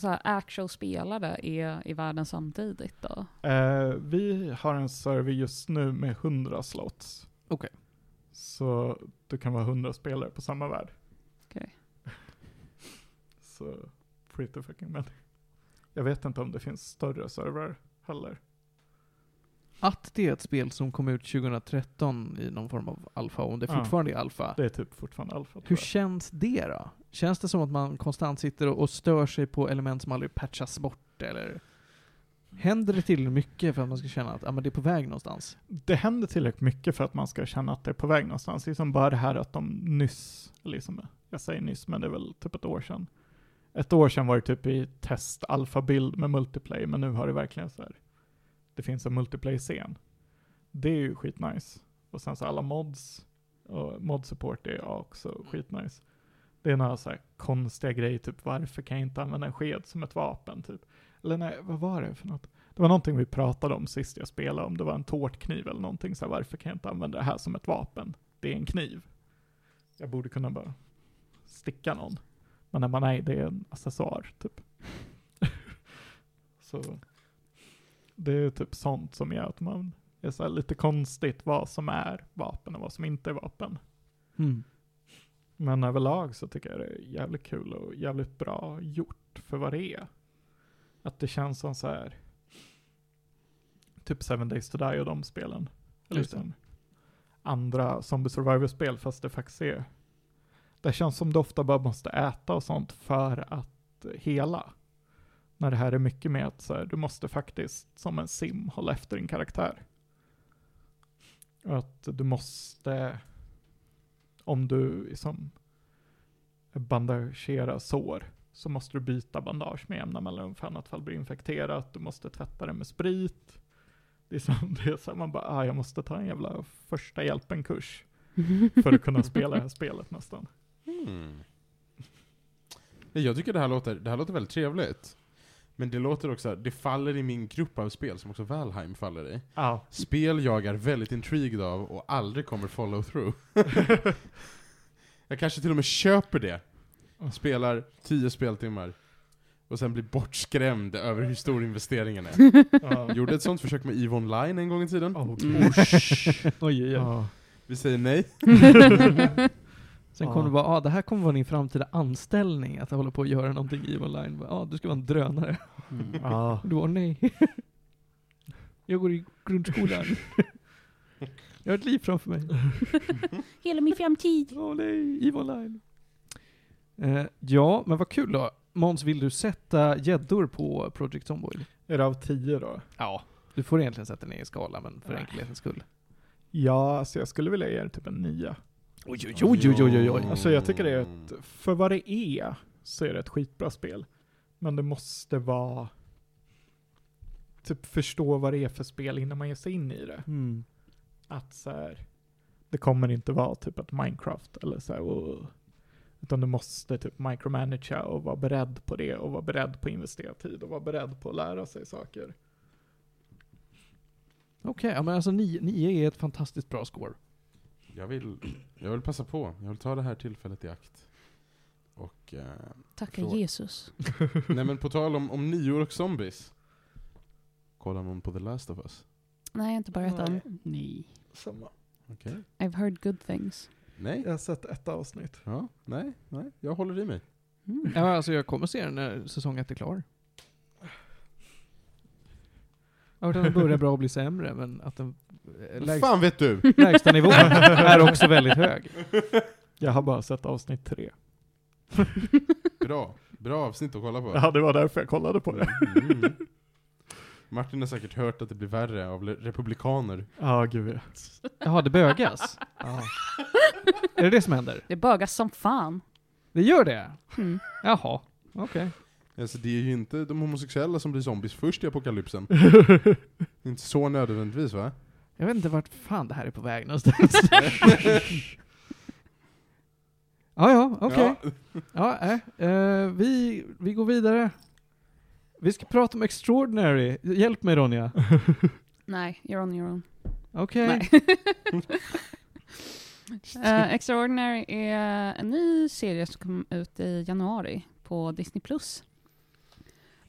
Speaker 4: så här, actual spelare är i världen samtidigt då?
Speaker 5: eh, Vi har en server just nu med 100 slots.
Speaker 2: Okej.
Speaker 5: Så du kan vara 100 spelare på samma värld.
Speaker 4: Okej.
Speaker 5: Så, pretty fucking many. Jag vet inte om det finns större server heller.
Speaker 2: Att det är ett spel som kom ut 2013 i någon form av alfa, och om det
Speaker 5: Ja.
Speaker 2: fortfarande är alfa.
Speaker 5: Det är typ fortfarande alfa
Speaker 2: Hur känns det då? Känns det som att man konstant sitter och, stör sig på element som aldrig patchas bort, eller? Händer det tillräckligt mycket för att man ska känna att ah, men det är på väg någonstans?
Speaker 5: det händer tillräckligt mycket för att man ska känna att det är på väg någonstans. Liksom bara det här att de nyss, liksom, jag säger nyss, men det är väl typ ett år sedan. Ett år sedan var det typ i test alfa-bild med multiplayer, men nu har det verkligen så här. Det finns en multiplayer-scen. Det är ju skitnice. Och sen så alla mods, och mod support är också skitnice. Det är några så här konstiga grejer, typ varför kan jag inte använda en sked som ett vapen, typ. Eller nej, vad var det för något? Det var någonting vi pratade om sist jag spelade, om det var en tårtkniv eller någonting så här, varför kan jag inte använda det här som ett vapen? Det är en kniv. Jag borde kunna bara sticka någon. Men när man nej, det är en accessoar, typ. [LAUGHS] så det är typ sånt som gör att man är så lite konstigt vad som är vapen och vad som inte är vapen.
Speaker 2: Mm.
Speaker 5: Men överlag så tycker jag det är jävligt kul och jävligt bra gjort för vad det är. Att det känns som så här typ Seven Days to Die och de spelen. Eller liksom andra Zombie Survivor-spel fast det faktiskt är det känns som du ofta bara måste äta och sånt för att hela. När det här är mycket mer att så här, du måste faktiskt som en sim hålla efter din karaktär. Och att du måste, om du liksom bandagerar sår, så måste du byta bandage med jämna mellanrum för annat fall blir infekterat. Du måste tvätta det med sprit. Det är som [LAUGHS] det är så här, man bara, ah, jag måste ta en jävla första hjälpen-kurs [LAUGHS] för att kunna spela det här spelet nästan.
Speaker 1: Nej, Jag tycker det här låter, det här låter väldigt trevligt. Men det låter också, det faller i min grupp av spel som också Valheim faller i.
Speaker 5: Ja,
Speaker 1: Spel jag är väldigt intrigued av och aldrig kommer follow through. [LAUGHS] jag kanske till och med köper det. Spelar 10 speltimmar. Och sen blir bortskrämd över hur stor investeringen är. [LAUGHS]
Speaker 5: ja.
Speaker 1: Gjorde ett sånt försök med EVE Online en gång i tiden.
Speaker 5: Oh,
Speaker 4: Mm. [LAUGHS]
Speaker 2: Oj, oj, oj.
Speaker 1: Vi säger nej.
Speaker 2: Sen
Speaker 5: Ja.
Speaker 2: kommer det bara, ah, det här kommer vara din framtida anställning, att hålla på att göra någonting i online. Ja, ah, du ska vara en drönare.
Speaker 3: Mm. [LAUGHS]
Speaker 5: Ja.
Speaker 2: Du bara, nej. [LAUGHS] Jag går i grundskolan. [LAUGHS] Jag har ett liv framför mig.
Speaker 4: Hela min framtid.
Speaker 2: Åh nej, EVE Online. Eh, ja, men vad kul då. Måns, vill du sätta gäddor på Project Zomboid?
Speaker 5: Är det av tio då?
Speaker 2: Ja. Du får egentligen sätta ner i skala, men för enkelhetens skull.
Speaker 5: Ja, alltså jag skulle vilja ge det typ en nia.
Speaker 2: Oj, oj, oj, oj, oj, oj.
Speaker 5: Alltså jag tycker det är ett, för vad det är, så är det ett skitbra spel. Men det måste vara, typ förstå vad det är för spel innan man ger sig in i det.
Speaker 2: Mm.
Speaker 5: Att så här, det kommer inte vara typ ett Minecraft eller så här, och, utan du måste typ micromanagera och vara beredd på det och vara beredd på att investera tid och vara beredd på att lära sig saker.
Speaker 2: Okej, ja men alltså 9 är ett fantastiskt bra score.
Speaker 1: Jag vill, jag vill passa på. Jag vill ta det här tillfället i akt. Och, eh,
Speaker 4: Tacka
Speaker 1: Förlåt.
Speaker 4: Jesus. [LAUGHS]
Speaker 1: nej men på tal om, om nior och zombies. Kollar någon på The Last of Us?
Speaker 4: Nej, jag har inte börjat än.
Speaker 3: Nej.
Speaker 5: Samma.
Speaker 1: Okej.
Speaker 4: I've heard good things.
Speaker 1: Nej?
Speaker 5: Jag har sett ett avsnitt.
Speaker 1: Ja, nej, nej. Jag håller i mig.
Speaker 4: Mm.
Speaker 2: Ja, alltså jag kommer se den när säsong 1 är klar. Jag har hört att den börjar bra och blir sämre, men att den lägsta,
Speaker 1: fan vet du?
Speaker 2: lägsta nivån är också väldigt hög.
Speaker 5: Jag har bara sett avsnitt tre.
Speaker 1: Bra. Bra avsnitt att kolla på.
Speaker 5: Ja, det var därför jag kollade på det.
Speaker 1: Mm. Martin har säkert hört att det blir värre av republikaner.
Speaker 5: Ja, gud ja.
Speaker 2: Jaha, det bögas?
Speaker 5: ja.
Speaker 2: Är det det som händer?
Speaker 4: Det bögas som fan.
Speaker 2: Det gör det?
Speaker 4: Mm.
Speaker 2: Jaha, okej.
Speaker 1: Alltså det är ju inte de homosexuella som blir zombies först i apokalypsen. [LAUGHS] inte så nödvändigtvis va?
Speaker 2: Jag vet inte vart fan det här är på väg någonstans. [LAUGHS] ja, ja, okej.
Speaker 1: Ja.
Speaker 2: Ja, äh, vi, vi går vidare. Vi ska prata om Extraordinary. Hjälp mig Ronja. [LAUGHS]
Speaker 4: Nej, you're on your own.
Speaker 2: Okej.
Speaker 4: Nej. [LAUGHS] Eh, Extraordinary är en ny serie som kom ut i januari på Disney+. Plus.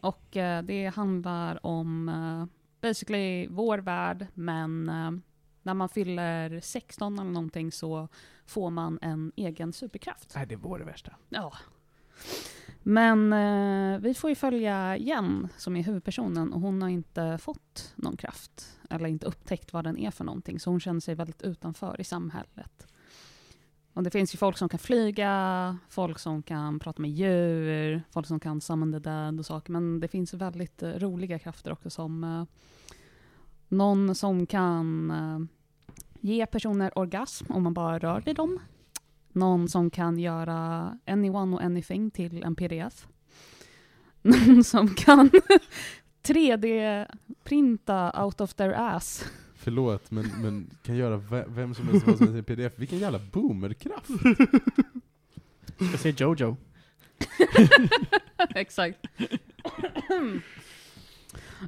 Speaker 4: Och eh, det handlar om uh, basically vår värld, men eh, när man fyller 16 eller någonting så får man en egen superkraft.
Speaker 2: Nej, det var det värsta.
Speaker 4: Ja. Men eh, vi får ju följa Jen, som är huvudpersonen, och hon har inte fått någon kraft, eller inte upptäckt vad den är för någonting, så hon känner sig väldigt utanför i samhället. Och det finns ju folk som kan flyga, folk som kan prata med djur, folk som kan summon the dead och saker, men det finns väldigt eh, roliga krafter också som eh, någon som kan eh, ge personer orgasm om man bara rör vid dem. Någon som kan göra anyone och anything till en pdf. [LAUGHS] Någon som kan [LAUGHS] 3D-printa out of their ass.
Speaker 1: Förlåt, men, men kan göra ve- vem som helst vad som helst i pdf. Vilken jävla boomerkraft!
Speaker 3: Ska se Jojo. [LAUGHS]
Speaker 4: Exakt. [CLEARS THROAT]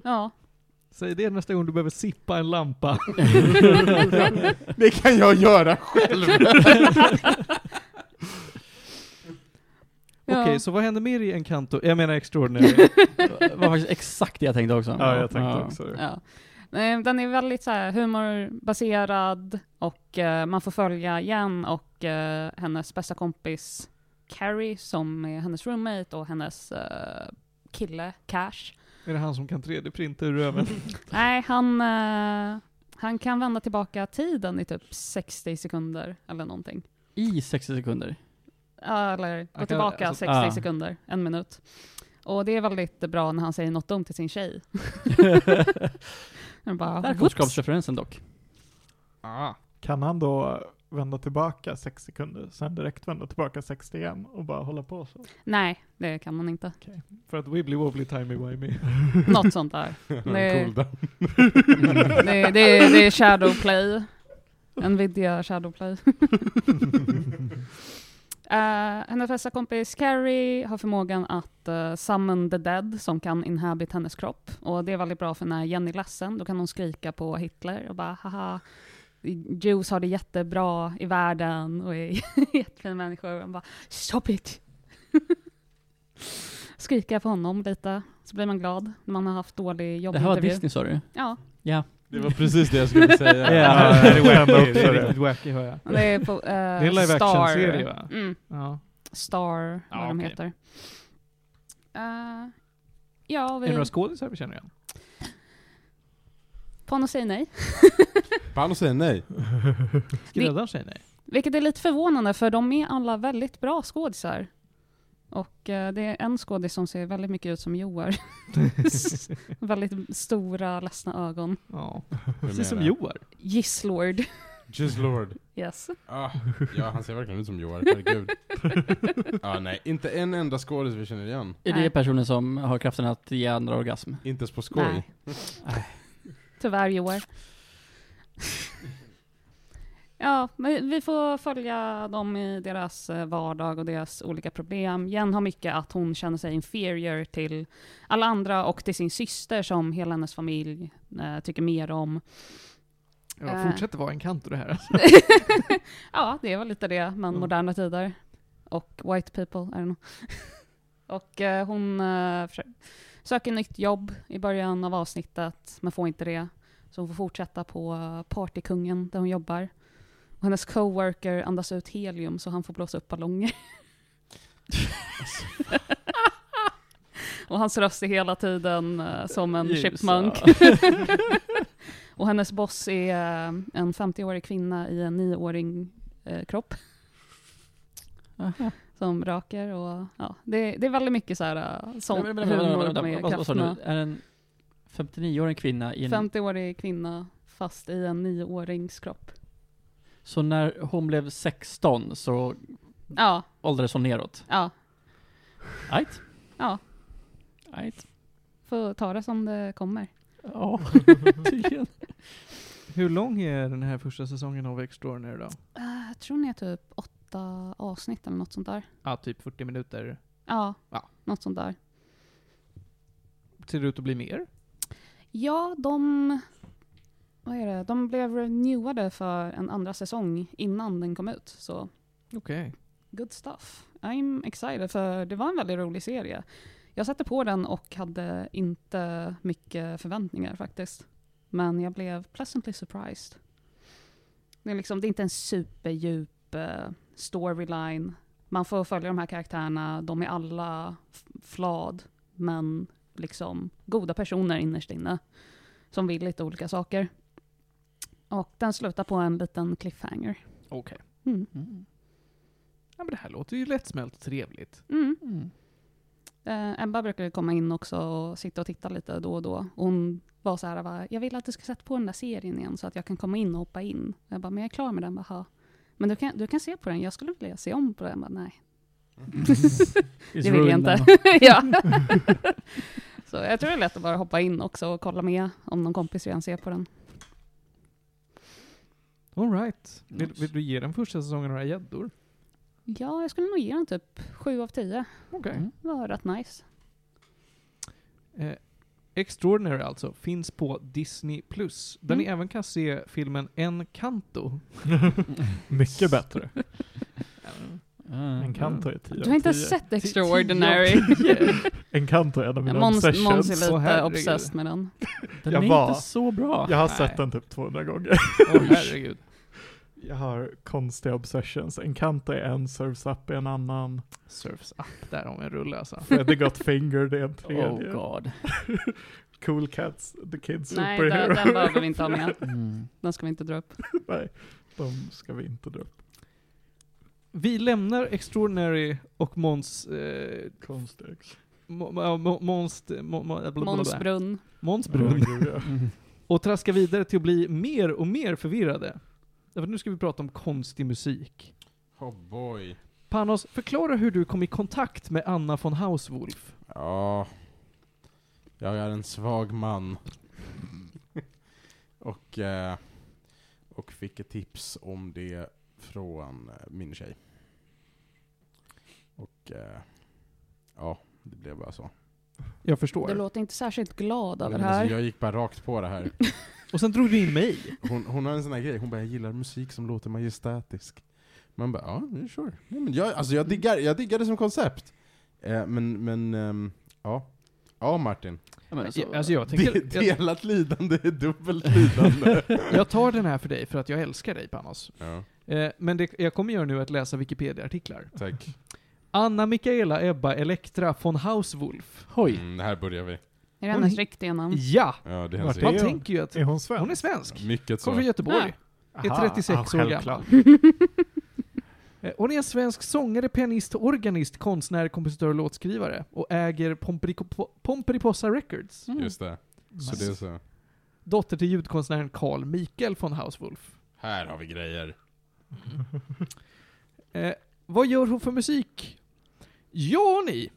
Speaker 4: ja,
Speaker 2: Säg det nästa gång du behöver sippa en lampa. [LAUGHS]
Speaker 1: Det kan jag göra själv! [LAUGHS]
Speaker 4: Ja.
Speaker 2: Okej, så vad händer mer i Encanto? Jag menar Extraordinary.
Speaker 3: Det var faktiskt exakt det jag tänkte också.
Speaker 5: Ja, jag tänkte också det.
Speaker 4: Ja. Nej, Den är väldigt så här humorbaserad och eh, man får följa Jen och eh, hennes bästa kompis Carrie som är hennes roommate och hennes eh, kille Cash.
Speaker 2: är det han som kan 3D-printa ur röven? [LAUGHS]
Speaker 4: Nej, han, eh, han kan vända tillbaka tiden i typ 60 sekunder eller någonting.
Speaker 3: I 60 sekunder.
Speaker 4: Ja, eller gå
Speaker 2: kan-
Speaker 4: tillbaka
Speaker 2: alltså-
Speaker 4: 60
Speaker 3: ah.
Speaker 4: sekunder, en minut. Och det är väldigt bra när han säger något dumt till sin tjej. [LAUGHS] [LAUGHS] Jag bara,
Speaker 3: Där kom
Speaker 4: "Whoops."
Speaker 3: skapsreferensen dock.
Speaker 2: ah.
Speaker 5: Kan han då vända tillbaka 6 sekunder, sen direkt vända tillbaka 60 igen och bara hålla på så?
Speaker 4: Nej, det kan man inte.
Speaker 2: För att wibbly wobbly timey wimey. [LAUGHS]
Speaker 4: Något sånt där.
Speaker 1: Han en cooldown.
Speaker 4: Det, det, är- det är Shadowplay. Nvidia Shadowplay. [LAUGHS] Uh, hennes bästa kompis Carrie har förmågan att uh, summon the dead som kan inhabit hennes kropp. Och det är väldigt bra för när Jenny är ledsen, då kan hon skrika på Hitler och bara haha, Jews har det jättebra i världen och är [LAUGHS] jättefina människor. Och bara stop it! [LAUGHS] Skrika på honom lite, så blir man glad när man har haft dålig
Speaker 3: Det
Speaker 4: jobbintervju.
Speaker 3: här var Disney sa du?
Speaker 4: Ja,
Speaker 3: Ja.
Speaker 1: Det var precis det jag skulle säga. [LAUGHS]
Speaker 3: Ja.
Speaker 2: det är wacky, det är riktigt wacky hör jag.
Speaker 4: det är på uh,
Speaker 2: Det är live
Speaker 4: Star.
Speaker 2: action-serie, va?
Speaker 4: Mm.
Speaker 2: Ja.
Speaker 4: Star,
Speaker 2: Ja,
Speaker 4: vad de
Speaker 2: okej.
Speaker 4: heter. Uh, ja,
Speaker 2: Är det
Speaker 4: vi...
Speaker 2: några skådisar vi känner igen?
Speaker 4: Panos säger nej. [LAUGHS]
Speaker 1: Panos säger nej. [LAUGHS]
Speaker 2: Skräddaren säger nej.
Speaker 4: Vilket är lite förvånande, för de är alla väldigt bra skådisar. Och eh, det är en skådis som ser väldigt mycket ut som Joar. [LAUGHS] väldigt stora, ledsna ögon.
Speaker 2: Ja. Precis som? Joar.
Speaker 4: Gisslord.
Speaker 1: Just Lord.
Speaker 4: Yes.
Speaker 1: Ah, [LAUGHS] ja, han ser verkligen ut som Joar, herregud. [LAUGHS] ah, nej, inte en enda skådis vi känner igen.
Speaker 3: Är det personen som har kraften att ge andra orgasm?
Speaker 1: Inte ens på skoj.
Speaker 4: Nej. Tyvärr Joar. Ja, men vi får följa dem i deras eh, vardag och deras olika problem. Jen har mycket att hon känner sig inferior till alla andra och till sin syster som hela hennes familj eh, tycker mer om.
Speaker 2: Ja,
Speaker 4: Eh.
Speaker 2: fortsätter vara en kanto det här alltså. [LAUGHS]
Speaker 4: ja, det är väl lite det, men
Speaker 2: Mm.
Speaker 4: moderna tider. Och white people, I don't know. [LAUGHS] och eh, hon eh, söker nytt jobb i början av avsnittet, men får inte det. Så hon får fortsätta på eh, Partykungen där hon jobbar. Och hennes coworker andas ut helium så han får blåsa upp ballonger. och hans röst är hela tiden eh, som en
Speaker 2: Ljus,
Speaker 4: chipmunk. [LAUGHS] och hennes boss är eh, en 50-årig kvinna i en 9-åring eh, kropp som röker och ja, det, det är väldigt mycket så här uh, sånt humor med
Speaker 3: vad- vad sa du? Är en 59-årig kvinna i en...
Speaker 4: 50-årig kvinna fast i en 9-årings kropp.
Speaker 3: Så när hon blev 16 så
Speaker 4: Ja,
Speaker 3: åldrades hon neråt?
Speaker 4: ja,
Speaker 3: Right?
Speaker 4: ja.
Speaker 3: Right.
Speaker 4: Får ta det som det kommer.
Speaker 3: Ja, [LAUGHS] tydligen.
Speaker 2: Hur lång är den här första säsongen av Extraordinary då?
Speaker 4: Uh, jag tror ni är typ åtta avsnitt eller något sånt där.
Speaker 2: Ja, typ 40 minuter.
Speaker 4: Ja,
Speaker 2: Ja.
Speaker 4: något sånt där.
Speaker 2: Ser det ut att bli mer?
Speaker 4: Ja, de... Vad är det? De blev renewade för en andra säsong innan den kom ut. Så
Speaker 2: Okej.
Speaker 4: good stuff. I'm excited för det var en väldigt rolig serie. Jag satte på den och hade inte mycket förväntningar faktiskt. Men jag blev pleasantly surprised. Det är, liksom, det är inte en superdjup eh, storyline. Man får följa de här karaktärerna, de är alla f- flawed, men liksom goda personer innerst inne. Som vill lite olika saker. Och den slutar på en liten cliffhanger.
Speaker 2: Okej.
Speaker 4: Mm.
Speaker 3: Mm.
Speaker 2: Ja men det här låter ju lättsmält och trevligt.
Speaker 4: Mm.
Speaker 3: Mm.
Speaker 4: Eh, Ebba brukar komma in också och sitta och titta lite då och då. Och hon var så här, va, jag vill att du ska sätta på den där serien igen så att jag kan komma in och hoppa in. Jag bara, men jag är klar med den. Bara, men du kan, du kan se på den, jag skulle vilja se om på den. Jag bara, nej, [LAUGHS] det vill jag inte. [LAUGHS] ja. [LAUGHS] så jag tror det är lätt att bara hoppa in också och kolla med om någon kompis redan ser på den.
Speaker 2: Alright. Vill,
Speaker 3: Nice.
Speaker 2: vill du ge den första säsongen några gäddor?
Speaker 4: Ja, jag skulle nog ge den typ sju av tio.
Speaker 2: Okej.
Speaker 3: Mm.
Speaker 4: Det var rätt nice.
Speaker 2: Eh, Extraordinary alltså, finns på Disney+. Plus Där ni
Speaker 4: Mm.
Speaker 2: även kan se filmen Encanto. [LAUGHS]
Speaker 5: Mycket bättre. [LAUGHS]
Speaker 3: Ah.
Speaker 5: En kanto är 10
Speaker 4: Du har inte
Speaker 5: av 10.
Speaker 4: sett Extraordinary? [LAUGHS]
Speaker 5: En kanto är en av mina
Speaker 4: Måns, Måns
Speaker 5: obsessions.
Speaker 4: är lite obsessed med den.
Speaker 3: Den
Speaker 5: Jag
Speaker 3: är
Speaker 5: var-
Speaker 3: inte så bra.
Speaker 5: Jag har
Speaker 2: Nej.
Speaker 5: sett den typ 200 gånger.
Speaker 2: Åh herregud. [LAUGHS]
Speaker 5: Jag har konstiga obsessions. En kanto är en, Surfs Up är en annan.
Speaker 2: Surfs up där om en rulle alltså.
Speaker 5: Freddy Got Fingered är en
Speaker 3: Oh
Speaker 5: tredje.
Speaker 3: god. [LAUGHS]
Speaker 5: cool Cats, The Kids
Speaker 4: Nej,
Speaker 5: Superhero.
Speaker 4: den, den behöver vi inte ha med.
Speaker 3: Mm.
Speaker 4: Den ska vi inte dra upp.
Speaker 5: Nej, de ska vi inte dra upp.
Speaker 2: Vi lämnar Extraordinary och Måns... Eh, må- må- Måns...
Speaker 4: Brunn.
Speaker 2: Måns Brunn.
Speaker 3: Mm.
Speaker 2: Och traskar vidare till att bli mer och mer förvirrade. Därför nu ska vi prata om konstig musik.
Speaker 1: Oh boy.
Speaker 2: Panos, förklara hur du kom i kontakt med Anna von Hauswolf.
Speaker 1: Ja, jag är en svag man. [LAUGHS] och, eh, och fick ett tips om det från eh, min tjej. Och eh, ja, det blev bara så.
Speaker 2: Jag förstår.
Speaker 4: Du låter inte särskilt glad över det
Speaker 1: alltså,
Speaker 4: här.
Speaker 1: jag gick bara rakt på det här. [LAUGHS]
Speaker 2: Och sen drog du in mig.
Speaker 1: Hon, hon har en sån här grej, hon bara 'jag gillar musik som låter majestätisk' Man bara 'ja, sure' Nej, men jag, alltså, jag, diggar, jag diggar det som koncept. Eh, men, men, ehm, ja. Ja Martin.
Speaker 3: Ja, men så,
Speaker 2: Alltså jag tänker...
Speaker 1: De,
Speaker 2: Jag,
Speaker 1: delat lidande är dubbelt lidande. [LAUGHS]
Speaker 2: jag tar den här för dig för att jag älskar dig Panos.
Speaker 1: ja,
Speaker 2: Eh, men det jag kommer göra nu är att läsa Wikipedia-artiklar.
Speaker 1: tack.
Speaker 2: Anna Mikaela Ebba Elektra von Hauswolf.
Speaker 3: Hoj.
Speaker 1: Mm, här börjar vi.
Speaker 4: Är det
Speaker 2: Hon-
Speaker 4: hennes riktiga namn?
Speaker 2: Ja!
Speaker 1: Ja, det är hennes
Speaker 5: är
Speaker 2: Man
Speaker 5: hon?
Speaker 2: tänker ju att
Speaker 5: Är hon svensk?
Speaker 2: hon är svensk.
Speaker 1: Mycket så.
Speaker 2: Kommer från Göteborg. är
Speaker 5: Aha,
Speaker 2: 36 år
Speaker 5: självklart. [LAUGHS]
Speaker 2: Eh, Hon är en svensk sångare, pianist, organist, konstnär, kompositör och låtskrivare. Och äger Pomperipo- Pomperipossa Records.
Speaker 4: Mm.
Speaker 1: Just det. Så det är så.
Speaker 2: Dotter till ljudkonstnären Carl Mikael von Hauswolf.
Speaker 1: Här har vi grejer. [LAUGHS]
Speaker 2: Eh, vad gör hon för musik? Ja ni!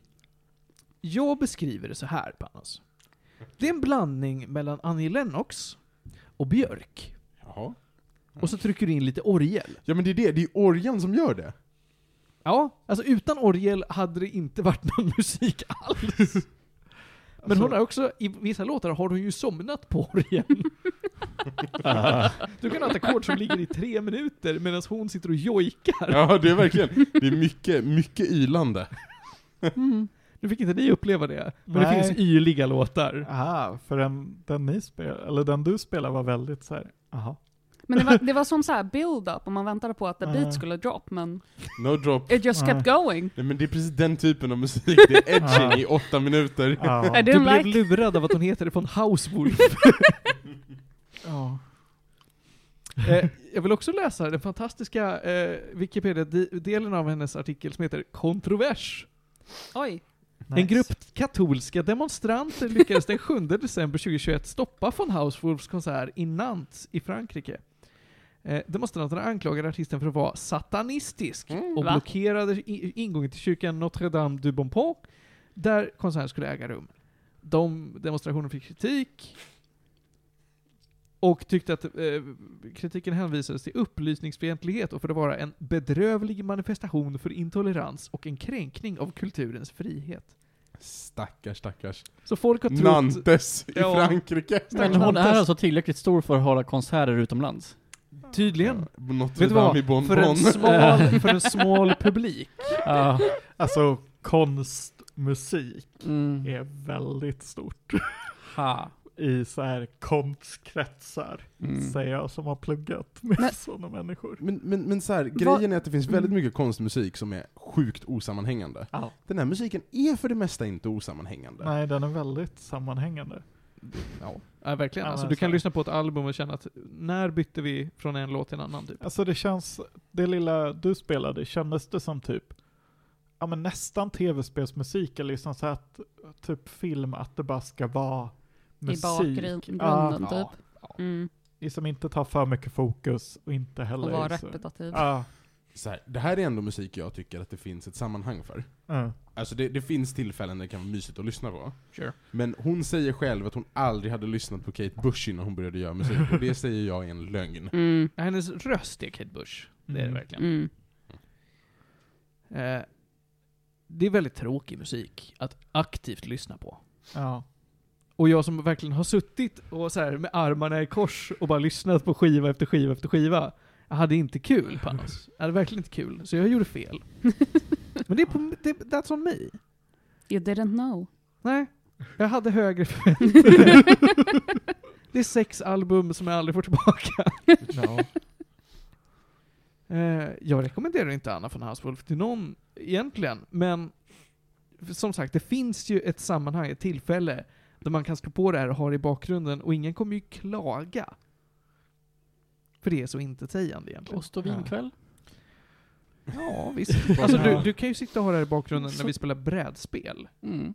Speaker 2: Jag beskriver det så här, Panos. Det är en blandning mellan Annie Lennox och Björk.
Speaker 1: Jaha.
Speaker 2: Och så trycker du in lite orgel.
Speaker 1: Ja men det är det, det är orgeln som gör det.
Speaker 2: Ja, alltså utan orgel hade det inte varit någon [LAUGHS] musik alls. Men hon har också, i vissa låtar har hon ju somnat på orgeln. [LAUGHS] Du kan ha ett ackord som ligger i tre minuter medan hon sitter och jojkar.
Speaker 1: Ja det är verkligen, det är mycket, mycket ylande.
Speaker 4: Mm.
Speaker 2: Nu fick inte ni uppleva det, men
Speaker 5: Nej.
Speaker 2: det finns yliga låtar.
Speaker 5: Aha, för den, den ni spelar, eller den du spelar var väldigt så här. aha.
Speaker 4: Men det var, [LAUGHS] det var sån så här build-up och man väntade på att the beat skulle drop, men
Speaker 1: No drop.
Speaker 4: it just kept going.
Speaker 1: Nej men det är precis den typen av musik, det är edging i åtta minuter.
Speaker 5: Ja. [LAUGHS]
Speaker 4: I
Speaker 2: Du
Speaker 4: didn't
Speaker 2: blev
Speaker 4: like...
Speaker 2: lurad av att hon heter från Housewolf. [LAUGHS]
Speaker 5: ja.
Speaker 2: eh, jag vill också läsa den fantastiska eh, Wikipedia-delen av hennes artikel som heter Kontrovers.
Speaker 4: Oj.
Speaker 2: En grupp katolska demonstranter lyckades den 7 december 2021 stoppa von Hauswolfs konsert i Nantes i Frankrike. Eh, demonstranterna anklagade artisten för att vara satanistisk
Speaker 4: Mm,
Speaker 2: och
Speaker 4: va?
Speaker 2: blockerade ingången till kyrkan Notre-Dame du Bonpont, där konserten skulle äga rum. De demonstrationen fick kritik och tyckte att eh, kritiken hänvisades till upplysningsfientlighet och för att vara en bedrövlig manifestation för intolerans och en kränkning av kulturens frihet.
Speaker 1: Stackars, stackars.
Speaker 2: Så folk har trott...
Speaker 1: Nantes i
Speaker 2: Ja.
Speaker 1: Frankrike.
Speaker 3: Men hon är alltså tillräckligt stor för att hålla konstser utomlands?
Speaker 2: Tydligen.
Speaker 1: Notre
Speaker 2: Vet du
Speaker 1: Dame i
Speaker 2: vad? För en,
Speaker 1: Bonbon.
Speaker 2: smal, [LAUGHS] för en smal publik.
Speaker 3: Ja.
Speaker 5: Alltså konstmusik
Speaker 3: Mm.
Speaker 5: är väldigt stort
Speaker 3: Ha. [LAUGHS]
Speaker 5: i så här konstkretsar,
Speaker 3: Mm.
Speaker 5: säger jag som har pluggat med
Speaker 4: Men-
Speaker 5: sådana människor.
Speaker 1: Men, men, men så här, grejen är att det finns väldigt mycket konstmusik som är sjukt osammanhängande.
Speaker 5: Ja.
Speaker 1: Den här musiken är för det mesta inte osammanhängande.
Speaker 5: Nej, den är väldigt sammanhängande.
Speaker 2: Ja, ja verkligen.
Speaker 5: Ja,
Speaker 2: alltså, du kan lyssna på ett album och känna att när bytte vi från en låt till en annan typ?
Speaker 5: Alltså det känns, det lilla du spelade, kändes det som typ, ja men nästan tv-spelsmusik eller liksom så här att, typ film, att det bara ska vara musik.
Speaker 4: bakgrunden
Speaker 5: Ja,
Speaker 4: typ. Mm.
Speaker 5: som inte tar för mycket fokus och inte heller
Speaker 4: Och vara
Speaker 5: så-
Speaker 4: repetitiv.
Speaker 5: Ja.
Speaker 1: Så här, det här är ändå musik jag tycker att det finns ett sammanhang för.
Speaker 5: ja.
Speaker 1: Alltså det, det finns tillfällen där det kan vara mysigt att lyssna på.
Speaker 2: Sure.
Speaker 1: Men hon säger själv att hon aldrig hade lyssnat på Kate Bush innan hon började göra musik, och det säger jag är en lögn. [LAUGHS]
Speaker 4: Mm.
Speaker 2: Hennes röst är Kate Bush. Det är det
Speaker 5: Mm.
Speaker 2: verkligen.
Speaker 4: Mm.
Speaker 2: Eh, det är väldigt tråkig musik att aktivt lyssna på.
Speaker 5: ja.
Speaker 2: Och jag som verkligen har suttit och så här med armarna i kors och bara lyssnat på skiva efter skiva efter skiva. Jag hade inte kul Panos. Jag hade verkligen inte kul. Så jag gjorde fel. [LAUGHS] Men det är på, det, that's on me.
Speaker 4: You didn't know.
Speaker 2: Nej, jag hade högre förväntningar. [LAUGHS] Det är sex album som jag aldrig får tillbaka.
Speaker 5: ja.
Speaker 2: Eh, jag rekommenderar inte Anna von Hauswolf till någon egentligen, men som sagt, det finns ju ett sammanhang, ett tillfälle, där man kan slå på det här och ha det i bakgrunden, och ingen kommer ju klaga. För det är så intetsägande egentligen.
Speaker 3: Ost och vinkväll?
Speaker 2: Ja, visst. [LAUGHS] Alltså du, du kan ju sitta och ha det här i bakgrunden när vi spelar brädspel.
Speaker 3: Mm.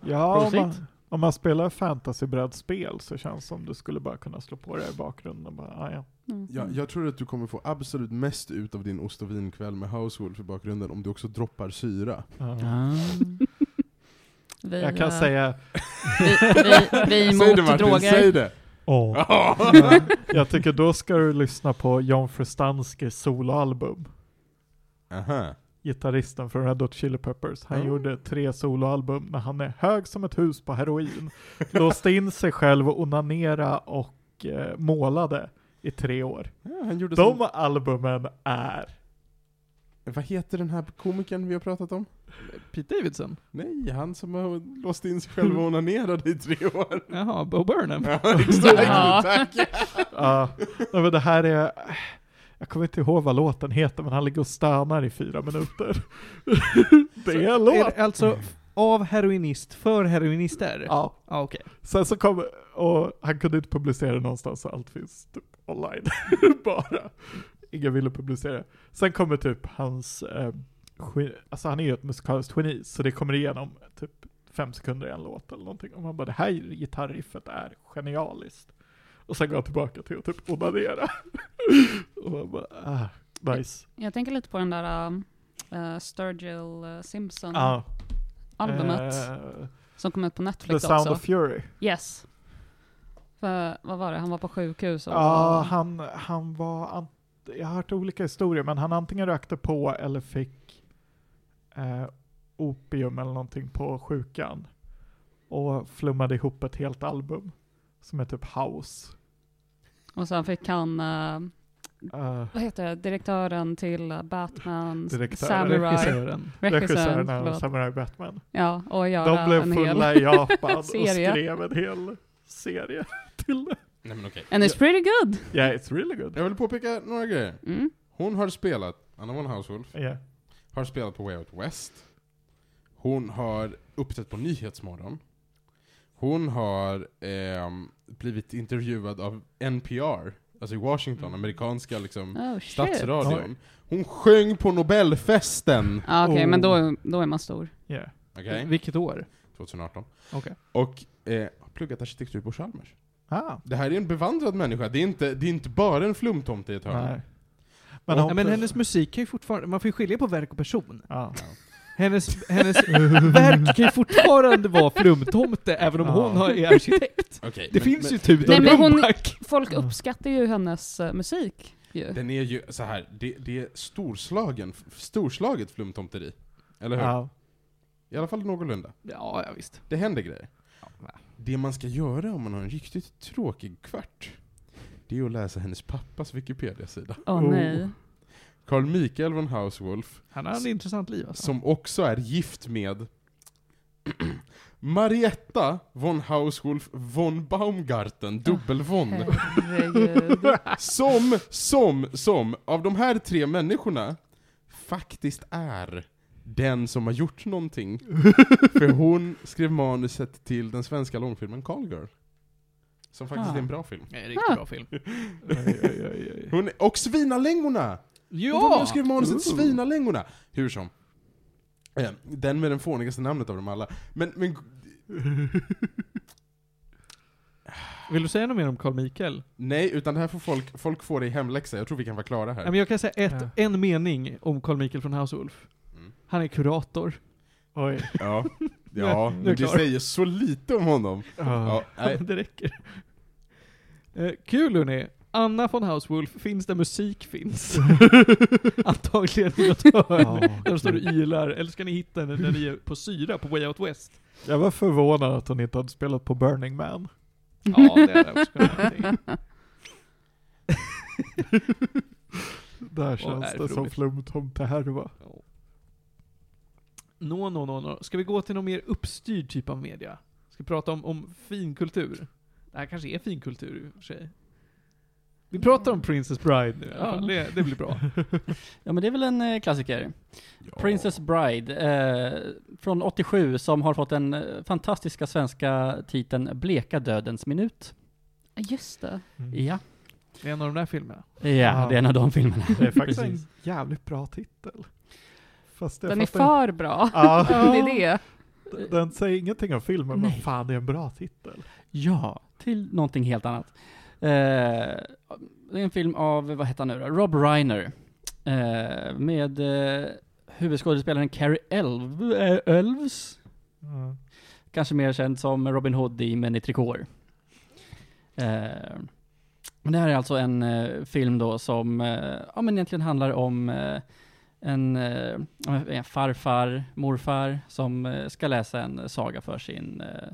Speaker 5: Ja, om man, om man spelar fantasybrädspel så känns det som du skulle bara kunna slå på det här i bakgrunden och bara, ah, ja.
Speaker 4: Mm.
Speaker 1: Jag, jag tror att du kommer få absolut mest ut av din ost och vinkväll med Housewolf i bakgrunden om du också droppar syra.
Speaker 5: ja.
Speaker 3: Ah.
Speaker 4: Vi,
Speaker 5: Jag kan
Speaker 4: eh,
Speaker 5: säga,
Speaker 4: vi, vi, vi är
Speaker 1: Säg det
Speaker 4: emot
Speaker 1: Martin,
Speaker 4: droger.
Speaker 1: säg det! Ja.
Speaker 5: Ja, jag tycker då ska du lyssna på John Frustanskis soloalbum.
Speaker 1: Aha.
Speaker 5: Gitarristen från Red Hot Chili Peppers. Han
Speaker 1: Mm.
Speaker 5: gjorde tre soloalbum när han är hög som ett hus på heroin. Låste in sig själv och onanera och eh, målade i tre år.
Speaker 1: Ja,
Speaker 5: De
Speaker 1: som,
Speaker 5: albumen är...
Speaker 1: Vad heter den här komikern vi har pratat om?
Speaker 2: Pete Davidson?
Speaker 1: Nej, han som har låst in sig själv och onanerade i tre år. [LAUGHS]
Speaker 2: Jaha, Bo Burnham?
Speaker 1: Ja, exakt,
Speaker 4: Ja.
Speaker 1: tack! [LAUGHS]
Speaker 5: Ja, nej, men det här är... Jag kommer inte ihåg vad låten heter, men han ligger och stönar i fyra minuter. [LAUGHS] det är en låt!
Speaker 2: alltså av heroinist för heroinister?
Speaker 5: Ja.
Speaker 2: ah, okej.
Speaker 5: Sen så kom, och han kunde inte publicera det någonstans så allt finns typ online. Bara. ingen ville publicera. Sen kommer typ hans, eh, alltså han är ju ett musikaliskt geni, så det kommer igenom typ fem sekunder i en låt eller någonting. Och man bara, det här gitarriffet är genialiskt. Och sen går han tillbaka till att typ onanera. [LAUGHS] och man bara, ah, nice.
Speaker 4: Jag tänker lite på den där uh, Sturgill uh, Simpson
Speaker 5: Ja.
Speaker 4: albumet
Speaker 5: Eh,
Speaker 4: som kom ut på
Speaker 5: The
Speaker 4: Netflix
Speaker 5: Sound
Speaker 4: också.
Speaker 5: of Fury.
Speaker 4: Yes. För, vad var det? Han var på sjukhus och...
Speaker 5: Ja, han, han var, jag har hört olika historier, men han antingen rökte på eller fick eh, opium eller någonting på sjukan. Och flummade ihop ett helt album. Som är typ house.
Speaker 4: och sen fick han, uh,
Speaker 5: Uh,
Speaker 4: vad heter det, direktören till Batman. Samurai,
Speaker 2: Regissören.
Speaker 4: regissören,
Speaker 5: av. Samurai Batman.
Speaker 4: Ja, och göra
Speaker 5: De blev
Speaker 4: en
Speaker 5: fulla
Speaker 4: hel...
Speaker 5: i Japan [LAUGHS] och skrev en hel serie till det.
Speaker 1: Nej men okej.
Speaker 4: And it's pretty good!
Speaker 5: Yeah, it's really good.
Speaker 1: Jag vill påpeka några grejer.
Speaker 4: Mm.
Speaker 1: Hon har spelat, Anna von Householf,
Speaker 5: Yeah.
Speaker 1: Har spelat på Way Out West. Hon har uppträtt på Nyhetsmorgon. Hon har ehm, blivit intervjuad av NPR, alltså i Washington,
Speaker 5: Mm.
Speaker 1: amerikanska liksom,
Speaker 4: Oh
Speaker 1: statsradion. Hon sjöng på Nobelfesten!
Speaker 4: Ja, okej,
Speaker 5: Oh.
Speaker 4: men då, då är man stor.
Speaker 5: Yeah.
Speaker 1: Okej?
Speaker 2: Vilket år?
Speaker 1: 2018.
Speaker 2: Okej.
Speaker 1: Och eh, har pluggat arkitektur på Chalmers.
Speaker 5: Ah,
Speaker 1: Det här är en bevandrad människa, det är inte, det är inte bara en flumtomte i ett hörn.
Speaker 5: Men,
Speaker 2: Ja, men hennes musik kan ju fortfarande, man får ju skilja på verk och person.
Speaker 5: ja.
Speaker 2: Hennes, hennes verk kan ju fortfarande vara flumtomte, även om
Speaker 5: Ja.
Speaker 2: hon har- är arkitekt.
Speaker 1: Okej,
Speaker 2: Det
Speaker 1: men-
Speaker 2: finns
Speaker 1: men
Speaker 2: ju Tudor
Speaker 4: Nej, men hon-. Folk uppskattar ju hennes uh, musik ju.
Speaker 1: Den är ju så här, det, det är storslagen, storslaget flumtomteri. Eller hur?
Speaker 5: ja.
Speaker 1: I alla fall någorlunda.
Speaker 2: Ja, ja visst.
Speaker 1: Det händer grejer.
Speaker 2: Ja.
Speaker 1: Det man ska göra om man har en riktigt tråkig kvart, det är att läsa hennes pappas Wikipedia-sida.
Speaker 4: Åh
Speaker 5: Oh.
Speaker 4: nej.
Speaker 1: Carl Michael von Hauswolf,
Speaker 2: Han har en intressant liv alltså.
Speaker 1: som också är gift med [CLEARS THROAT] Marietta von Hauswolf von Baumgarten, dubbel-von.
Speaker 4: Herregud. [LAUGHS]
Speaker 1: Som, som, som, av de här tre människorna, faktiskt är den som har gjort någonting. [LAUGHS] För hon skrev manuset till den svenska långfilmen Call Girl. Som faktiskt
Speaker 4: Ah.
Speaker 1: är en bra film.
Speaker 2: Det är en riktigt
Speaker 4: Ah.
Speaker 2: bra film. [LAUGHS]
Speaker 1: Hon, är- och Svinalängorna! Hon
Speaker 2: Ja!
Speaker 1: skrev manuset
Speaker 5: Ooh.
Speaker 1: Svinalängorna! Hur som. Eh, Den med den fånigaste namnet av dem alla. Men, men [LAUGHS]
Speaker 2: Vill du säga något mer om Carl Michael?
Speaker 1: nej, utan det här får folk, folk får det i hemläxa. Jag tror vi kan vara klara
Speaker 2: Ja,
Speaker 1: här.
Speaker 2: men jag kan säga ett,
Speaker 5: Ja.
Speaker 2: en mening om Carl Michael från Householf.
Speaker 1: Mm.
Speaker 2: Han är kurator.
Speaker 5: Oj.
Speaker 1: Ja, [LAUGHS] ja men
Speaker 2: jag
Speaker 1: det säger så lite om honom.
Speaker 5: Ja.
Speaker 1: Ja,
Speaker 2: det räcker. Eh, kul hörni. Anna von Hauswolf finns där musik finns. [LAUGHS] Antagligen i något hörn.
Speaker 5: Ja.
Speaker 2: Där står och ylar. Eller ska ni hitta henne när ni är på syra på Way Out West?
Speaker 5: Jag var förvånad att hon inte hade spelat på Burning Man.
Speaker 2: Ja, det är det också. [LAUGHS]
Speaker 5: Där
Speaker 2: är
Speaker 5: känns det som flumtomtehärva.
Speaker 2: Nå, nå, nå, nå. Ska vi gå till någon mer uppstyrd typ av media? Ska vi prata om, om finkultur? Det här kanske är finkultur i och för sig. Vi pratar om Princess Bride nu
Speaker 3: Ja.
Speaker 2: Det, det blir bra. [LAUGHS]
Speaker 3: Ja men det är väl en eh, klassiker.
Speaker 1: Ja.
Speaker 3: Princess Bride, eh, från 87, som har fått den eh, fantastiska svenska titeln Bleka dödens minut.
Speaker 4: Just det.
Speaker 5: Mm.
Speaker 3: Ja.
Speaker 2: Det är en av de där filmerna.
Speaker 3: Ja, det är en av de filmerna.
Speaker 5: Det är faktiskt [LAUGHS] en jävligt bra titel. Fast jag
Speaker 4: Den är för bra.
Speaker 5: Ja, [LAUGHS]
Speaker 4: Det är det.
Speaker 5: d- den säger ingenting om filmen, men
Speaker 3: Nej.
Speaker 5: fan det är en bra titel.
Speaker 3: Ja, till någonting helt annat. Eh, det är en film av, vad heter han nu då? Rob Reiner. Eh, med eh, huvudskådespelaren Carrie Elv, Elves.
Speaker 5: Mm.
Speaker 3: Kanske mer känd som Robin Hood i Men i trikåer. Eh, men det här är alltså en eh, film då som, eh, ja men egentligen handlar om eh, en, eh, en farfar, morfar, som eh, ska läsa en saga för sin, eh,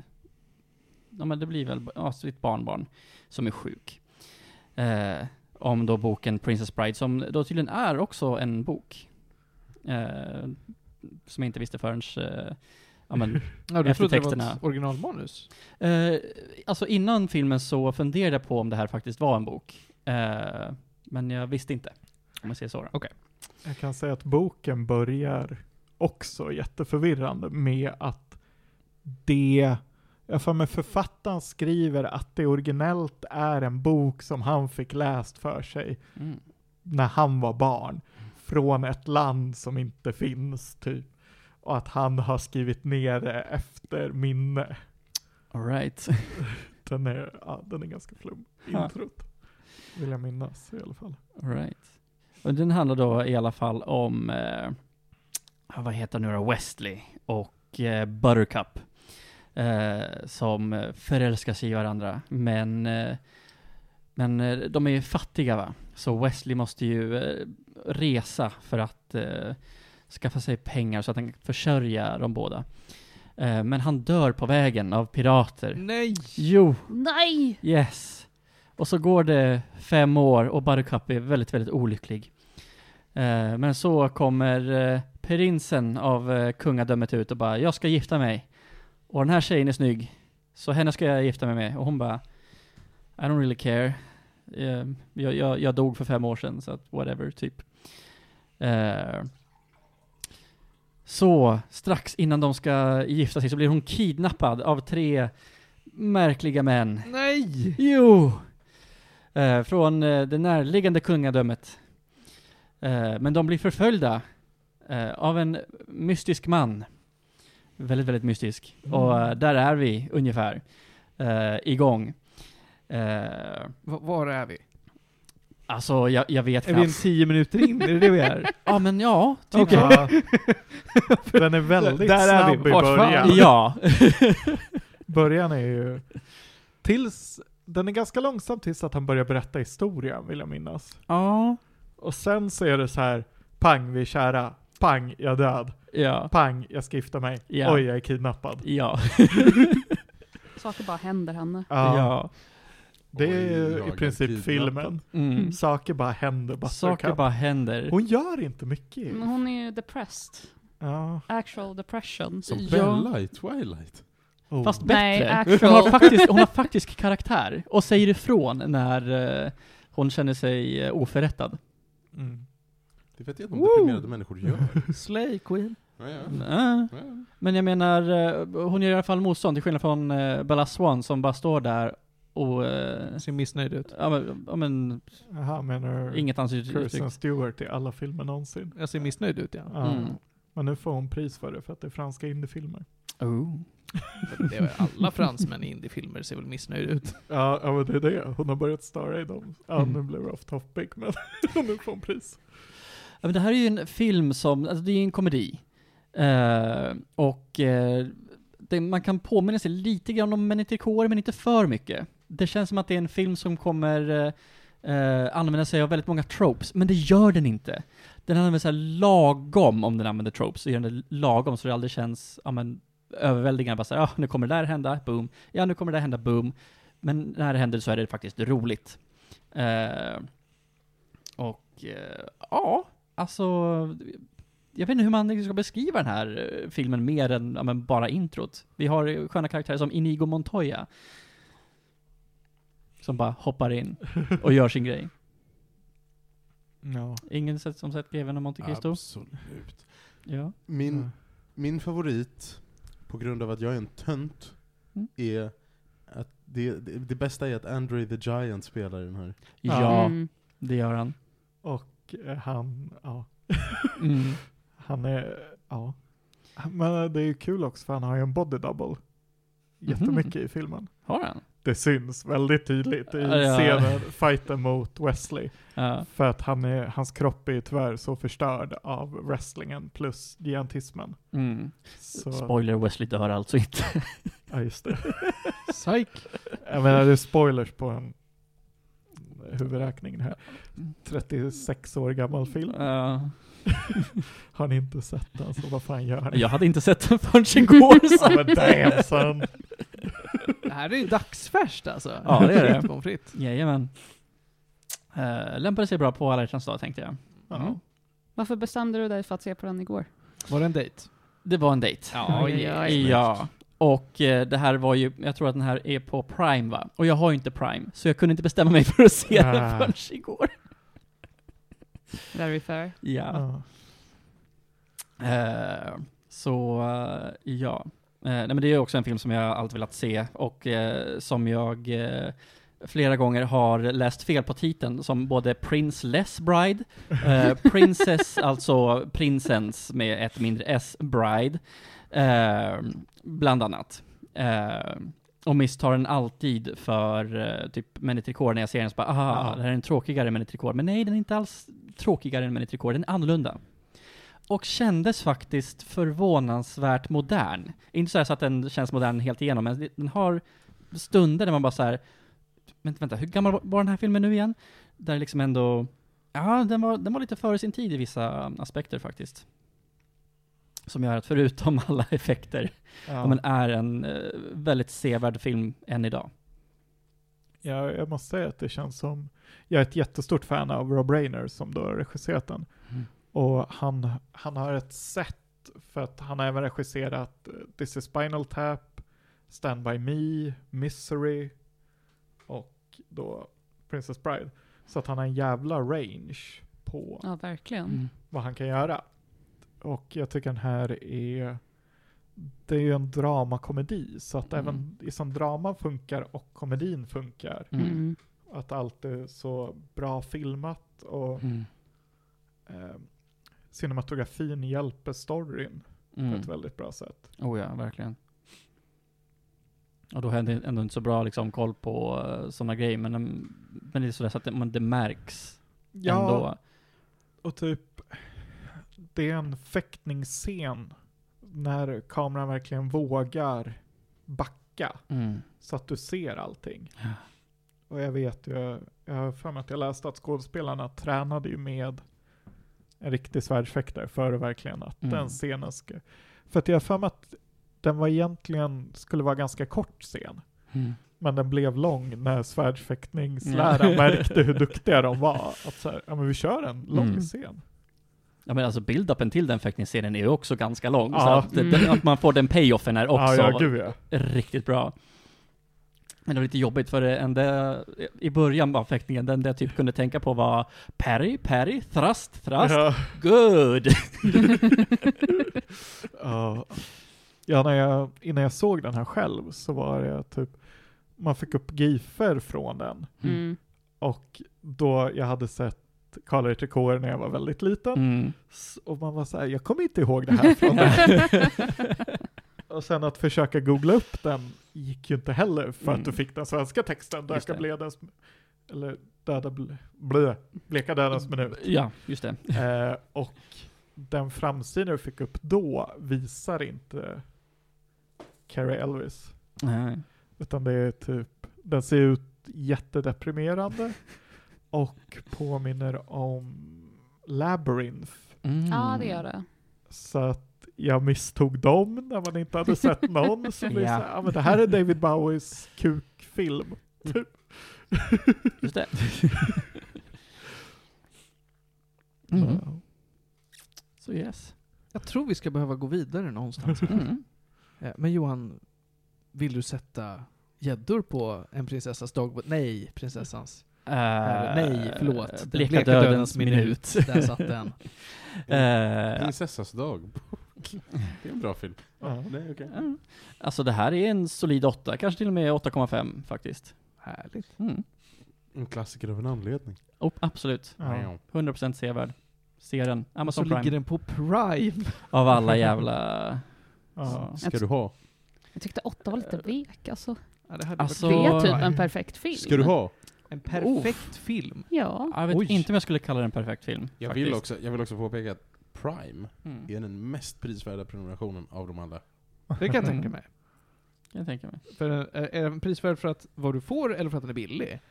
Speaker 3: ja men det blir väl, ja, sitt barnbarn, som är sjuk. Eh, om då boken Princess Bride, som då tydligen är också en bok. Eh, som jag inte visste förrän, eh, ja men [LAUGHS]
Speaker 2: Ja, du trodde det var ett originalmanus?
Speaker 3: Eh, alltså innan filmen så funderade jag på om det här faktiskt var en bok. Men jag visste inte. Om jag säger så då.
Speaker 5: Jag kan säga att boken börjar också jätteförvirrande med att det, jag för mig författaren skriver att det originellt är en bok som han fick läst för sig
Speaker 3: Mm.
Speaker 5: när han var barn från ett land som inte finns typ. Och att han har skrivit ner det efter minne.
Speaker 3: Alright. [LAUGHS]
Speaker 5: Den är, ja, den är ganska flum, introt. Vill jag minnas i alla fall.
Speaker 3: Alright. Och den handlar då i alla fall om, eh, vad heter nu då, Wesley och eh, Buttercup. Eh, som förälskar sig i varandra. Men, eh, men eh, de är ju fattiga va. Så Wesley måste ju eh, resa för att eh, skaffa sig pengar så att han kan försörja de båda. Eh, men han dör på vägen av pirater.
Speaker 2: Nej!
Speaker 3: Jo!
Speaker 4: Nej!
Speaker 3: Yes. Och så går det fem år och Buttercup är väldigt, väldigt olycklig. Eh, men så kommer eh, prinsen av eh, kungadömet ut och bara, jag ska gifta mig. Och den här tjejen är snygg, så henne ska jag gifta mig med. Och hon bara, I don't really care. Eh, jag, jag, jag dog för fem år sedan, så att whatever, typ. Eh, så, strax innan de ska gifta sig så blir hon kidnappad av tre märkliga män.
Speaker 2: Nej!
Speaker 3: Jo! Eh, från eh, det närliggande kungadömet. Eh, men de blir förföljda eh, av en mystisk man. Väldigt, väldigt mystisk. Och eh, där är vi ungefär eh, igång. Eh,
Speaker 2: Va- var är vi?
Speaker 3: alltså, jag, jag vet
Speaker 2: Är vi en
Speaker 3: knappt.
Speaker 2: tio minuter in? Är det det vi är? [LAUGHS]
Speaker 3: Ja, men ja. Typ.
Speaker 5: Ja, [LAUGHS] den är väldigt
Speaker 2: Där är vi.
Speaker 5: snabb i början.
Speaker 3: Ja. [LAUGHS]
Speaker 5: Början är ju... Tills... Den är ganska långsam tills att han börjar berätta historien, vill jag minnas.
Speaker 3: ja.
Speaker 5: Och sen så är det så här, pang, vi är kära. Pang, jag är död.
Speaker 3: Ja.
Speaker 5: Pang, jag ska gifta mig.
Speaker 3: Ja.
Speaker 5: Oj, jag är kidnappad.
Speaker 3: Ja. [LAUGHS]
Speaker 4: Saker bara händer henne.
Speaker 5: Ja,
Speaker 3: ja.
Speaker 5: det är
Speaker 1: Oj,
Speaker 5: ju i
Speaker 1: jag är
Speaker 5: princip
Speaker 1: kidnappad.
Speaker 5: filmen.
Speaker 3: Mm.
Speaker 5: Saker bara händer, Buttercup.
Speaker 3: Saker bara händer.
Speaker 5: Hon gör inte mycket.
Speaker 4: Men hon är ju depressed.
Speaker 5: Ja.
Speaker 4: Actual depression.
Speaker 1: Som
Speaker 3: Ja.
Speaker 1: Bella i Twilight.
Speaker 5: Oh.
Speaker 3: Fast
Speaker 4: Nej,
Speaker 3: bättre.
Speaker 4: actual.
Speaker 3: Hon, har faktiskt, hon har faktisk karaktär och säger ifrån när eh, hon känner sig uh, oförrättad.
Speaker 5: Mm.
Speaker 1: Det vet jag inte om deprimerade människor gör. [LAUGHS]
Speaker 2: Slay Queen.
Speaker 1: Ja, ja. Ja.
Speaker 3: Men jag menar, eh, hon gör i alla fall motstånd till skillnad från uh, Bella Swan som bara står där och, eh,
Speaker 2: Ser missnöjd ut.
Speaker 3: ja men, ja, men
Speaker 5: Jaha, menar
Speaker 3: inget ansiktsuttryck.
Speaker 5: Kirsten Stewart i alla filmer någonsin.
Speaker 2: Jag ser missnöjd ut ja.
Speaker 5: Ja.
Speaker 3: Mm.
Speaker 5: Men nu får hon pris för det för att det är franska indiefilmer.
Speaker 3: Oh.
Speaker 2: Det är alla fransmän i indiefilmer ser väl missnöjda ut.
Speaker 5: Ja, ja men det är det. Hon har börjat stara i dem. Ja,
Speaker 3: Mm.
Speaker 5: nu blev det off topic, men [LAUGHS] nu får hon pris.
Speaker 3: Ja, men det här är ju en film som, alltså det är ju en komedi. Eh, och eh, det, man kan påminna sig lite grann om Men inte kår, men inte för mycket. Det känns som att det är en film som kommer eh, eh, använda sig av väldigt många tropes, men det gör den inte. Den använder sig lagom, om den använder tropes, så gör den det lagom så det aldrig känns, ja men, överväldigande. Bara såhär, ja ah, nu kommer det där hända, boom. Ja nu kommer det där hända, boom. Men när det händer så är det faktiskt roligt. Eh, och eh, ja, alltså, jag vet inte hur man ska beskriva den här eh, filmen mer än ja, men bara introt. Vi har sköna karaktärer som Inigo Montoya. Som bara hoppar in och gör sin grej.
Speaker 5: Ja.
Speaker 3: Ingen sett som sett Greven och Monte Cristo?
Speaker 1: Absolut.
Speaker 3: Ja.
Speaker 1: Min,
Speaker 5: Mm.
Speaker 1: min favorit, på grund av att jag är en tönt,
Speaker 3: Mm.
Speaker 1: är att det, det, det bästa är att Andre the Giant spelar den här.
Speaker 3: Ja,
Speaker 4: Mm.
Speaker 3: det gör han.
Speaker 5: Och eh, han, ja. [LAUGHS]
Speaker 3: Mm.
Speaker 5: Han är, ja. Men det är ju kul också för han har ju en body double. Jättemycket i filmen.
Speaker 3: Har han?
Speaker 5: Det syns väldigt tydligt i
Speaker 3: Ja,
Speaker 5: scenen, fighten mot Wesley.
Speaker 3: Ja.
Speaker 5: För att han är, hans kropp är tyvärr så förstörd av wrestlingen plus gigantismen.
Speaker 3: Mm.
Speaker 5: Så,
Speaker 3: Spoiler, Wesley dör alltså inte. [LAUGHS]
Speaker 5: ja just det.
Speaker 2: Psych.
Speaker 5: Jag menar det är spoilers på en huvudräkning här. 36 år gammal film.
Speaker 3: Ja. [LAUGHS]
Speaker 5: Har ni inte sett den så vad fan gör ni?
Speaker 3: jag hade inte sett den förrän igår. [LAUGHS]
Speaker 5: Ja men damn son.
Speaker 2: Det här är ju dagsfärskt alltså.
Speaker 3: Ja, det är det.
Speaker 2: Pommes frites.
Speaker 3: Jajamän. Uh, lämpade sig bra på alla hjärtans dag tänkte jag.
Speaker 5: Ja.
Speaker 4: Varför bestämde du dig för att se på den igår?
Speaker 2: Var det en dejt?
Speaker 3: Det var en dejt.
Speaker 2: Ja,
Speaker 4: oj.
Speaker 3: Ja. Och eh, det här var ju, jag tror att den här är på Prime va? Och jag har ju inte Prime, så jag kunde inte bestämma mig [LAUGHS] för att se den
Speaker 5: Ah.
Speaker 3: förrän igår.
Speaker 4: Very fair.
Speaker 3: Ja.
Speaker 5: Ja.
Speaker 3: Eh, så, eh, ja. Eh, nej men det är också en film som jag alltid velat se och eh, som jag eh, flera gånger har läst fel på titeln som både Princeless Bride, eh, [LAUGHS] Princess, alltså prinsens med ett mindre S, Bride, eh, bland annat. Eh, och misstar den alltid för eh, typ Menitricore när jag ser den så bara, aha,
Speaker 5: Ja.
Speaker 3: det här är en tråkigare Menitricore. Men nej, den är inte alls tråkigare än Menitricore, den är annorlunda. Och kändes faktiskt förvånansvärt modern. Inte så, så att den känns modern helt igenom, men den har stunder där man bara så här. Vänta, vänta, hur gammal var- den här filmen nu igen? Där liksom ändå, ja, den var, den var lite före sin tid i vissa aspekter faktiskt. Som gör att förutom [LAUGHS] alla effekter, ja. men är en eh, väldigt sevärd film än idag.
Speaker 5: Ja, jag måste säga att det känns som, jag är ett jättestort fan av Rob Reiner som då har regisserat den.
Speaker 3: Mm.
Speaker 5: Och han, han har ett sätt, för att han har även regisserat eh, This is Spinal Tap, Stand By Me, Misery och då Princess Bride. Så att han har en jävla range på
Speaker 4: Ja, verkligen.
Speaker 3: Mm.
Speaker 5: vad han kan göra. Och jag tycker den här är, det är ju en dramakomedi, så att
Speaker 3: Mm.
Speaker 5: även i som drama funkar och komedin funkar.
Speaker 3: Mm.
Speaker 4: Mm.
Speaker 5: Att allt är så bra filmat och
Speaker 3: Mm.
Speaker 5: eh, cinematografin hjälper storyn på
Speaker 3: Mm.
Speaker 5: ett väldigt bra sätt.
Speaker 3: Oh ja, verkligen. Och då hade jag ändå inte så bra liksom, koll på uh, sådana grejer, men, um, men det är sådär så att det, men det märks ändå.
Speaker 5: och typ det är en fäktningsscen när kameran verkligen vågar backa
Speaker 3: Mm.
Speaker 5: så att du ser allting.
Speaker 3: Ja.
Speaker 5: Och jag vet ju, jag har för mig att jag läste att skådespelarna tränade ju med en riktig svärdsfäktare för verkligen att
Speaker 3: Mm.
Speaker 5: den scenen ska... För att jag har för mig att den var egentligen, skulle vara ganska kort scen.
Speaker 3: Mm.
Speaker 5: Men den blev lång när svärdsfäktningsläraren märkte hur duktiga de var. [LAUGHS] Att så här, ja men vi kör en lång
Speaker 3: Mm.
Speaker 5: scen.
Speaker 3: Ja men alltså build-upen till den fäktningsscenen är ju också ganska lång, så
Speaker 5: Ja.
Speaker 3: att, den, att man får den payoffen är också
Speaker 5: Ja, ja, gud ja.
Speaker 3: riktigt bra. Men det var lite jobbigt för det enda, i början av fäktningen, den där jag typ kunde tänka på var parry, parry, thrust, thrust,
Speaker 5: Ja.
Speaker 3: good! [LAUGHS]
Speaker 5: Ja, ja när jag, innan jag såg den här själv så var det typ, man fick upp gifer från den.
Speaker 4: Mm.
Speaker 5: Och då jag hade sett Karl Erik Kår när jag var väldigt liten.
Speaker 3: Mm.
Speaker 5: Och man var så här, jag kommer inte ihåg det här från den. [LAUGHS] Och sen att försöka googla upp den gick ju inte heller för
Speaker 3: Mm.
Speaker 5: att du fick den svenska texten. Döka bledens, eller döda, ble, bleka dödens minut.
Speaker 3: Ja, just det. [LAUGHS]
Speaker 5: Eh, och den framsidan du fick upp då visar inte Carrie Elvis.
Speaker 3: Nej.
Speaker 5: Utan det är typ, den ser ut jättedeprimerande [LAUGHS] och påminner om Labyrinth.
Speaker 3: Mm.
Speaker 4: Ja, det gör det.
Speaker 5: Så att jag misstog dem när man inte hade sett [LAUGHS] någon. Så blir det
Speaker 3: Ja.
Speaker 5: så här, ja men det här är David Bowies kukfilm. [LAUGHS]
Speaker 3: Just det. mm. Så yes.
Speaker 2: Jag tror vi ska behöva gå vidare någonstans.
Speaker 3: Mm.
Speaker 2: Eh, Men Johan, vill du sätta gäddor på en prinsessas dagbok? Nej, prinsessans.
Speaker 3: Uh,
Speaker 2: nej, förlåt.
Speaker 3: Bleka, dödens, minut.
Speaker 2: Där satt den. [LAUGHS]
Speaker 3: Eh,
Speaker 1: Prinsessas dagbok. [LAUGHS] Det är en bra film.
Speaker 5: Ja.
Speaker 1: Det är okej.
Speaker 3: ja. alltså det här är en solid 8, kanske till och med 8,5 faktiskt.
Speaker 2: Härligt.
Speaker 3: Mm.
Speaker 1: En klassiker av en anledning.
Speaker 3: Oh, absolut.
Speaker 5: Ja.
Speaker 3: 100% sevärd. Ser den.
Speaker 2: Och så
Speaker 3: Amazon Prime.
Speaker 2: ligger den på Prime.
Speaker 3: Av alla [LAUGHS] jävla...
Speaker 5: Ja.
Speaker 1: Ska du ha?
Speaker 4: Jag tyckte åtta var lite vek alltså.
Speaker 2: Ja, det hade
Speaker 3: Alltså-
Speaker 2: varit
Speaker 4: Det är typ en perfekt film.
Speaker 1: Ska du ha?
Speaker 2: En perfekt film.
Speaker 4: Ja.
Speaker 3: Jag vet
Speaker 2: Oj.
Speaker 3: inte om jag skulle kalla den en perfekt film.
Speaker 1: Jag
Speaker 3: faktiskt.
Speaker 1: vill, också, jag vill också påpeka att Prime
Speaker 3: Mm.
Speaker 1: är den mest prisvärda prenumerationen av dem alla.
Speaker 2: Det kan jag [LAUGHS] tänka mig.
Speaker 3: Kan jag tänka mig.
Speaker 2: För, är är den prisvärd för att vad du får eller för att den är billig?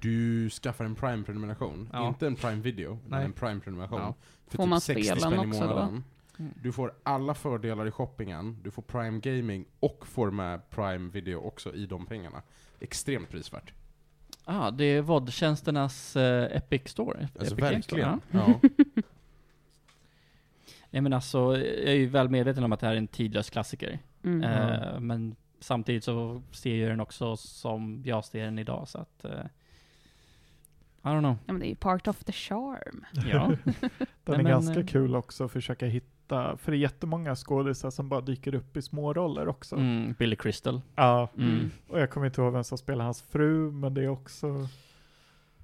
Speaker 1: Du skaffar en Prime-prenumeration,
Speaker 2: Ja.
Speaker 1: inte en Prime-video, men en Prime-prenumeration.
Speaker 2: Ja.
Speaker 1: För
Speaker 4: Får
Speaker 1: typ
Speaker 4: man
Speaker 1: 60
Speaker 4: spelen
Speaker 1: spänn i månaden.
Speaker 3: Mm.
Speaker 1: Du får alla fördelar i shoppingen, du får Prime Gaming och får med Prime Video också i de pengarna. Extremt prisvärt.
Speaker 3: Ah, det är VOD-tjänsternas eh, Epic Store.
Speaker 1: Alltså
Speaker 3: Epic Store,
Speaker 1: verkligen.
Speaker 3: ja.
Speaker 1: Ja. [LAUGHS]
Speaker 3: Nej men alltså, jag är ju väl medveten om att det här är en tidlös klassiker.
Speaker 4: Mm.
Speaker 3: Eh, men samtidigt så ser jag den också som jag ser den idag, så att... Eh, I don't know.
Speaker 4: Ja, men det är ju part of the charm.
Speaker 3: Ja. [LAUGHS]
Speaker 5: Den är
Speaker 3: men,
Speaker 5: ganska
Speaker 3: eh,
Speaker 5: kul också att försöka hitta hitta, för det är jättemånga skådisar som bara dyker upp i små roller också.
Speaker 3: Mm, Billy Crystal.
Speaker 5: Ja,
Speaker 3: Mm.
Speaker 5: och jag kommer inte ihåg vem som spelar hans fru, men det är också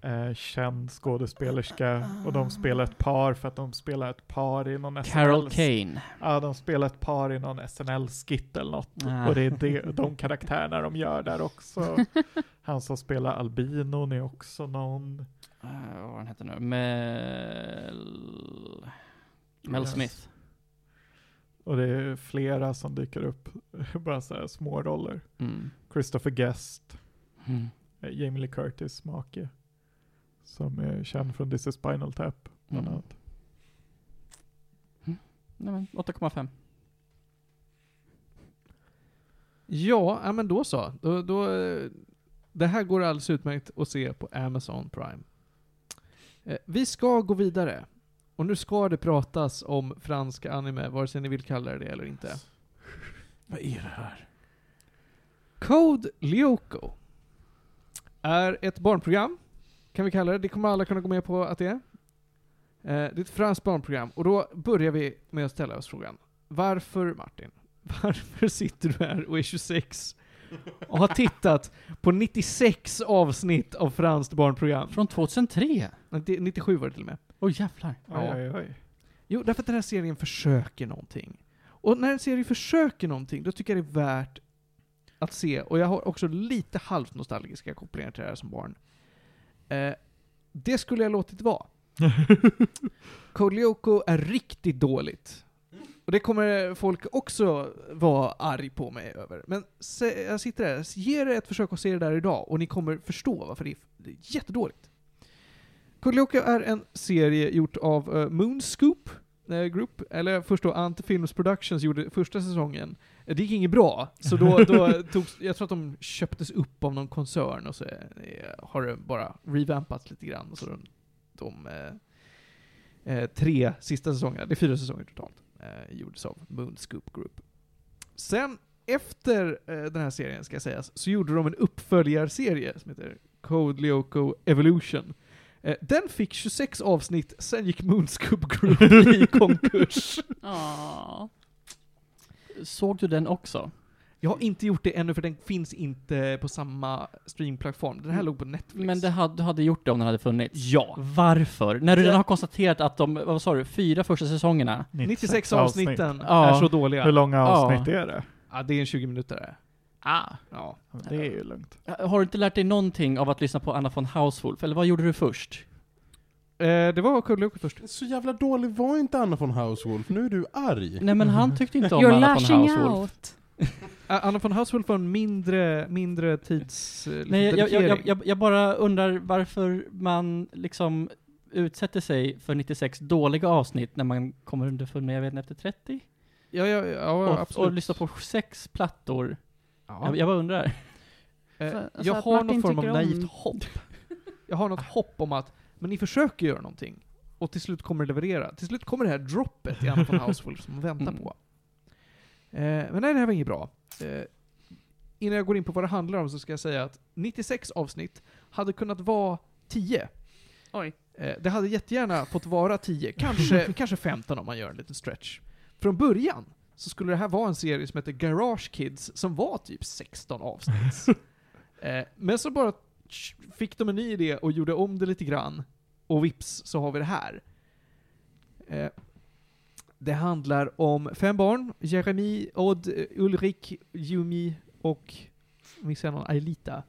Speaker 5: eh, känd skådespelerska. Och de spelar ett par för att de spelar ett par i någon
Speaker 3: Carol
Speaker 5: SNL.
Speaker 3: Kane.
Speaker 5: Ja, de spelar ett par i någon SNL-skit eller något.
Speaker 3: Ah.
Speaker 5: Och det är det, de karaktärerna de gör där också. [LAUGHS] Han som spelar albinon är också någon.
Speaker 3: Uh, vad var han heter nu? Mel... Mel
Speaker 5: Yes.
Speaker 3: Smith.
Speaker 5: Och det är flera som dyker upp, [LAUGHS] bara så här små roller.
Speaker 3: Mm.
Speaker 5: Christopher Guest,
Speaker 3: Mm.
Speaker 5: eh, Jamie Lee Curtis make. Som är känd från This is Spinal Tap, bland
Speaker 3: Mm.
Speaker 5: annat.
Speaker 3: Nej men, 8,5.
Speaker 2: Ja, ja men då så. Då, då, eh, det här går alldeles utmärkt att se på Amazon Prime. Eh, Vi ska gå vidare. Och nu ska det pratas om fransk anime, vare sig ni vill kalla det det eller inte.
Speaker 1: Vad är det här?
Speaker 2: Code Lyoko är ett barnprogram, kan vi kalla det. Det kommer alla kunna gå med på att det är. Eh, Det är ett franskt barnprogram, och då börjar vi med att ställa oss frågan. Varför, Martin? [LAUGHS] Varför sitter du här och är 26 och har tittat på 96 avsnitt av franskt barnprogram?
Speaker 3: Från 2003?
Speaker 2: Nej, det- 97 var det till och med.
Speaker 3: Oj jävlar.
Speaker 5: Oj,
Speaker 2: Ja.
Speaker 5: oj, oj.
Speaker 2: Jo, därför att den här serien försöker någonting. Och när en serie försöker någonting, då tycker jag det är värt att se. Och jag har också lite halvt nostalgiska kopplingar till det här som barn. Eh, det skulle jag låtit vara. [LAUGHS] Code Lyoko är riktigt dåligt. Och det kommer folk också vara arg på mig över. Men se, jag sitter där, ge det ett försök att se det där idag och ni kommer förstå varför det är, det är jättedåligt. Code Lyoko är en serie gjort av uh, Moonscoop Group, eller först då Ant Films Productions gjorde första säsongen. Eh, Det gick inget bra, så då, då [LAUGHS] togs, jag tror att de köptes upp av någon koncern och så eh, har det bara revampats lite grann. Och så de, de eh, eh, tre sista säsongerna, det är fyra säsonger totalt, eh, gjordes av Moonscoop Group. Sen efter eh, den här serien, ska sägas, så gjorde de en uppföljarserie som heter Code Lyoko Evolution. Eh, den fick 26 avsnitt, sen gick Moonscoop Group [LAUGHS] i konkurs.
Speaker 4: Ja. [LAUGHS]
Speaker 3: Såg du den också?
Speaker 2: Jag har inte gjort det ännu för den finns inte på samma streamplattform. Den här låg på Netflix.
Speaker 3: Men det hade, du hade gjort det om den hade funnits?
Speaker 2: Ja.
Speaker 3: Varför? När du
Speaker 2: Ja.
Speaker 3: redan har konstaterat att de, vad sa du, fyra första säsongerna?
Speaker 2: 96 avsnitten
Speaker 3: Ja.
Speaker 2: är så dåliga.
Speaker 5: Hur långa
Speaker 3: Ja.
Speaker 5: avsnitt är det?
Speaker 2: Ja, det är en 20 minuter.
Speaker 3: Ah.
Speaker 2: Ja.
Speaker 5: Ja, Det är ju lugnt.
Speaker 3: Har du inte lärt dig någonting av att lyssna på Anna von Hauswolf? Eller vad gjorde du först?
Speaker 2: Eh, det var Lyoko först.
Speaker 1: Så jävla dålig var inte Anna von Hauswolf, nu är du arg.
Speaker 3: Nej men han tyckte inte om
Speaker 4: You're
Speaker 3: Anna von
Speaker 4: lashing
Speaker 3: Hauswolf.
Speaker 4: out.
Speaker 2: Uh, Anna von Hauswolf var en mindre, mindre tids... eh,
Speaker 3: Nej, jag, jag, jag, jag bara undrar varför man liksom utsätter sig för 96 dåliga avsnitt när man kommer underfund med, jag vet inte, efter 30?
Speaker 2: Ja, ja, ja,
Speaker 3: och,
Speaker 2: absolut.
Speaker 3: och lyssnar på sex plattor.
Speaker 2: Ja.
Speaker 3: Jag, jag bara undrar.
Speaker 2: Eh,
Speaker 4: Så- så
Speaker 2: jag
Speaker 4: att
Speaker 2: har
Speaker 4: Martin
Speaker 2: någon form av
Speaker 4: tycker om-
Speaker 2: naivt hopp. [LAUGHS] Jag har något hopp om att, men ni försöker göra någonting. Och till slut kommer det leverera. Till slut kommer det här droppet i Anna von Hauswolf som man väntar
Speaker 3: Mm.
Speaker 2: på. Eh, men nej, det här var inget bra. Eh, innan jag går in på vad det handlar om så ska jag säga att 96 avsnitt hade kunnat vara 10.
Speaker 4: Oj.
Speaker 2: Eh, det hade jättegärna fått vara 10, kanske, [LAUGHS] kanske 15 om man gör en liten stretch. Från början så skulle det här vara en serie som heter Garage Kids, som var typ 16 avsnitt. [LAUGHS] eh, men så bara fick de en ny idé och gjorde om det lite grann, och vips så har vi det här. Eh, det handlar om fem barn, Jeremy, Odd, Ulrik, Yumi och, missar jag någon, Ailita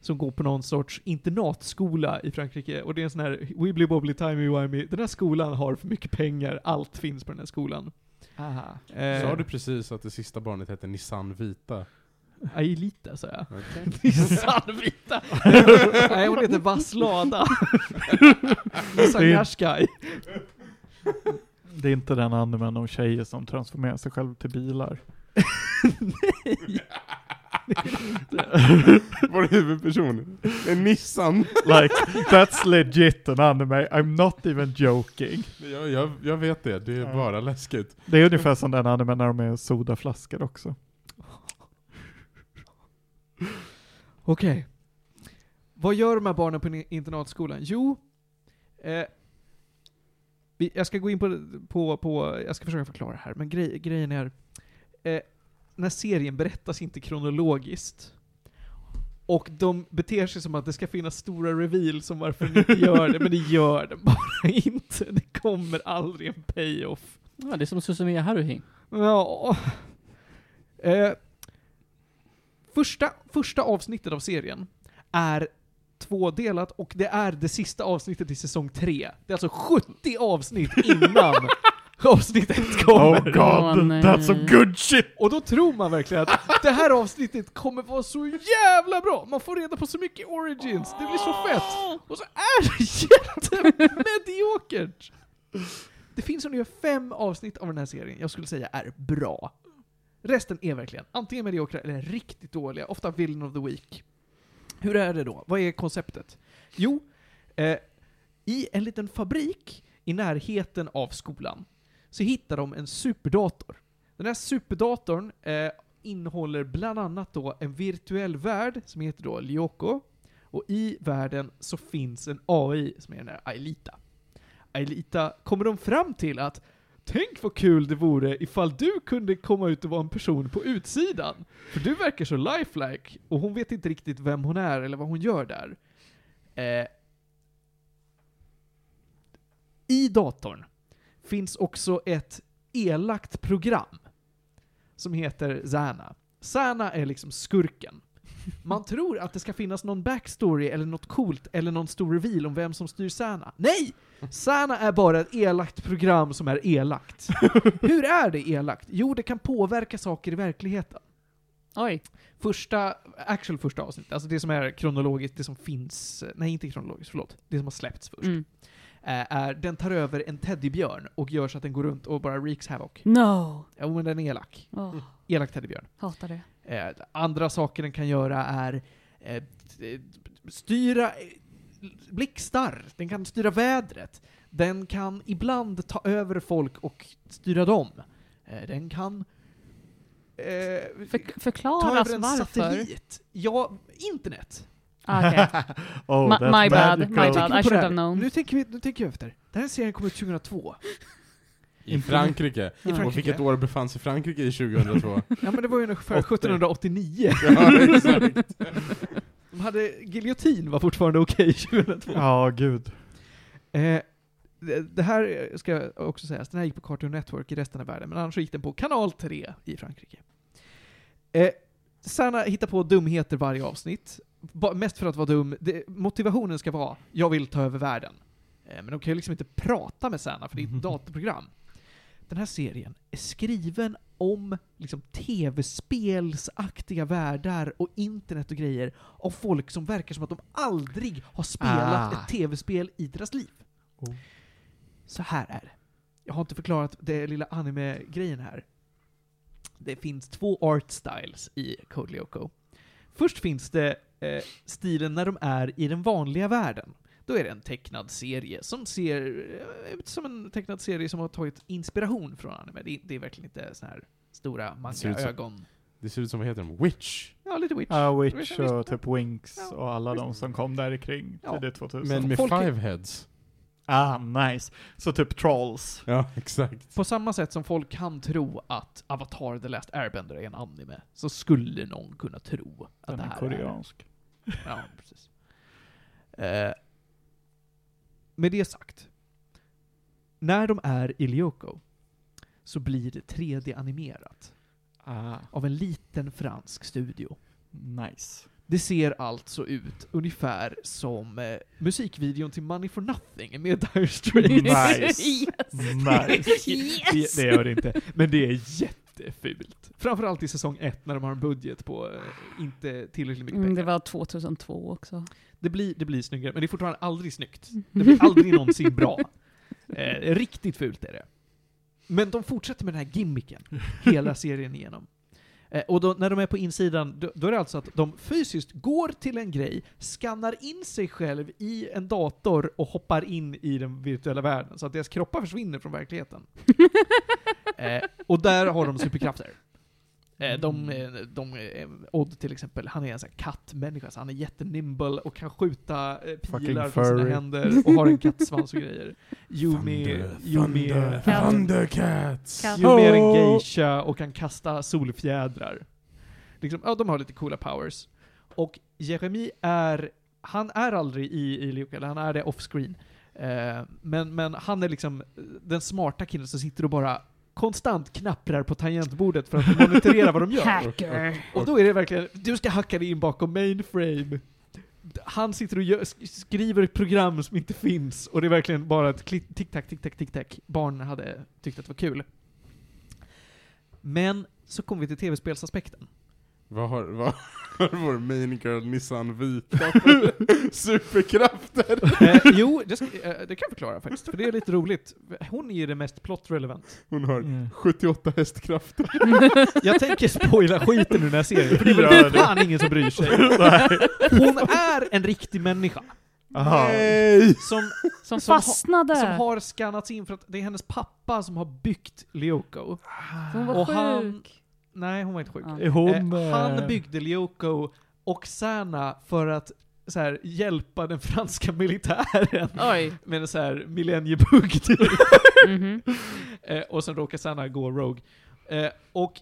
Speaker 2: som går på någon sorts internatskola i Frankrike. Och det är en sån här wibbly wobbly timey wimey. Den här skolan har för mycket pengar, allt finns på den här skolan.
Speaker 3: Aha.
Speaker 2: Eh,
Speaker 1: Sa du precis att det sista barnet hette Nissan Vita?
Speaker 2: Ailita sa jag. [LAUGHS] Nissan Vita! [LAUGHS] Nej, hon heter Vaslada. [LAUGHS] Sangarskaj.
Speaker 5: Det är inte den animen om tjejer som transformerar sig själv till bilar. [LAUGHS]
Speaker 1: Vår huvudperson är Nissan. [LAUGHS]
Speaker 5: Like, that's legit an anime. I'm not even joking.
Speaker 1: Jag, jag, jag vet det, det är
Speaker 5: Ja.
Speaker 1: bara läskigt.
Speaker 5: Det är ungefär som den animen när de är sodaflaskor också.
Speaker 2: Okej. Vad gör de här barnen på in- internatskolan? Jo, eh, jag ska gå in på, på, på, jag ska försöka förklara här, men grej, grejen är, eh, när serien berättas inte kronologiskt, och de beter sig som att det ska finnas stora reveals om varför de inte gör det, men det gör de bara [LAUGHS] inte. Det kommer aldrig en payoff.
Speaker 3: Ja, det är som Susumiya Haruhi.
Speaker 2: Ja. Eh, första, första avsnittet av serien är tvådelat och det är det sista avsnittet i säsong tre. Det är alltså 70 avsnitt innan [LAUGHS] avsnitt ett kommer.
Speaker 5: Oh god,
Speaker 4: Åh, nej.
Speaker 5: that's some good shit!
Speaker 2: Och då tror man verkligen att det här avsnittet kommer vara så jävla bra! Man får reda på så mycket origins, det blir så fett! Och så är det [LAUGHS] jättemediokert! Det finns ungefär fem avsnitt av den här serien jag skulle säga är bra. Resten är verkligen antingen mediokra eller riktigt dåliga, ofta villain of the week. Hur är det då? Vad är konceptet? Jo, eh, i en liten fabrik i närheten av skolan så hittar de en superdator. Den här superdatorn eh, innehåller bland annat då en virtuell värld som heter då Lyoko. Och i världen så finns en AI som är den här Aelita. Aelita kommer de fram till att Tänk vad kul det vore ifall du kunde komma ut och vara en person på utsidan. För du verkar så lifelike, och hon vet inte riktigt vem hon är eller vad hon gör där. Eh, I datorn finns också ett elakt program som heter Zana. Zana är liksom skurken. Man tror att det ska finnas någon backstory eller något coolt eller någon stor reveal om vem som styr Sana. Nej! Sana är bara ett elakt program som är elakt. Hur är det elakt? Jo, det kan påverka saker i verkligheten.
Speaker 4: Oj.
Speaker 2: Första, actual första avsnittet, alltså det som är kronologiskt, det som finns, nej inte kronologiskt, förlåt, det som har släppts först,
Speaker 4: Mm.
Speaker 2: Eh, är den tar över en teddybjörn och gör så att den går runt och bara wreaks havoc.
Speaker 4: No.
Speaker 2: Jo men den är elak.
Speaker 4: Åh,
Speaker 2: Elak teddybjörn.
Speaker 4: hatar det.
Speaker 2: Eh, andra saker den kan göra är eh, styra blixtar, den kan styra vädret, den kan ibland ta över folk och styra dem. Eh, den kan eh,
Speaker 4: För,
Speaker 2: ta
Speaker 4: förklara
Speaker 2: över en
Speaker 4: varför.
Speaker 2: satellit. Ja, internet.
Speaker 4: Ah, okej. [LAUGHS]
Speaker 5: oh,
Speaker 4: Ma- my bad, my
Speaker 2: Jag tänker
Speaker 4: bad.
Speaker 2: på
Speaker 4: I should have known.
Speaker 2: Nu tänker vi, nu tänker jag efter. Den här serien kom ut 2002.
Speaker 1: I Frankrike.
Speaker 2: I
Speaker 1: Och
Speaker 2: Frankrike.
Speaker 1: vilket år befann sig Frankrike i 2002? [LAUGHS]
Speaker 2: Ja men det var ju ungefär
Speaker 1: 80.
Speaker 2: 1789.
Speaker 1: ja, exakt. [LAUGHS]
Speaker 2: De hade, giljotin var fortfarande okej 2002.
Speaker 5: Ja, gud.
Speaker 2: Eh, det, här ska jag också sägas, den här gick på Cartoon Network i resten av världen, men annars gick den på kanal 3 i Frankrike. Eh, Sanna hittar på dumheter varje avsnitt. Mest för att vara dum. Det, motivationen ska vara, jag vill ta över världen. Eh, men de kan ju liksom inte prata med Sanna, för det är ett [LAUGHS] datorprogram. Den här serien är skriven om liksom tv-spelsaktiga världar och internet och grejer av folk som verkar som att de aldrig har spelat
Speaker 5: Ah.
Speaker 2: ett tv-spel i deras liv.
Speaker 5: Oh.
Speaker 2: Så här är det. Jag har inte förklarat det lilla anime-grejen här. Det finns två art styles i Code Lyoko. Först finns det eh, stilen när de är i den vanliga världen. Då är det en tecknad serie som ser eh, ut som en tecknad serie som har tagit inspiration från anime. Det är, det är verkligen inte så här stora manga-ögon.
Speaker 1: Det ser ut som, vad heter de? Witch?
Speaker 2: Ja, lite witch.
Speaker 5: Ja,
Speaker 2: Visst,
Speaker 5: Witch
Speaker 2: visst.
Speaker 5: och typ Winx
Speaker 2: Ja,
Speaker 5: och alla
Speaker 2: visst.
Speaker 5: de som kom där kring
Speaker 2: Ja.
Speaker 5: tidigt 2000.
Speaker 1: Men med
Speaker 2: Folk är-
Speaker 1: five heads.
Speaker 5: Ah, nice. Så typ Trolls.
Speaker 1: Ja, exakt.
Speaker 2: På samma sätt som folk kan tro att Avatar The Last Airbender är en anime, så skulle någon kunna tro att
Speaker 5: Den
Speaker 2: det
Speaker 5: är
Speaker 2: här
Speaker 5: koreansk.
Speaker 2: Ja, [LAUGHS] precis. Eh, med det sagt, när de är i Lyoko så blir det 3D-animerat
Speaker 5: Ah,
Speaker 2: av en liten fransk studio.
Speaker 5: nice.
Speaker 2: Det ser alltså ut ungefär som eh, musikvideon till Money for Nothing med Dire Straits.
Speaker 5: Nice. [LAUGHS]
Speaker 4: yes.
Speaker 5: Nice.
Speaker 2: Det, det gör det inte, men det är jättefult. Framförallt i säsong ett när de har en budget på eh, inte tillräckligt mycket pengar.
Speaker 4: Mm, det var 2002 också.
Speaker 2: Det blir, det blir snyggare, men det är fortfarande aldrig snyggt. Det blir aldrig [LAUGHS] någonsin bra. Eh, riktigt fult är det. Men de fortsätter med den här gimmicken [LAUGHS] hela serien igenom. Eh, och då, när de är på insidan, då, då är det alltså att de fysiskt går till en grej, skannar in sig själv i en dator och hoppar in i den virtuella världen, så att deras kroppar försvinner från verkligheten. [LAUGHS] eh, och där har de superkrafter. Eh, De, eh, de, eh, Odd till exempel, han är en sån här kattmänniska, så han är jättenimble och kan skjuta pilar från sina händer och har en kattsvans och grejer. Yumi, Yumi, är-
Speaker 4: Katt.
Speaker 1: Thundercats!
Speaker 4: Katt.
Speaker 2: Yumi är en geisha och kan kasta solfjädrar. Liksom, ja, de har lite coola powers. Och Jeremy är, han är aldrig i, i Luke, eller han är det off-screen. Eh, men, men han är liksom den smarta killen som sitter och bara konstant knapprar på tangentbordet för att monitorera vad de gör.
Speaker 4: Hacker.
Speaker 2: Och då är det verkligen, du ska hacka dig in bakom mainframe. Han sitter och gör, sk- skriver ett program som inte finns, och det är verkligen bara ett klick- tic-tac, tic-tac, tic-tac. Barn hade tyckt att det var kul. Men så kommer vi till tv-spelsaspekten.
Speaker 1: Vad har, vad [LAUGHS] har vår main girl Nissan Vita för [LAUGHS] superkrafter?
Speaker 2: eh, jo, det, ska, eh, det kan jag förklara faktiskt, för det är lite roligt. Hon är ju det mest plot-relevant.
Speaker 1: Hon har
Speaker 5: Mm.
Speaker 1: 78 hästkrafter. [LAUGHS]
Speaker 2: Jag tänker spoila skiten ur den här serien, för det är
Speaker 5: Gör
Speaker 2: väl
Speaker 5: det.
Speaker 2: fan ingen som bryr sig. Hon är en riktig människa.
Speaker 5: Aha.
Speaker 1: Nej!
Speaker 2: Som,
Speaker 4: Som
Speaker 2: Som ha-
Speaker 4: fastnade.
Speaker 2: som har skannats in för att det är hennes pappa som har byggt Lyoko.
Speaker 4: Hon var
Speaker 2: och
Speaker 4: sjuk.
Speaker 2: han- Nej, hon var inte sjuk.
Speaker 4: Ja.
Speaker 5: Är hon...
Speaker 2: Eh, han
Speaker 5: eh,
Speaker 2: byggde Lyoko och Sana för att så här, hjälpa den franska militären
Speaker 4: Oj.
Speaker 2: med en så här millenniebugg typ.
Speaker 4: Mhm. [LAUGHS]
Speaker 2: eh, och sen råkar Sana gå rogue. Eh, och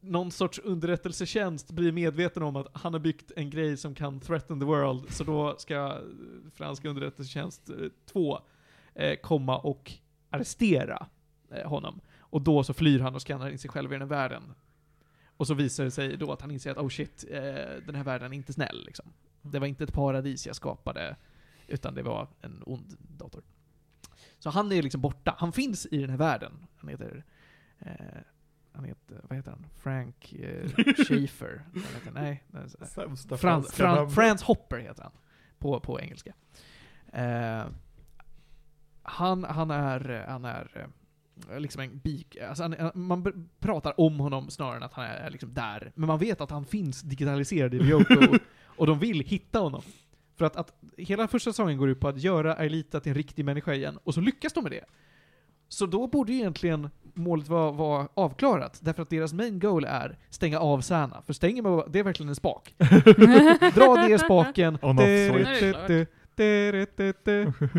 Speaker 2: någon sorts underrättelsetjänst blir medveten om att han har byggt en grej som kan threaten the world, så då ska eh, franska underrättelsetjänst 2 eh, komma och arrestera eh, honom. Och då så flyr han och skannar in sig själv i den här världen. Och så visar det sig då att han inser att oh shit, eh, den här världen är inte snäll liksom. Det var inte ett paradis jag skapade, utan det var en ond dator. Så han är liksom borta. Han finns i den här världen. Han heter... Eh, han heter, vad heter han? Frank eh, [LAUGHS] Schaefer? Heter, nej.
Speaker 5: Sämsta
Speaker 2: Frans, Fran. Frans Hopper heter han. På, på engelska. Eh, han, han är, han är eh, liksom en bik, alltså han, man pratar om honom snarare än att han är liksom där. Men man vet att han finns digitaliserad i [LAUGHS] Ryoko, och de vill hitta honom. För att, att hela första säsongen går ut på att göra Aelita till en riktig människa igen, och så lyckas de med det. Så då borde ju egentligen målet vara, vara avklarat, därför att deras main goal är stänga av Sana. För stänger man det är verkligen en spak. [LAUGHS] Dra ner spaken.
Speaker 5: On off
Speaker 4: switch.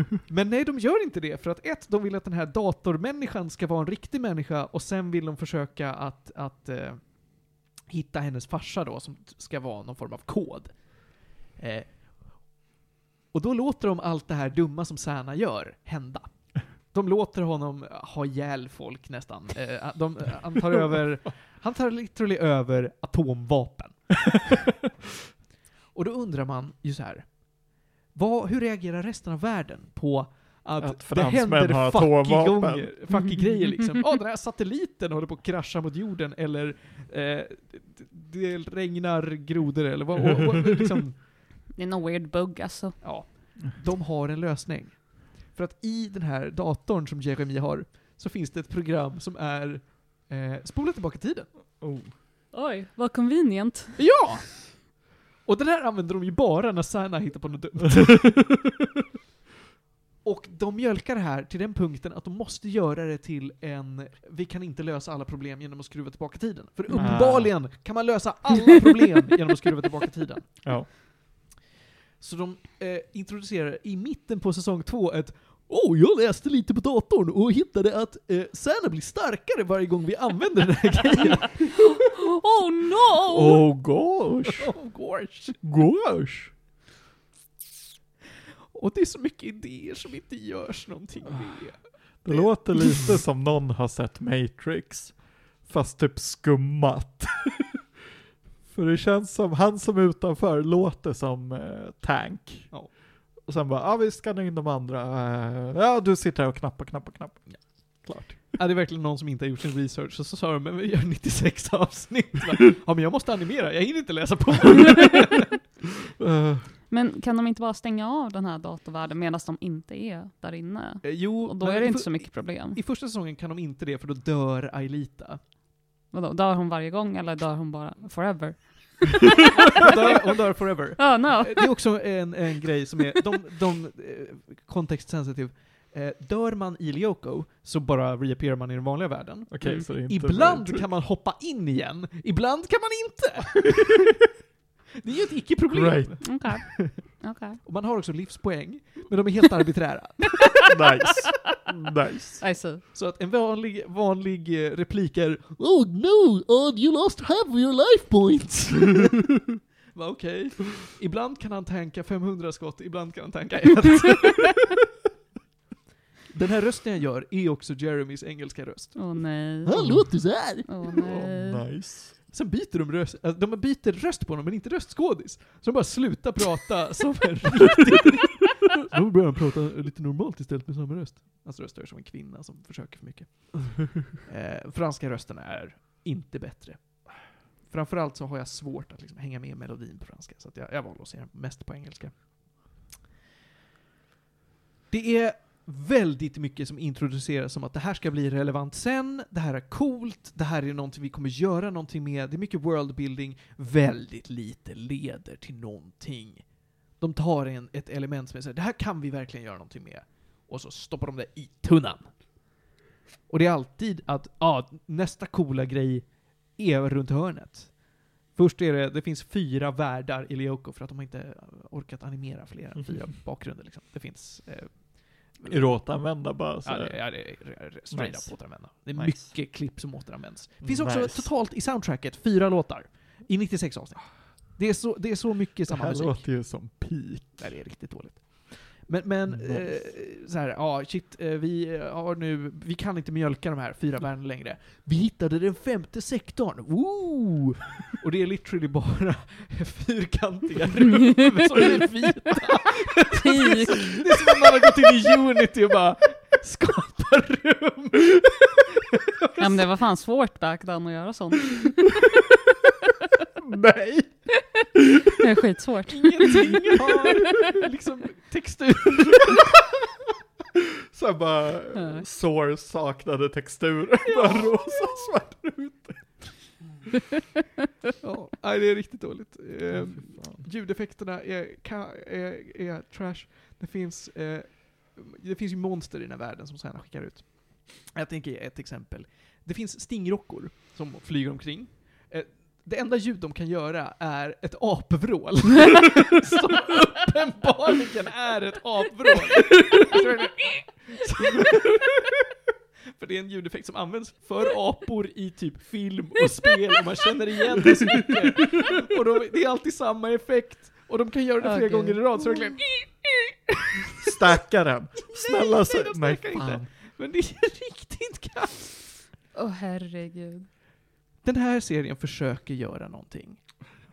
Speaker 4: [LAUGHS]
Speaker 2: Men nej, de gör inte det. För att ett, de vill att den här datormänniskan ska vara en riktig människa och sen vill de försöka att, att eh, hitta hennes farsa då, som ska vara någon form av kod. Eh, och då låter de allt det här dumma som Sana gör hända. De låter honom ha ihjäl folk nästan. Eh, de, han tar över, han tar literally över atomvapen. [LAUGHS] och då undrar man ju så här. Vad, hur reagerar resten av världen på att,
Speaker 5: Att
Speaker 2: det händer
Speaker 5: atomvapen.
Speaker 2: gånger, fucky grejer liksom? Ja, den här satelliten håller på att krascha mot jorden, eller eh, det, regnar grodor, eller vad, vad, vad liksom,
Speaker 4: Det är någon weird bugg alltså.
Speaker 2: ja. De har en lösning. För att i den här datorn som Jeremy har, så finns det ett program som är eh, spola tillbaka tiden.
Speaker 5: Oh.
Speaker 4: Oj, vad convenient.
Speaker 2: Ja! Och den här använder de ju bara när Sana hittar på något dumt. [LAUGHS] Och de mjölkar det här till den punkten att de måste göra det till en, vi kan inte lösa alla problem genom att skruva tillbaka tiden. För uppenbarligen kan man lösa alla problem [LAUGHS] genom att skruva tillbaka tiden.
Speaker 5: Ja.
Speaker 2: Så de eh, introducerar i mitten på säsong två ett Åh, jag läste lite på datorn och hittade att eh, Sana blir starkare varje gång vi använder den här [LAUGHS] grejen.
Speaker 4: Oh no!
Speaker 5: Oh gosh. [LAUGHS]
Speaker 2: oh gosh.
Speaker 5: Gosh.
Speaker 2: Och det är så mycket idéer som inte görs någonting med.
Speaker 5: Det låter lite som någon har sett Matrix, fast typ skummat. [LAUGHS] För det känns som, han som är utanför låter som eh, Tank.
Speaker 2: Ja.
Speaker 5: Och sen bara, ja ah, vi skannar in de andra. Eh, ja, du sitter här och knappar, knappar, knappar.
Speaker 2: Ja.
Speaker 5: Klart.
Speaker 2: Ja, det är verkligen någon som inte har gjort sin research, och så sa de men vi gör 96 [LAUGHS] avsnitt. Va? Ja men jag måste animera, jag hinner inte läsa på. [LAUGHS]
Speaker 5: Eh,
Speaker 4: Men kan de inte bara stänga av den här datorvärlden medan de inte är där inne?
Speaker 2: Eh, jo,
Speaker 4: Och då är det inte så mycket problem.
Speaker 2: I första säsongen kan de inte det, för då dör Aelita.
Speaker 4: Vadå, dör hon varje gång eller dör hon bara forever?
Speaker 2: Hon dör, hon dör forever. [LAUGHS]
Speaker 4: Oh no!
Speaker 2: Eh, Det är också en, en grej som är, de, de eh, kontextsensitiv. Eh, dör man i Lyoko så bara reappearar man i den vanliga världen.
Speaker 5: Okej,
Speaker 4: Mm.
Speaker 5: så det är inte
Speaker 2: Ibland kan man hoppa in igen, ibland kan man inte! [LAUGHS] det är ju ett icke-problem.
Speaker 5: Great.
Speaker 4: Okej. [LAUGHS] Okej.
Speaker 2: Och man har också livspoäng, men de är helt arbiträra. [LAUGHS]
Speaker 5: Nice. nice.
Speaker 4: I see.
Speaker 2: Så att en vanlig, vanlig eh, replik är Oh no, oh, you lost half of your life points! Va, Okej. Ibland kan han tanka 500 skott, ibland kan han tanka ett. Den här rösten jag gör är också Jeremys engelska röst.
Speaker 4: Åh nej.
Speaker 2: Han låter så här.
Speaker 4: Åh nej.
Speaker 5: Oh, nice.
Speaker 2: Sen byter de röst, alltså, de byter röst på honom men inte röstskådis. Så de bara slutar prata [LAUGHS] som en riktigt... Då börjar han prata lite normalt istället med samma röst. Alltså röstar som en kvinna som försöker för mycket. Eh, franska rösten är inte bättre. Framförallt så har jag svårt att liksom hänga med i melodin på franska, så att jag, jag valde att se den mest på engelska. Det är väldigt mycket som introduceras som att det här ska bli relevant sen, det här är coolt, det här är någonting vi kommer göra någonting med, det är mycket worldbuilding, väldigt lite leder till någonting. De tar en, ett element som är såhär, det här kan vi verkligen göra någonting med. Och så stoppar de det i tunnan. Och det är alltid att, ja, nästa coola grej är runt hörnet. Först är det, det finns fyra världar i Lyoko för att de har inte orkat animera fler än fyra [LAUGHS] bakgrunder liksom. Det finns eh,
Speaker 5: Är det återanvända bara så
Speaker 2: Ja, det, ja, det är straight
Speaker 5: Nice.
Speaker 2: up återanvända. Det är
Speaker 5: Nice.
Speaker 2: mycket klipp som återanvänds. Det finns också
Speaker 5: Nice.
Speaker 2: totalt i soundtracket fyra låtar. I 96 avsnitt. Det är så, det är så mycket
Speaker 5: Det
Speaker 2: samma
Speaker 5: här
Speaker 2: musik.
Speaker 5: låter ju som peak.
Speaker 2: Nej, det är riktigt dåligt. Men, men
Speaker 5: Nice.
Speaker 2: eh, så här, ja shit, eh, vi har nu, vi kan inte mjölka de här fyra världarna längre. Vi hittade den femte sektorn, woo! Och det är literally bara [LAUGHS] fyrkantiga [LAUGHS] rum som är vita. Det är som om man har gått in i Unity och bara skapa rum.
Speaker 4: Ja men det var fan svårt back then att göra sånt. [LAUGHS]
Speaker 5: Nej! [LAUGHS]
Speaker 4: Det är skitsvårt.
Speaker 2: Ingenting [LAUGHS] har liksom textur.
Speaker 5: Så bara,
Speaker 4: Ja.
Speaker 5: Source saknade texturer. Bara rosa svart ruta. [LAUGHS]
Speaker 2: Ja, nej, det är riktigt dåligt. Eh, ljudeffekterna är, är, är trash. Det finns, eh, det finns ju monster i den här världen som Sanna skickar ut. Jag tänker ge ett exempel. Det finns stingrockor som flyger omkring. Eh, det enda ljud de kan göra är ett apvrål. som [LAUGHS] uppenbarligen är ett apvrål. [LAUGHS] För det är en ljudeffekt som används för apor i typ film och spel och man känner igen det så mycket. Och de, det är alltid samma effekt. Och de kan göra det flera gånger i rad, så verkligen...
Speaker 5: Stacka den! Snälla
Speaker 2: nej,
Speaker 5: säg...
Speaker 2: de
Speaker 5: Nej,
Speaker 2: stackar inte. Men det är riktigt kass.
Speaker 4: Åh herregud.
Speaker 2: Den här serien försöker göra någonting.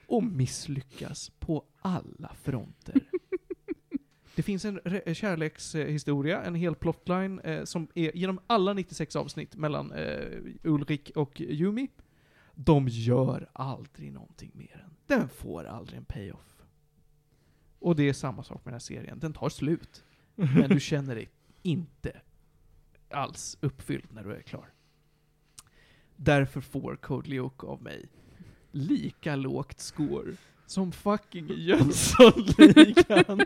Speaker 2: Och misslyckas på alla fronter. [LAUGHS] Det finns en re- kärlekshistoria, en hel plotline, eh, som är genom alla 96 avsnitt mellan eh, Ulrik och Yumi. De gör aldrig någonting mer än. Den får aldrig en payoff. Och det är samma sak med den här serien. Den tar slut. Men du känner dig inte alls uppfylld när du är klar. Därför får Code Lyoko av mig lika lågt score som fucking [LAUGHS] Jönssonligan.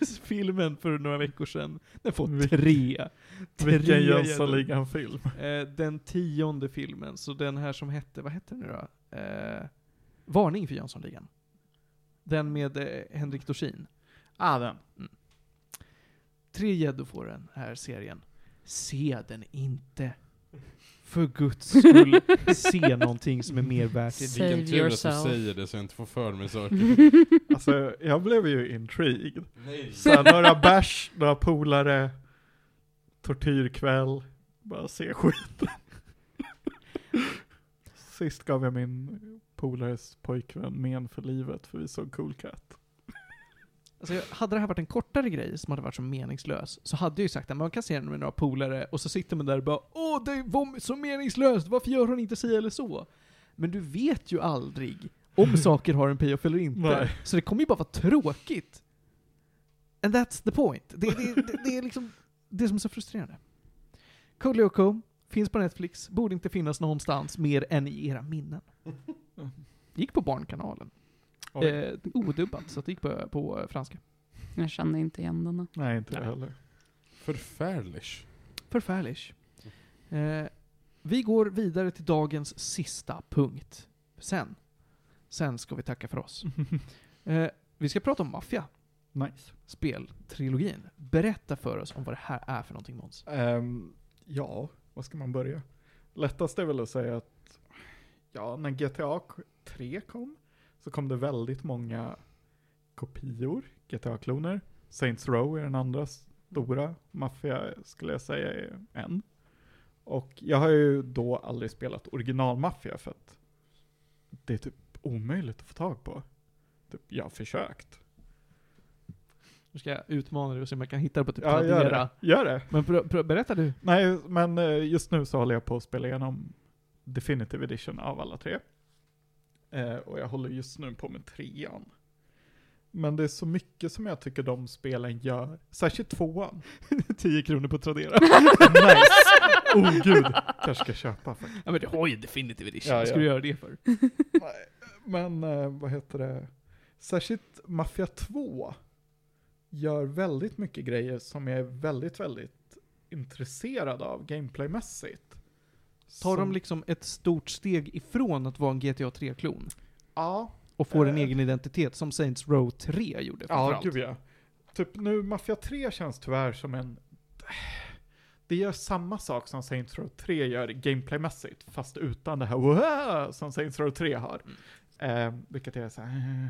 Speaker 2: [LAUGHS] Filmen för några veckor sedan. Den får tre.
Speaker 5: Vilken Jönssonligan-film.
Speaker 2: Eh, den tionde filmen, så den här som hette, vad hette den nu då? Eh, Varning för Jönssonligan. Den med eh, Henrik Dorsin.
Speaker 5: Ah, den.
Speaker 2: Tre gäddor får den här serien. Se den inte. För guds skull, se [LAUGHS] någonting som är mer värt det.
Speaker 4: Save
Speaker 1: Vilken tur att du säger det så jag inte får för mig saker. [LAUGHS]
Speaker 5: Alltså, jag blev ju intrigued.
Speaker 1: Nej.
Speaker 5: Så några bärs, några polare, tortyrkväll, bara se skiten. [LAUGHS] Sist gav jag min polares pojkvän men för livet för vi såg Cool Cat.
Speaker 2: Alltså, hade det här varit en kortare grej som hade varit så meningslös, så hade jag ju sagt att man kan se den med några polare, och så sitter man där och bara Åh, det var så meningslöst, varför gör hon inte si eller så? Men du vet ju aldrig om [LAUGHS] saker har en payoff eller inte.
Speaker 5: Nej.
Speaker 2: Så det kommer ju bara vara tråkigt. And that's the point. Det, det, det, det är liksom det som är så frustrerande. Lyoko finns på Netflix, borde inte finnas någonstans mer än i era minnen. [LAUGHS] Gick på Barnkanalen. Eh, odubbat, så det gick på, på franska.
Speaker 4: Jag kände inte igen den.
Speaker 5: Nej, inte jag heller.
Speaker 1: Förfärligt.
Speaker 2: Förfärligt. Eh, vi går vidare till dagens sista punkt. Sen, sen ska vi tacka för oss. [LAUGHS] Eh, vi ska prata om Maffia,
Speaker 5: nice.
Speaker 2: speltrilogin. Berätta för oss om vad det här är för någonting Måns.
Speaker 5: Ehm, ja, var ska man börja? Lättast är väl att säga att ja, när GTA 3 kom så kom det väldigt många kopior, GTA-kloner. Saints Row är den andra stora, Mafia skulle jag säga är en. Och jag har ju då aldrig spelat original Mafia för att det är typ omöjligt att få tag på. Typ, jag har försökt.
Speaker 2: Nu ska jag utmana dig och se om jag kan hitta det på typ
Speaker 5: Ja, gör det. Gör det.
Speaker 2: Men berätta du.
Speaker 5: Nej, men eh, just nu så håller jag på att spela igenom Definitive Edition av alla tre. Eh, och jag håller just nu på med trean. Men det är så mycket som jag tycker de spelen gör, särskilt tvåan. [LAUGHS]
Speaker 2: 10 kronor på Tradera. [LAUGHS]
Speaker 5: nice! Oh gud, kanske ska köpa faktiskt.
Speaker 2: ja men du har ju Definitive Edition,
Speaker 5: Ja, ja.
Speaker 2: du göra det för?
Speaker 5: Men eh, vad heter det? Särskilt Mafia 2 gör väldigt mycket grejer som jag är väldigt, väldigt intresserad av gameplaymässigt.
Speaker 2: Tar de
Speaker 5: Som-
Speaker 2: liksom ett stort steg ifrån att vara en GTA 3-klon?
Speaker 5: Ja,
Speaker 2: Och får en
Speaker 5: Eh.
Speaker 2: egen identitet som Saints Row 3 gjorde
Speaker 5: Ja, gud ja. Typ nu, Mafia 3 känns tyvärr som en... Det gör samma sak som Saints Row 3 gör gameplaymässigt, fast utan det här [LAUGHS] wow som Saints Row 3 har. Eh, vilket är så här, eh,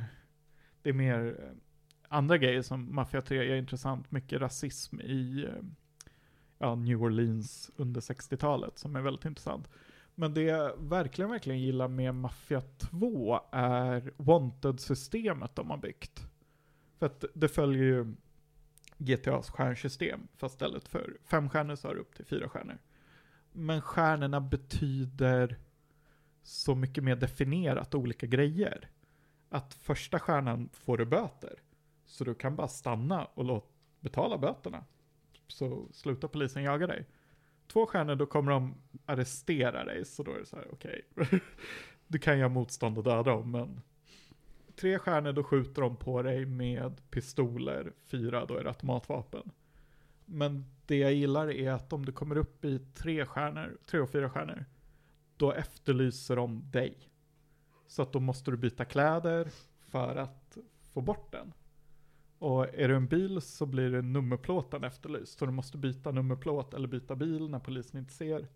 Speaker 5: Det är mer eh, andra grejer som Mafia 3 är intressant. Mycket rasism i ja, New Orleans under 60-talet som är väldigt intressant. Men det jag verkligen, verkligen gillar med Mafia 2 är Wanted-systemet de har byggt. För att det följer ju GTAs stjärnsystem, fast istället för fem stjärnor så har du upp till fyra stjärnor. Men stjärnorna betyder så mycket mer definierat olika grejer. Att första stjärnan får du böter. Så du kan bara stanna och låt betala böterna. Så slutar polisen jaga dig. Två stjärnor, då kommer de arrestera dig. Så då är det så här, okej. [LAUGHS] du kan göra motstånd och döda dem, men tre stjärnor, då skjuter de på dig med pistoler. Fyra, då är det automatvapen. Men det jag gillar är att om du kommer upp i tre stjärnor, tre och fyra stjärnor, då efterlyser de dig. Så att då måste du byta kläder för att få bort den. Och är du en bil så blir det nummerplåten efterlyst. Så du måste byta nummerplåt eller byta bil när polisen inte ser.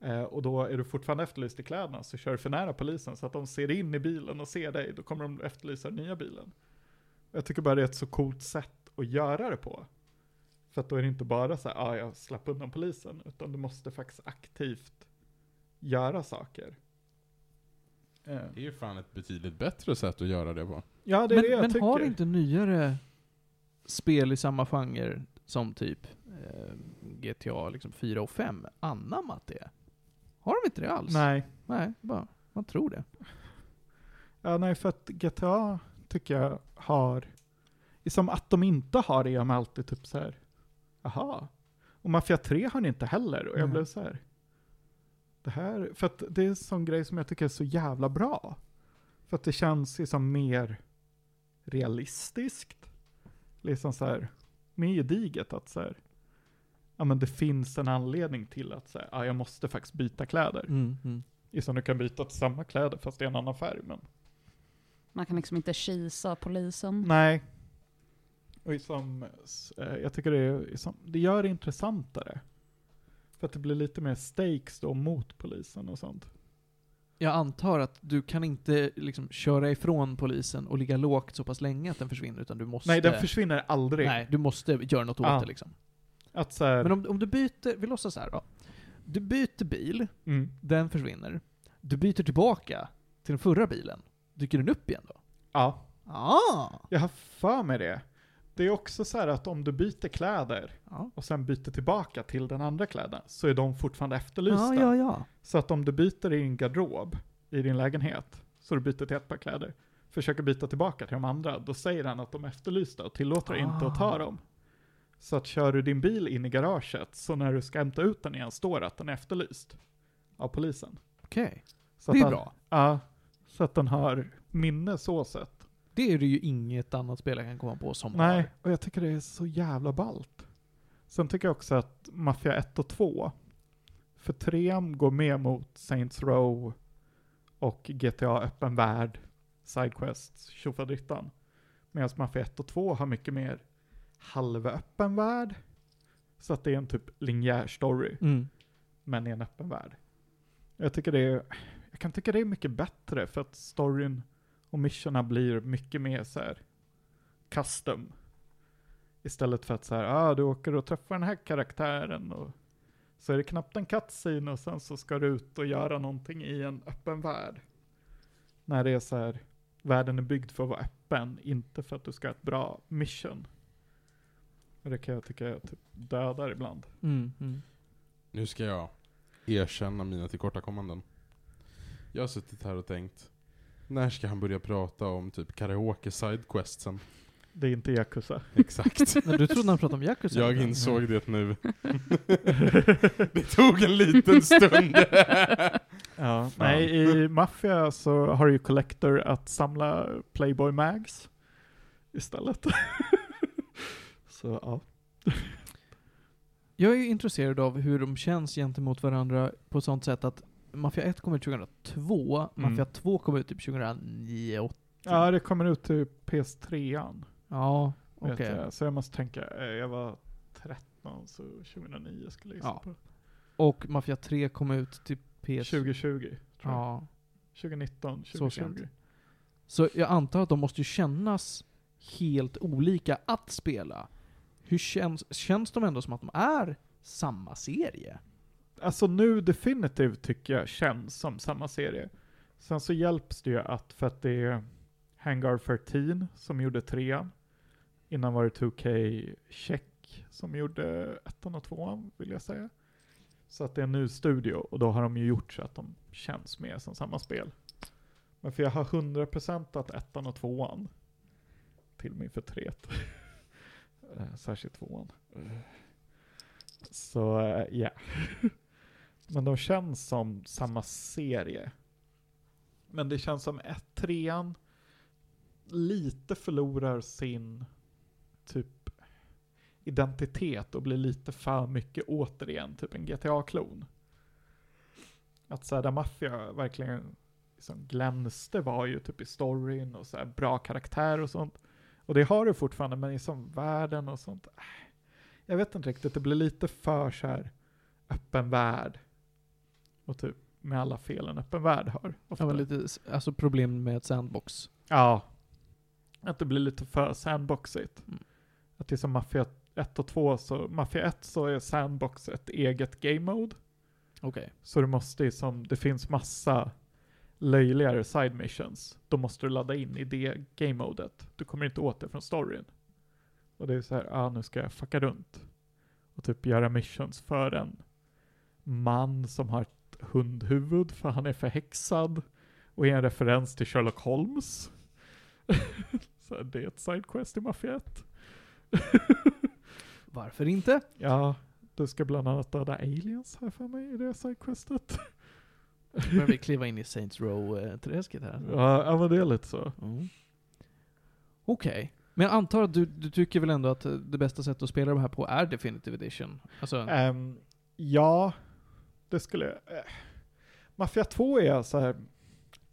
Speaker 5: Eh, och då är du fortfarande efterlyst i kläderna så kör du för nära polisen så att de ser in i bilen och ser dig. Då kommer de efterlysa den nya bilen. Jag tycker bara det är ett så coolt sätt att göra det på. För att då är det inte bara så här, ah, jag slapp undan polisen. Utan du måste faktiskt aktivt göra saker. Eh,
Speaker 1: Det är ju fan ett betydligt bättre sätt att göra det på.
Speaker 5: Ja, det är
Speaker 2: Men,
Speaker 5: det jag
Speaker 2: men
Speaker 5: tycker.
Speaker 2: har inte nyare spel i samma genre som typ eh, GTA liksom 4 och 5 anammat det? Har de inte det alls?
Speaker 5: Nej.
Speaker 2: Nej, bara, man tror det.
Speaker 5: Ja, nej, för att GTA tycker jag har, som att de inte har det, är man alltid typ så här, aha. Och Mafia 3 har ni inte heller, och jag
Speaker 2: Mm.
Speaker 5: blev så här, det här, för att det är en sån grej som jag tycker är så jävla bra. För att det känns liksom mer realistiskt. Liksom så här, mer gediget att så här, ja men det finns en anledning till att så här, ja, jag måste faktiskt byta kläder.
Speaker 2: Mm, mm.
Speaker 5: Som du kan byta till samma kläder fast det är en annan färg, men
Speaker 4: Man kan liksom inte kisa polisen.
Speaker 5: Nej. Och som, eh, jag tycker det, är, det gör det intressantare. För att det blir lite mer stakes då mot polisen och sånt.
Speaker 2: Jag antar att du kan inte liksom köra ifrån polisen och ligga lågt så pass länge att den försvinner, utan du måste...
Speaker 5: Nej, den försvinner aldrig.
Speaker 2: Nej, du måste göra något åt
Speaker 5: Ja.
Speaker 2: det liksom.
Speaker 5: Att så här,
Speaker 2: Men om, om du byter, vi låtsas så här då. Du byter bil,
Speaker 5: mm,
Speaker 2: den försvinner. Du byter tillbaka till den förra bilen. Dyker den upp igen då?
Speaker 5: ja,
Speaker 2: Ah!
Speaker 5: jag har för mig det. Det är också så här att om du byter kläder
Speaker 2: Ja.
Speaker 5: och sen byter tillbaka till den andra kläden så är de fortfarande efterlysta.
Speaker 2: Ja, ja.
Speaker 5: Så att om du byter i din garderob i din lägenhet, så du byter till ett par kläder, försöker byta tillbaka till de andra, då säger han att de är efterlysta och tillåter dig inte att ta
Speaker 2: Ah.
Speaker 5: dem. Så att kör du din bil in i garaget, så när du ska hämta ut den igen står det att den är efterlyst av polisen.
Speaker 2: Okej.
Speaker 5: Så
Speaker 2: Det är
Speaker 5: den,
Speaker 2: bra.
Speaker 5: Ja, så att den har minne så sett.
Speaker 2: Det är det ju inget annat spel jag kan komma på som
Speaker 5: Nej,
Speaker 2: har.
Speaker 5: och jag tycker det är så jävla ballt. Sen tycker jag också att Mafia 1 och 2, för 3 går mer mot Saints Row och GTA öppen värld, Sidequests, tjofaderittan. Medan Mafia 1 och 2 har mycket mer halvöppen värld. Så att det är en typ linjär story,
Speaker 2: Mm.
Speaker 5: men i en öppen värld. Jag tycker det är, jag kan tycka det är mycket bättre för att storyn och missionerna blir mycket mer så här custom. Istället för att så här, ah, du åker och träffar den här karaktären och så är det knappt en cutscene och sen så ska du ut och göra någonting i en öppen värld. När det är så här, världen är byggd för att vara öppen, inte för att du ska ha ett bra mission. Och det kan jag tycka jag typ dödar ibland.
Speaker 2: Mm. Mm.
Speaker 1: Nu ska jag erkänna mina tillkortakommanden. Jag har suttit här och tänkt, när ska han börja prata om typ karaoke sidequestsen?
Speaker 5: Det är inte Yakuza.
Speaker 1: Exakt. [LAUGHS]
Speaker 2: Men du trodde han pratade om Yakuza?
Speaker 1: Jag insåg det nu. [LAUGHS] [LAUGHS] det tog en liten stund.
Speaker 5: Ja,
Speaker 1: Fan.
Speaker 5: nej, i Mafia så har du ju Collector att samla Playboy Mags istället. så ja.
Speaker 2: Jag är intresserad av hur de känns gentemot varandra på sånt sätt att Mafia 1 kom ut 2002,
Speaker 5: Mm.
Speaker 2: Mafia 2 kom ut typ 2009, 8.
Speaker 5: Ja, det kommer ut till PS3an.
Speaker 2: Ja, okej.
Speaker 5: jag. Så jag måste tänka, eh, jag var 13 så 2009 skulle jag gissa
Speaker 2: Ja.
Speaker 5: på.
Speaker 2: Och Mafia 3 kom ut till PS...
Speaker 5: 2020 tror jag.
Speaker 2: Ja.
Speaker 5: 2019,
Speaker 2: Så
Speaker 5: 2020.
Speaker 2: sent. Så jag antar att de måste ju kännas helt olika att spela. Hur känns, känns de ändå som att de är samma serie?
Speaker 5: Alltså nu definitivt tycker jag känns som samma serie. Sen så hjälps det ju att för att det är Hangar 13 som gjorde trean. Innan var det 2K Check som gjorde ettan och tvåan vill jag säga. Så att det är en ny studio och då har de ju gjort så att de känns mer som samma spel. Men för jag har 100% att ettan och tvåan till min förtret. [LAUGHS] Eh, särskilt tvåan. Så eh, ja. [LAUGHS] Men de känns som samma serie. Men det känns som att trean lite förlorar sin typ identitet och blir lite för mycket återigen typ en GTA-klon. Att såhär, där Mafia verkligen liksom glänste var ju typ i storyn och så här bra karaktär och sånt. Och det har du fortfarande, men i som världen och sånt. Äh, jag vet inte riktigt, det blir lite för så här öppen värld. Och typ med alla fel en öppen värld har. ofta.
Speaker 2: Ja, men lite, alltså problem med sandbox.
Speaker 5: Ja. Att det blir lite för sandboxigt.
Speaker 2: Mm.
Speaker 5: Att det är som Mafia 1 och 2, så Mafia 1 så är sandbox ett eget game mode.
Speaker 2: Okej.
Speaker 5: Så du måste som, det finns massa löjligare side missions. Då måste du ladda in i det game modet. Du kommer inte åt det från storyn. Och det är så här, ah nu ska jag fucka runt. Och typ göra missions för en man som har hundhuvud för han är förhäxad. Och är en referens till Sherlock Holmes. [LAUGHS] så det är ett sidequest i Mafia 1. [LAUGHS]
Speaker 2: Varför inte?
Speaker 5: Ja, du ska bland annat döda aliens här för mig i det sidequestet.
Speaker 2: Börjar vi kliva in i Saints Row-träsket här?
Speaker 5: Ja, ja, men det är lite så.
Speaker 2: Mm. Okej. Men jag antar att du, du tycker väl ändå att det bästa sättet att spela de här på är Definitive Edition? Alltså,
Speaker 5: Ehm, ja, det skulle eh, Mafia 2 är så här,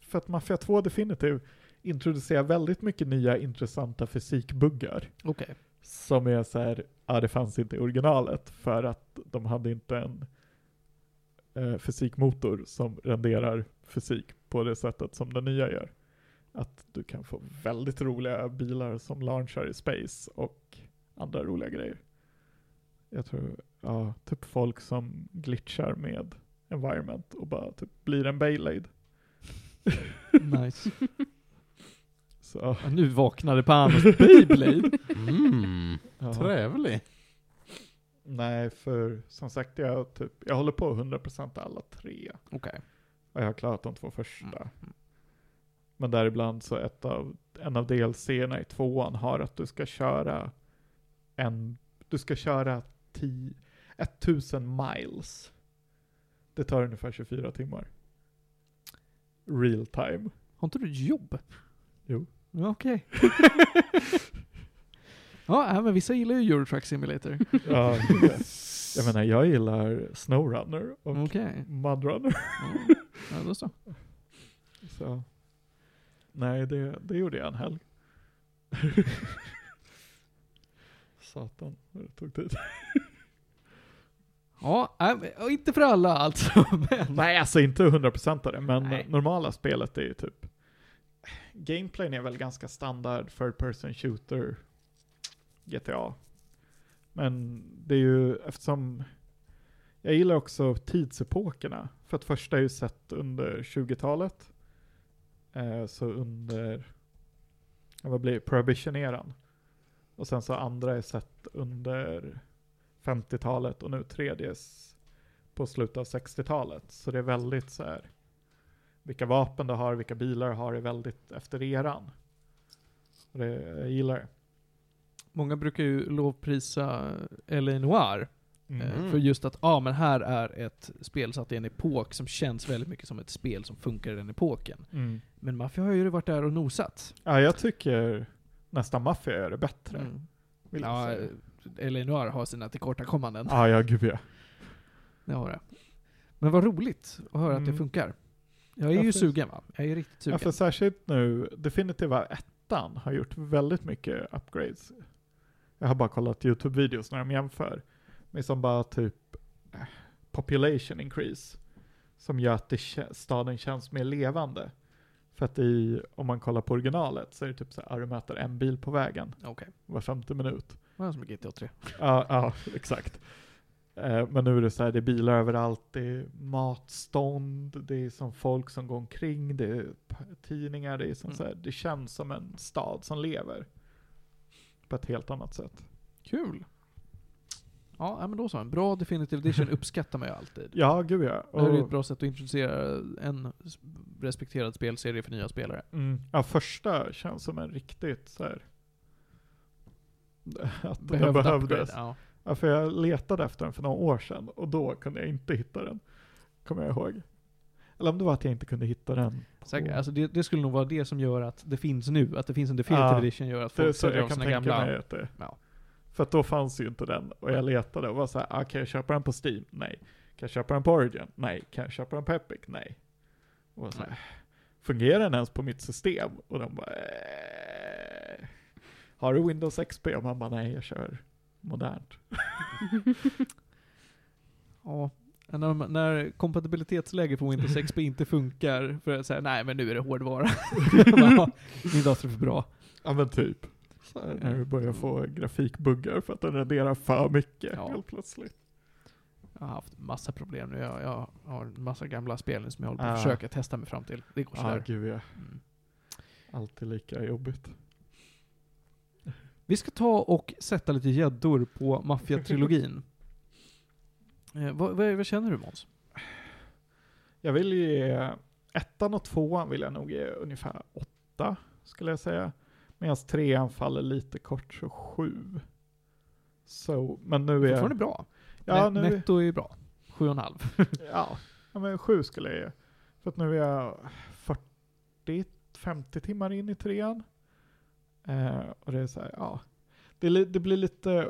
Speaker 5: för att Mafia 2 definitivt introducerar väldigt mycket nya intressanta fysikbuggar.
Speaker 2: okej.
Speaker 5: Som är så här, ja det fanns inte i originalet för att de hade inte en eh, fysikmotor som renderar fysik på det sättet som den nya gör. Att du kan få väldigt roliga bilar som launchar i space och andra roliga grejer. Jag tror, ja, typ folk som glitchar med environment och bara typ blir en Beyblade.
Speaker 2: Nice. [LAUGHS]
Speaker 5: Så,
Speaker 2: Ja, nu vaknade Panos Beyblade.
Speaker 1: Mm,
Speaker 5: ja.
Speaker 1: trevlig.
Speaker 5: Nej, för som sagt, jag, typ, jag håller på 100% alla tre.
Speaker 2: Okej.
Speaker 5: Och jag har klarat de två första.
Speaker 2: Mm.
Speaker 5: Men däribland så ett av, en av DLC-erna i tvåan har att du ska köra en, du ska köra 10, 1000 miles. Det tar ungefär 24 timmar. Real time.
Speaker 2: Har inte du jobb?
Speaker 5: Jo.
Speaker 2: Okej. [LAUGHS] Ja, ja, men vissa gillar ju Euro Truck Simulator. [LAUGHS]
Speaker 5: Ja, jag menar, jag gillar Snowrunner och
Speaker 2: Okej.
Speaker 5: Mudrunner.
Speaker 2: Ja. ja, då så. [LAUGHS]
Speaker 5: Så. Nej, det, det gjorde jag en helg. Satan, det tog tid.
Speaker 2: Ja, och inte för alla alltså. [LAUGHS] Men.
Speaker 5: Nej, alltså inte 100% av det, men
Speaker 2: Nej.
Speaker 5: normala spelet är ju typ Gameplayn är väl ganska standard third person shooter GTA. Men det är ju eftersom jag gillar också tidsepokerna. För att första är ju sett under 20-talet. Eh, så under, vad blir det, prohibition-eran. Och sen så andra är sett under 50-talet och nu tredje på slutet av 60-talet. Så det är väldigt så här. Vilka vapen du har, vilka bilar du har är väldigt efter eran. Och det, jag gillar det.
Speaker 2: Många brukar ju lovprisa L.A. Noir.
Speaker 5: Mm.
Speaker 2: eh, För just att, ja men här är ett spel satt i en epok som känns väldigt mycket som ett spel som funkar i den epoken.
Speaker 5: Mm.
Speaker 2: Men Mafia har ju varit där och nosat.
Speaker 5: Ja, jag tycker nästan Mafia gör det bättre.
Speaker 2: Mm.
Speaker 5: Jag
Speaker 2: Ja,
Speaker 5: säga.
Speaker 2: L.A. Noir har sina tillkortakommanden.
Speaker 5: Ja, ja, gud ja.
Speaker 2: Det har det. Men vad roligt att höra att det
Speaker 5: Mm.
Speaker 2: funkar. Jag är
Speaker 5: Ja,
Speaker 2: ju
Speaker 5: för-
Speaker 2: sugen va? Jag är riktigt
Speaker 5: Ja,
Speaker 2: sugen.
Speaker 5: för särskilt nu, definitiva ettan har gjort väldigt mycket upgrades. Jag har bara kollat YouTube-videos när de jämför. Men som bara typ eh, population increase. Som gör att staden känns mer levande. För att i, om man kollar på originalet så är det typ så här, ja, du möter en bil på vägen
Speaker 2: Okej.
Speaker 5: var femte minut.
Speaker 2: Det var som GTA 3.
Speaker 5: Ja, ja [LAUGHS] exakt. Eh, Men nu är det så här, det är bilar överallt, det är matstånd, det är som folk som går omkring, det är tidningar, det är som
Speaker 2: Mm.
Speaker 5: så här, det känns som en stad som lever. På ett helt annat sätt.
Speaker 2: Kul. Ja, men då så. En bra Definitive Edition [LAUGHS] uppskattar man ju alltid.
Speaker 5: Ja, gud ja.
Speaker 2: Det här är ett
Speaker 5: Och,
Speaker 2: bra sätt att introducera en respekterad spelserie för nya spelare.
Speaker 5: mm, ja, första känns som en riktigt så här. Att den
Speaker 2: Behövde
Speaker 5: behövdes.
Speaker 2: upgrade, Ja.
Speaker 5: För jag letade efter den för några år sedan och då kunde jag inte hitta den. Kommer jag ihåg. Eller om det var att jag inte kunde hitta den.
Speaker 2: Säkert, alltså det, det skulle nog vara det som gör att det finns nu, att det finns en Definitive
Speaker 5: Ja,
Speaker 2: Edition gör att folk säljer av sina gamla.
Speaker 5: mig att det
Speaker 2: Ja.
Speaker 5: För att då fanns ju inte den. Och jag letade och var såhär, ah, kan jag köpa den på Steam? Nej. Kan jag köpa den på Origin? Nej. Kan jag köpa den på Epic? Nej. Och så här, fungerar den ens på mitt system? Och de bara, eh. Har du Windows XP? Och man bara, nej jag kör modernt. [LAUGHS]
Speaker 2: Ja. När, när kompatibilitetsläget på Windows XP inte funkar, för att säga nej men nu är det hårdvara. [LAUGHS] Min dator är för bra.
Speaker 5: Ja men typ. Så här, när du börjar få grafikbuggar för att den renderar för mycket
Speaker 2: Ja.
Speaker 5: helt plötsligt.
Speaker 2: Jag har haft massa problem nu. Jag, jag har en massa gamla spel som jag håller på att
Speaker 5: Ah.
Speaker 2: försöka testa mig fram till. Det går
Speaker 5: Ja,
Speaker 2: sådär.
Speaker 5: gud ja.
Speaker 2: Mm.
Speaker 5: Alltid lika jobbigt.
Speaker 2: Vi ska ta och sätta lite gäddor på Mafia-trilogin. [LAUGHS] eh, vad, vad, vad känner du Måns?
Speaker 5: Jag vill ge ettan och tvåan vill jag nog ge ungefär åtta, skulle jag säga. Medan trean faller lite kort, så sju. Så, men nu är
Speaker 2: Fortfarande bra.
Speaker 5: Ja,
Speaker 2: Net-
Speaker 5: nu,
Speaker 2: Netto är ju bra. Sju och en halv. [LAUGHS]
Speaker 5: ja, ja, men sju skulle jag ge. För att nu är jag 40-50 timmar in i trean. Eh, och det är så här, ja. Det, det blir lite...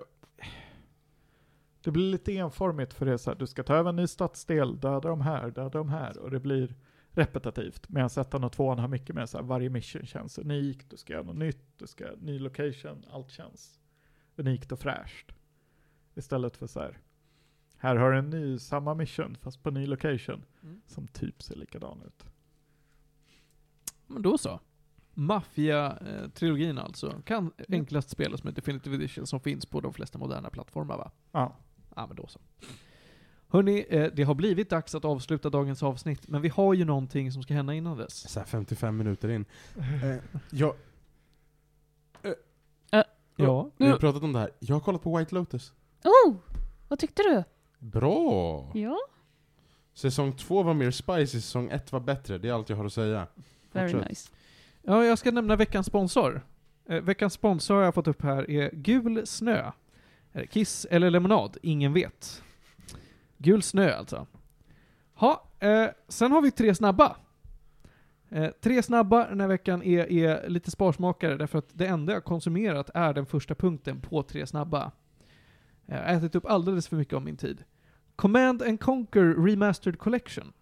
Speaker 5: Det blir lite enformigt för det är så här, du ska ta över en ny stadsdel, döda de här, döda de här. Och det blir repetitivt. Medan ettan och tvåan har mycket mer så här, varje mission känns unikt, du ska göra något nytt, du ska ny location, allt känns unikt och fräscht. Istället för så här, här har du en ny, samma mission fast på ny location.
Speaker 2: Mm.
Speaker 5: Som typ ser likadan ut.
Speaker 2: Men då så. Mafia-trilogin alltså. Kan enklast spelas med Definitive Edition som finns på de flesta moderna plattformar va?
Speaker 5: Ja.
Speaker 2: Ja men då så. Hörni, eh, det har blivit dags att avsluta dagens avsnitt, men vi har ju någonting som ska hända innan dess.
Speaker 1: Så här 55 minuter in. [LAUGHS] Eh, jag,
Speaker 2: Ja.
Speaker 1: vi har pratat om det här. Jag har kollat på White Lotus.
Speaker 4: Oh! Vad tyckte du?
Speaker 1: Bra!
Speaker 4: Ja,
Speaker 1: Säsong två var mer spicy, säsong ett var bättre. Det är allt jag har att säga.
Speaker 4: very
Speaker 1: Fortsätt.
Speaker 4: nice.
Speaker 2: Ja, jag ska nämna veckans sponsor. Eh, veckans sponsor har jag fått upp här är Gul Snö. Är det Kiss eller lemonad? Ingen vet. Gul Snö alltså. Ha, eh, sen har vi tre snabba. Eh, tre snabba den här veckan är, är lite sparsmakare därför att det enda jag konsumerat är den första punkten på tre snabba. Jag har ätit upp alldeles för mycket av min tid. Command and Conquer Remastered Collection.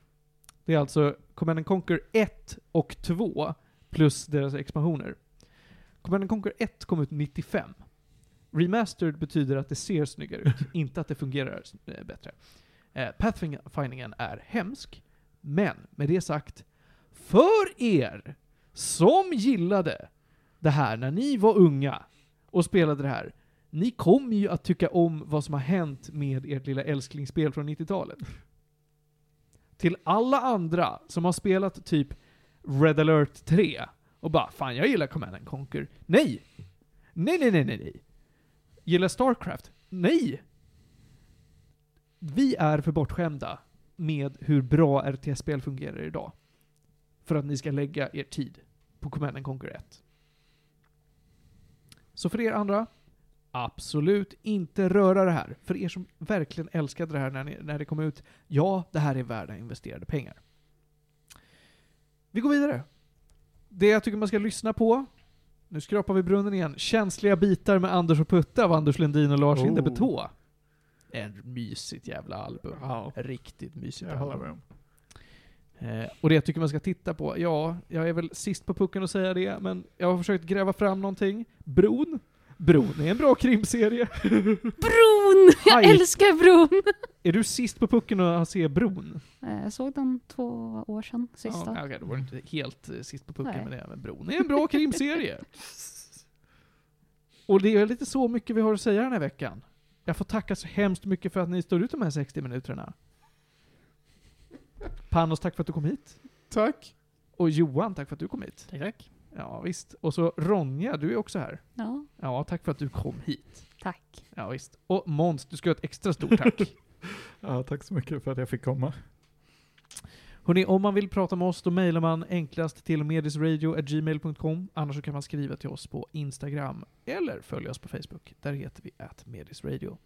Speaker 2: Det är alltså Command and Conquer 1 och 2 plus deras expansioner. Command and Conquer 1 kom ut 95. Remastered betyder att det ser snyggare ut, [LAUGHS] inte att det fungerar eh, bättre. Eh, Pathfindingen är hemsk, men med det sagt, för er som gillade det här när ni var unga och spelade det här, ni kommer ju att tycka om vad som har hänt med ert lilla älsklingsspel från 90-talet. Till alla andra som har spelat typ Red alert 3 och bara 'Fan, jag gillar Command and Conquer' Nej! Nej, nej, nej, nej, nej. Gillar Starcraft? Nej! Vi är för bortskämda med hur bra RTS-spel fungerar idag. För att ni ska lägga er tid på Command and Conquer 1. Så för er andra, absolut inte röra det här. För er som verkligen älskade det här när, ni, när det kom ut, ja, det här är värda investerade pengar. Vi går vidare. Det jag tycker man ska lyssna på, nu skrapar vi brunnen igen, Känsliga bitar med Anders och Putte av Anders Lundin och Lars
Speaker 5: Oh.
Speaker 2: Hindebetå. En mysigt jävla album.
Speaker 5: Ja,
Speaker 2: Riktigt mysigt
Speaker 5: jag håller
Speaker 2: album. Eh, och det jag tycker man ska titta på, ja, jag är väl sist på pucken att säga det, men jag har försökt gräva fram någonting. Bron. Bron är en bra krimserie.
Speaker 4: Bron! Jag
Speaker 2: Haj.
Speaker 4: älskar Bron!
Speaker 2: Är du sist på pucken att se Bron?
Speaker 4: Eh, Jag såg den två år sedan, sista.
Speaker 2: Ja, okej, då var du inte helt eh, sist på pucken
Speaker 4: Nej.
Speaker 2: med det, men Bron är en bra krimserie. [LAUGHS] och det är lite så mycket vi har att säga den här veckan. Jag får tacka så hemskt mycket för att ni står ut de här 60 minuterna. Panos, tack för att du kom hit.
Speaker 1: Tack.
Speaker 2: Och Johan, tack för att du kom hit.
Speaker 3: Tack, tack.
Speaker 2: Ja, visst. Och så Ronja, du är också här.
Speaker 4: Ja,
Speaker 2: Ja, tack för att du kom hit.
Speaker 4: tack.
Speaker 2: Ja, visst. Och Måns, du ska ha ett extra stort tack. [LAUGHS]
Speaker 5: Ja, tack så mycket för att jag fick komma.
Speaker 2: Hörrni, om man vill prata med oss då mejlar man enklast till medisradio.gmail.com. Annars så kan man skriva till oss på Instagram eller följa oss på Facebook. Där heter vi att medisradio.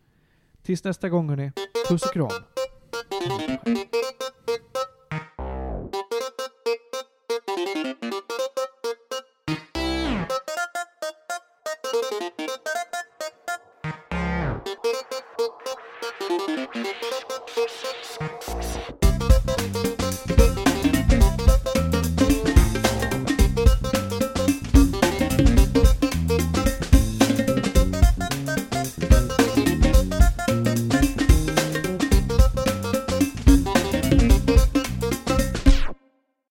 Speaker 2: Tills nästa gång hörni, puss och kram.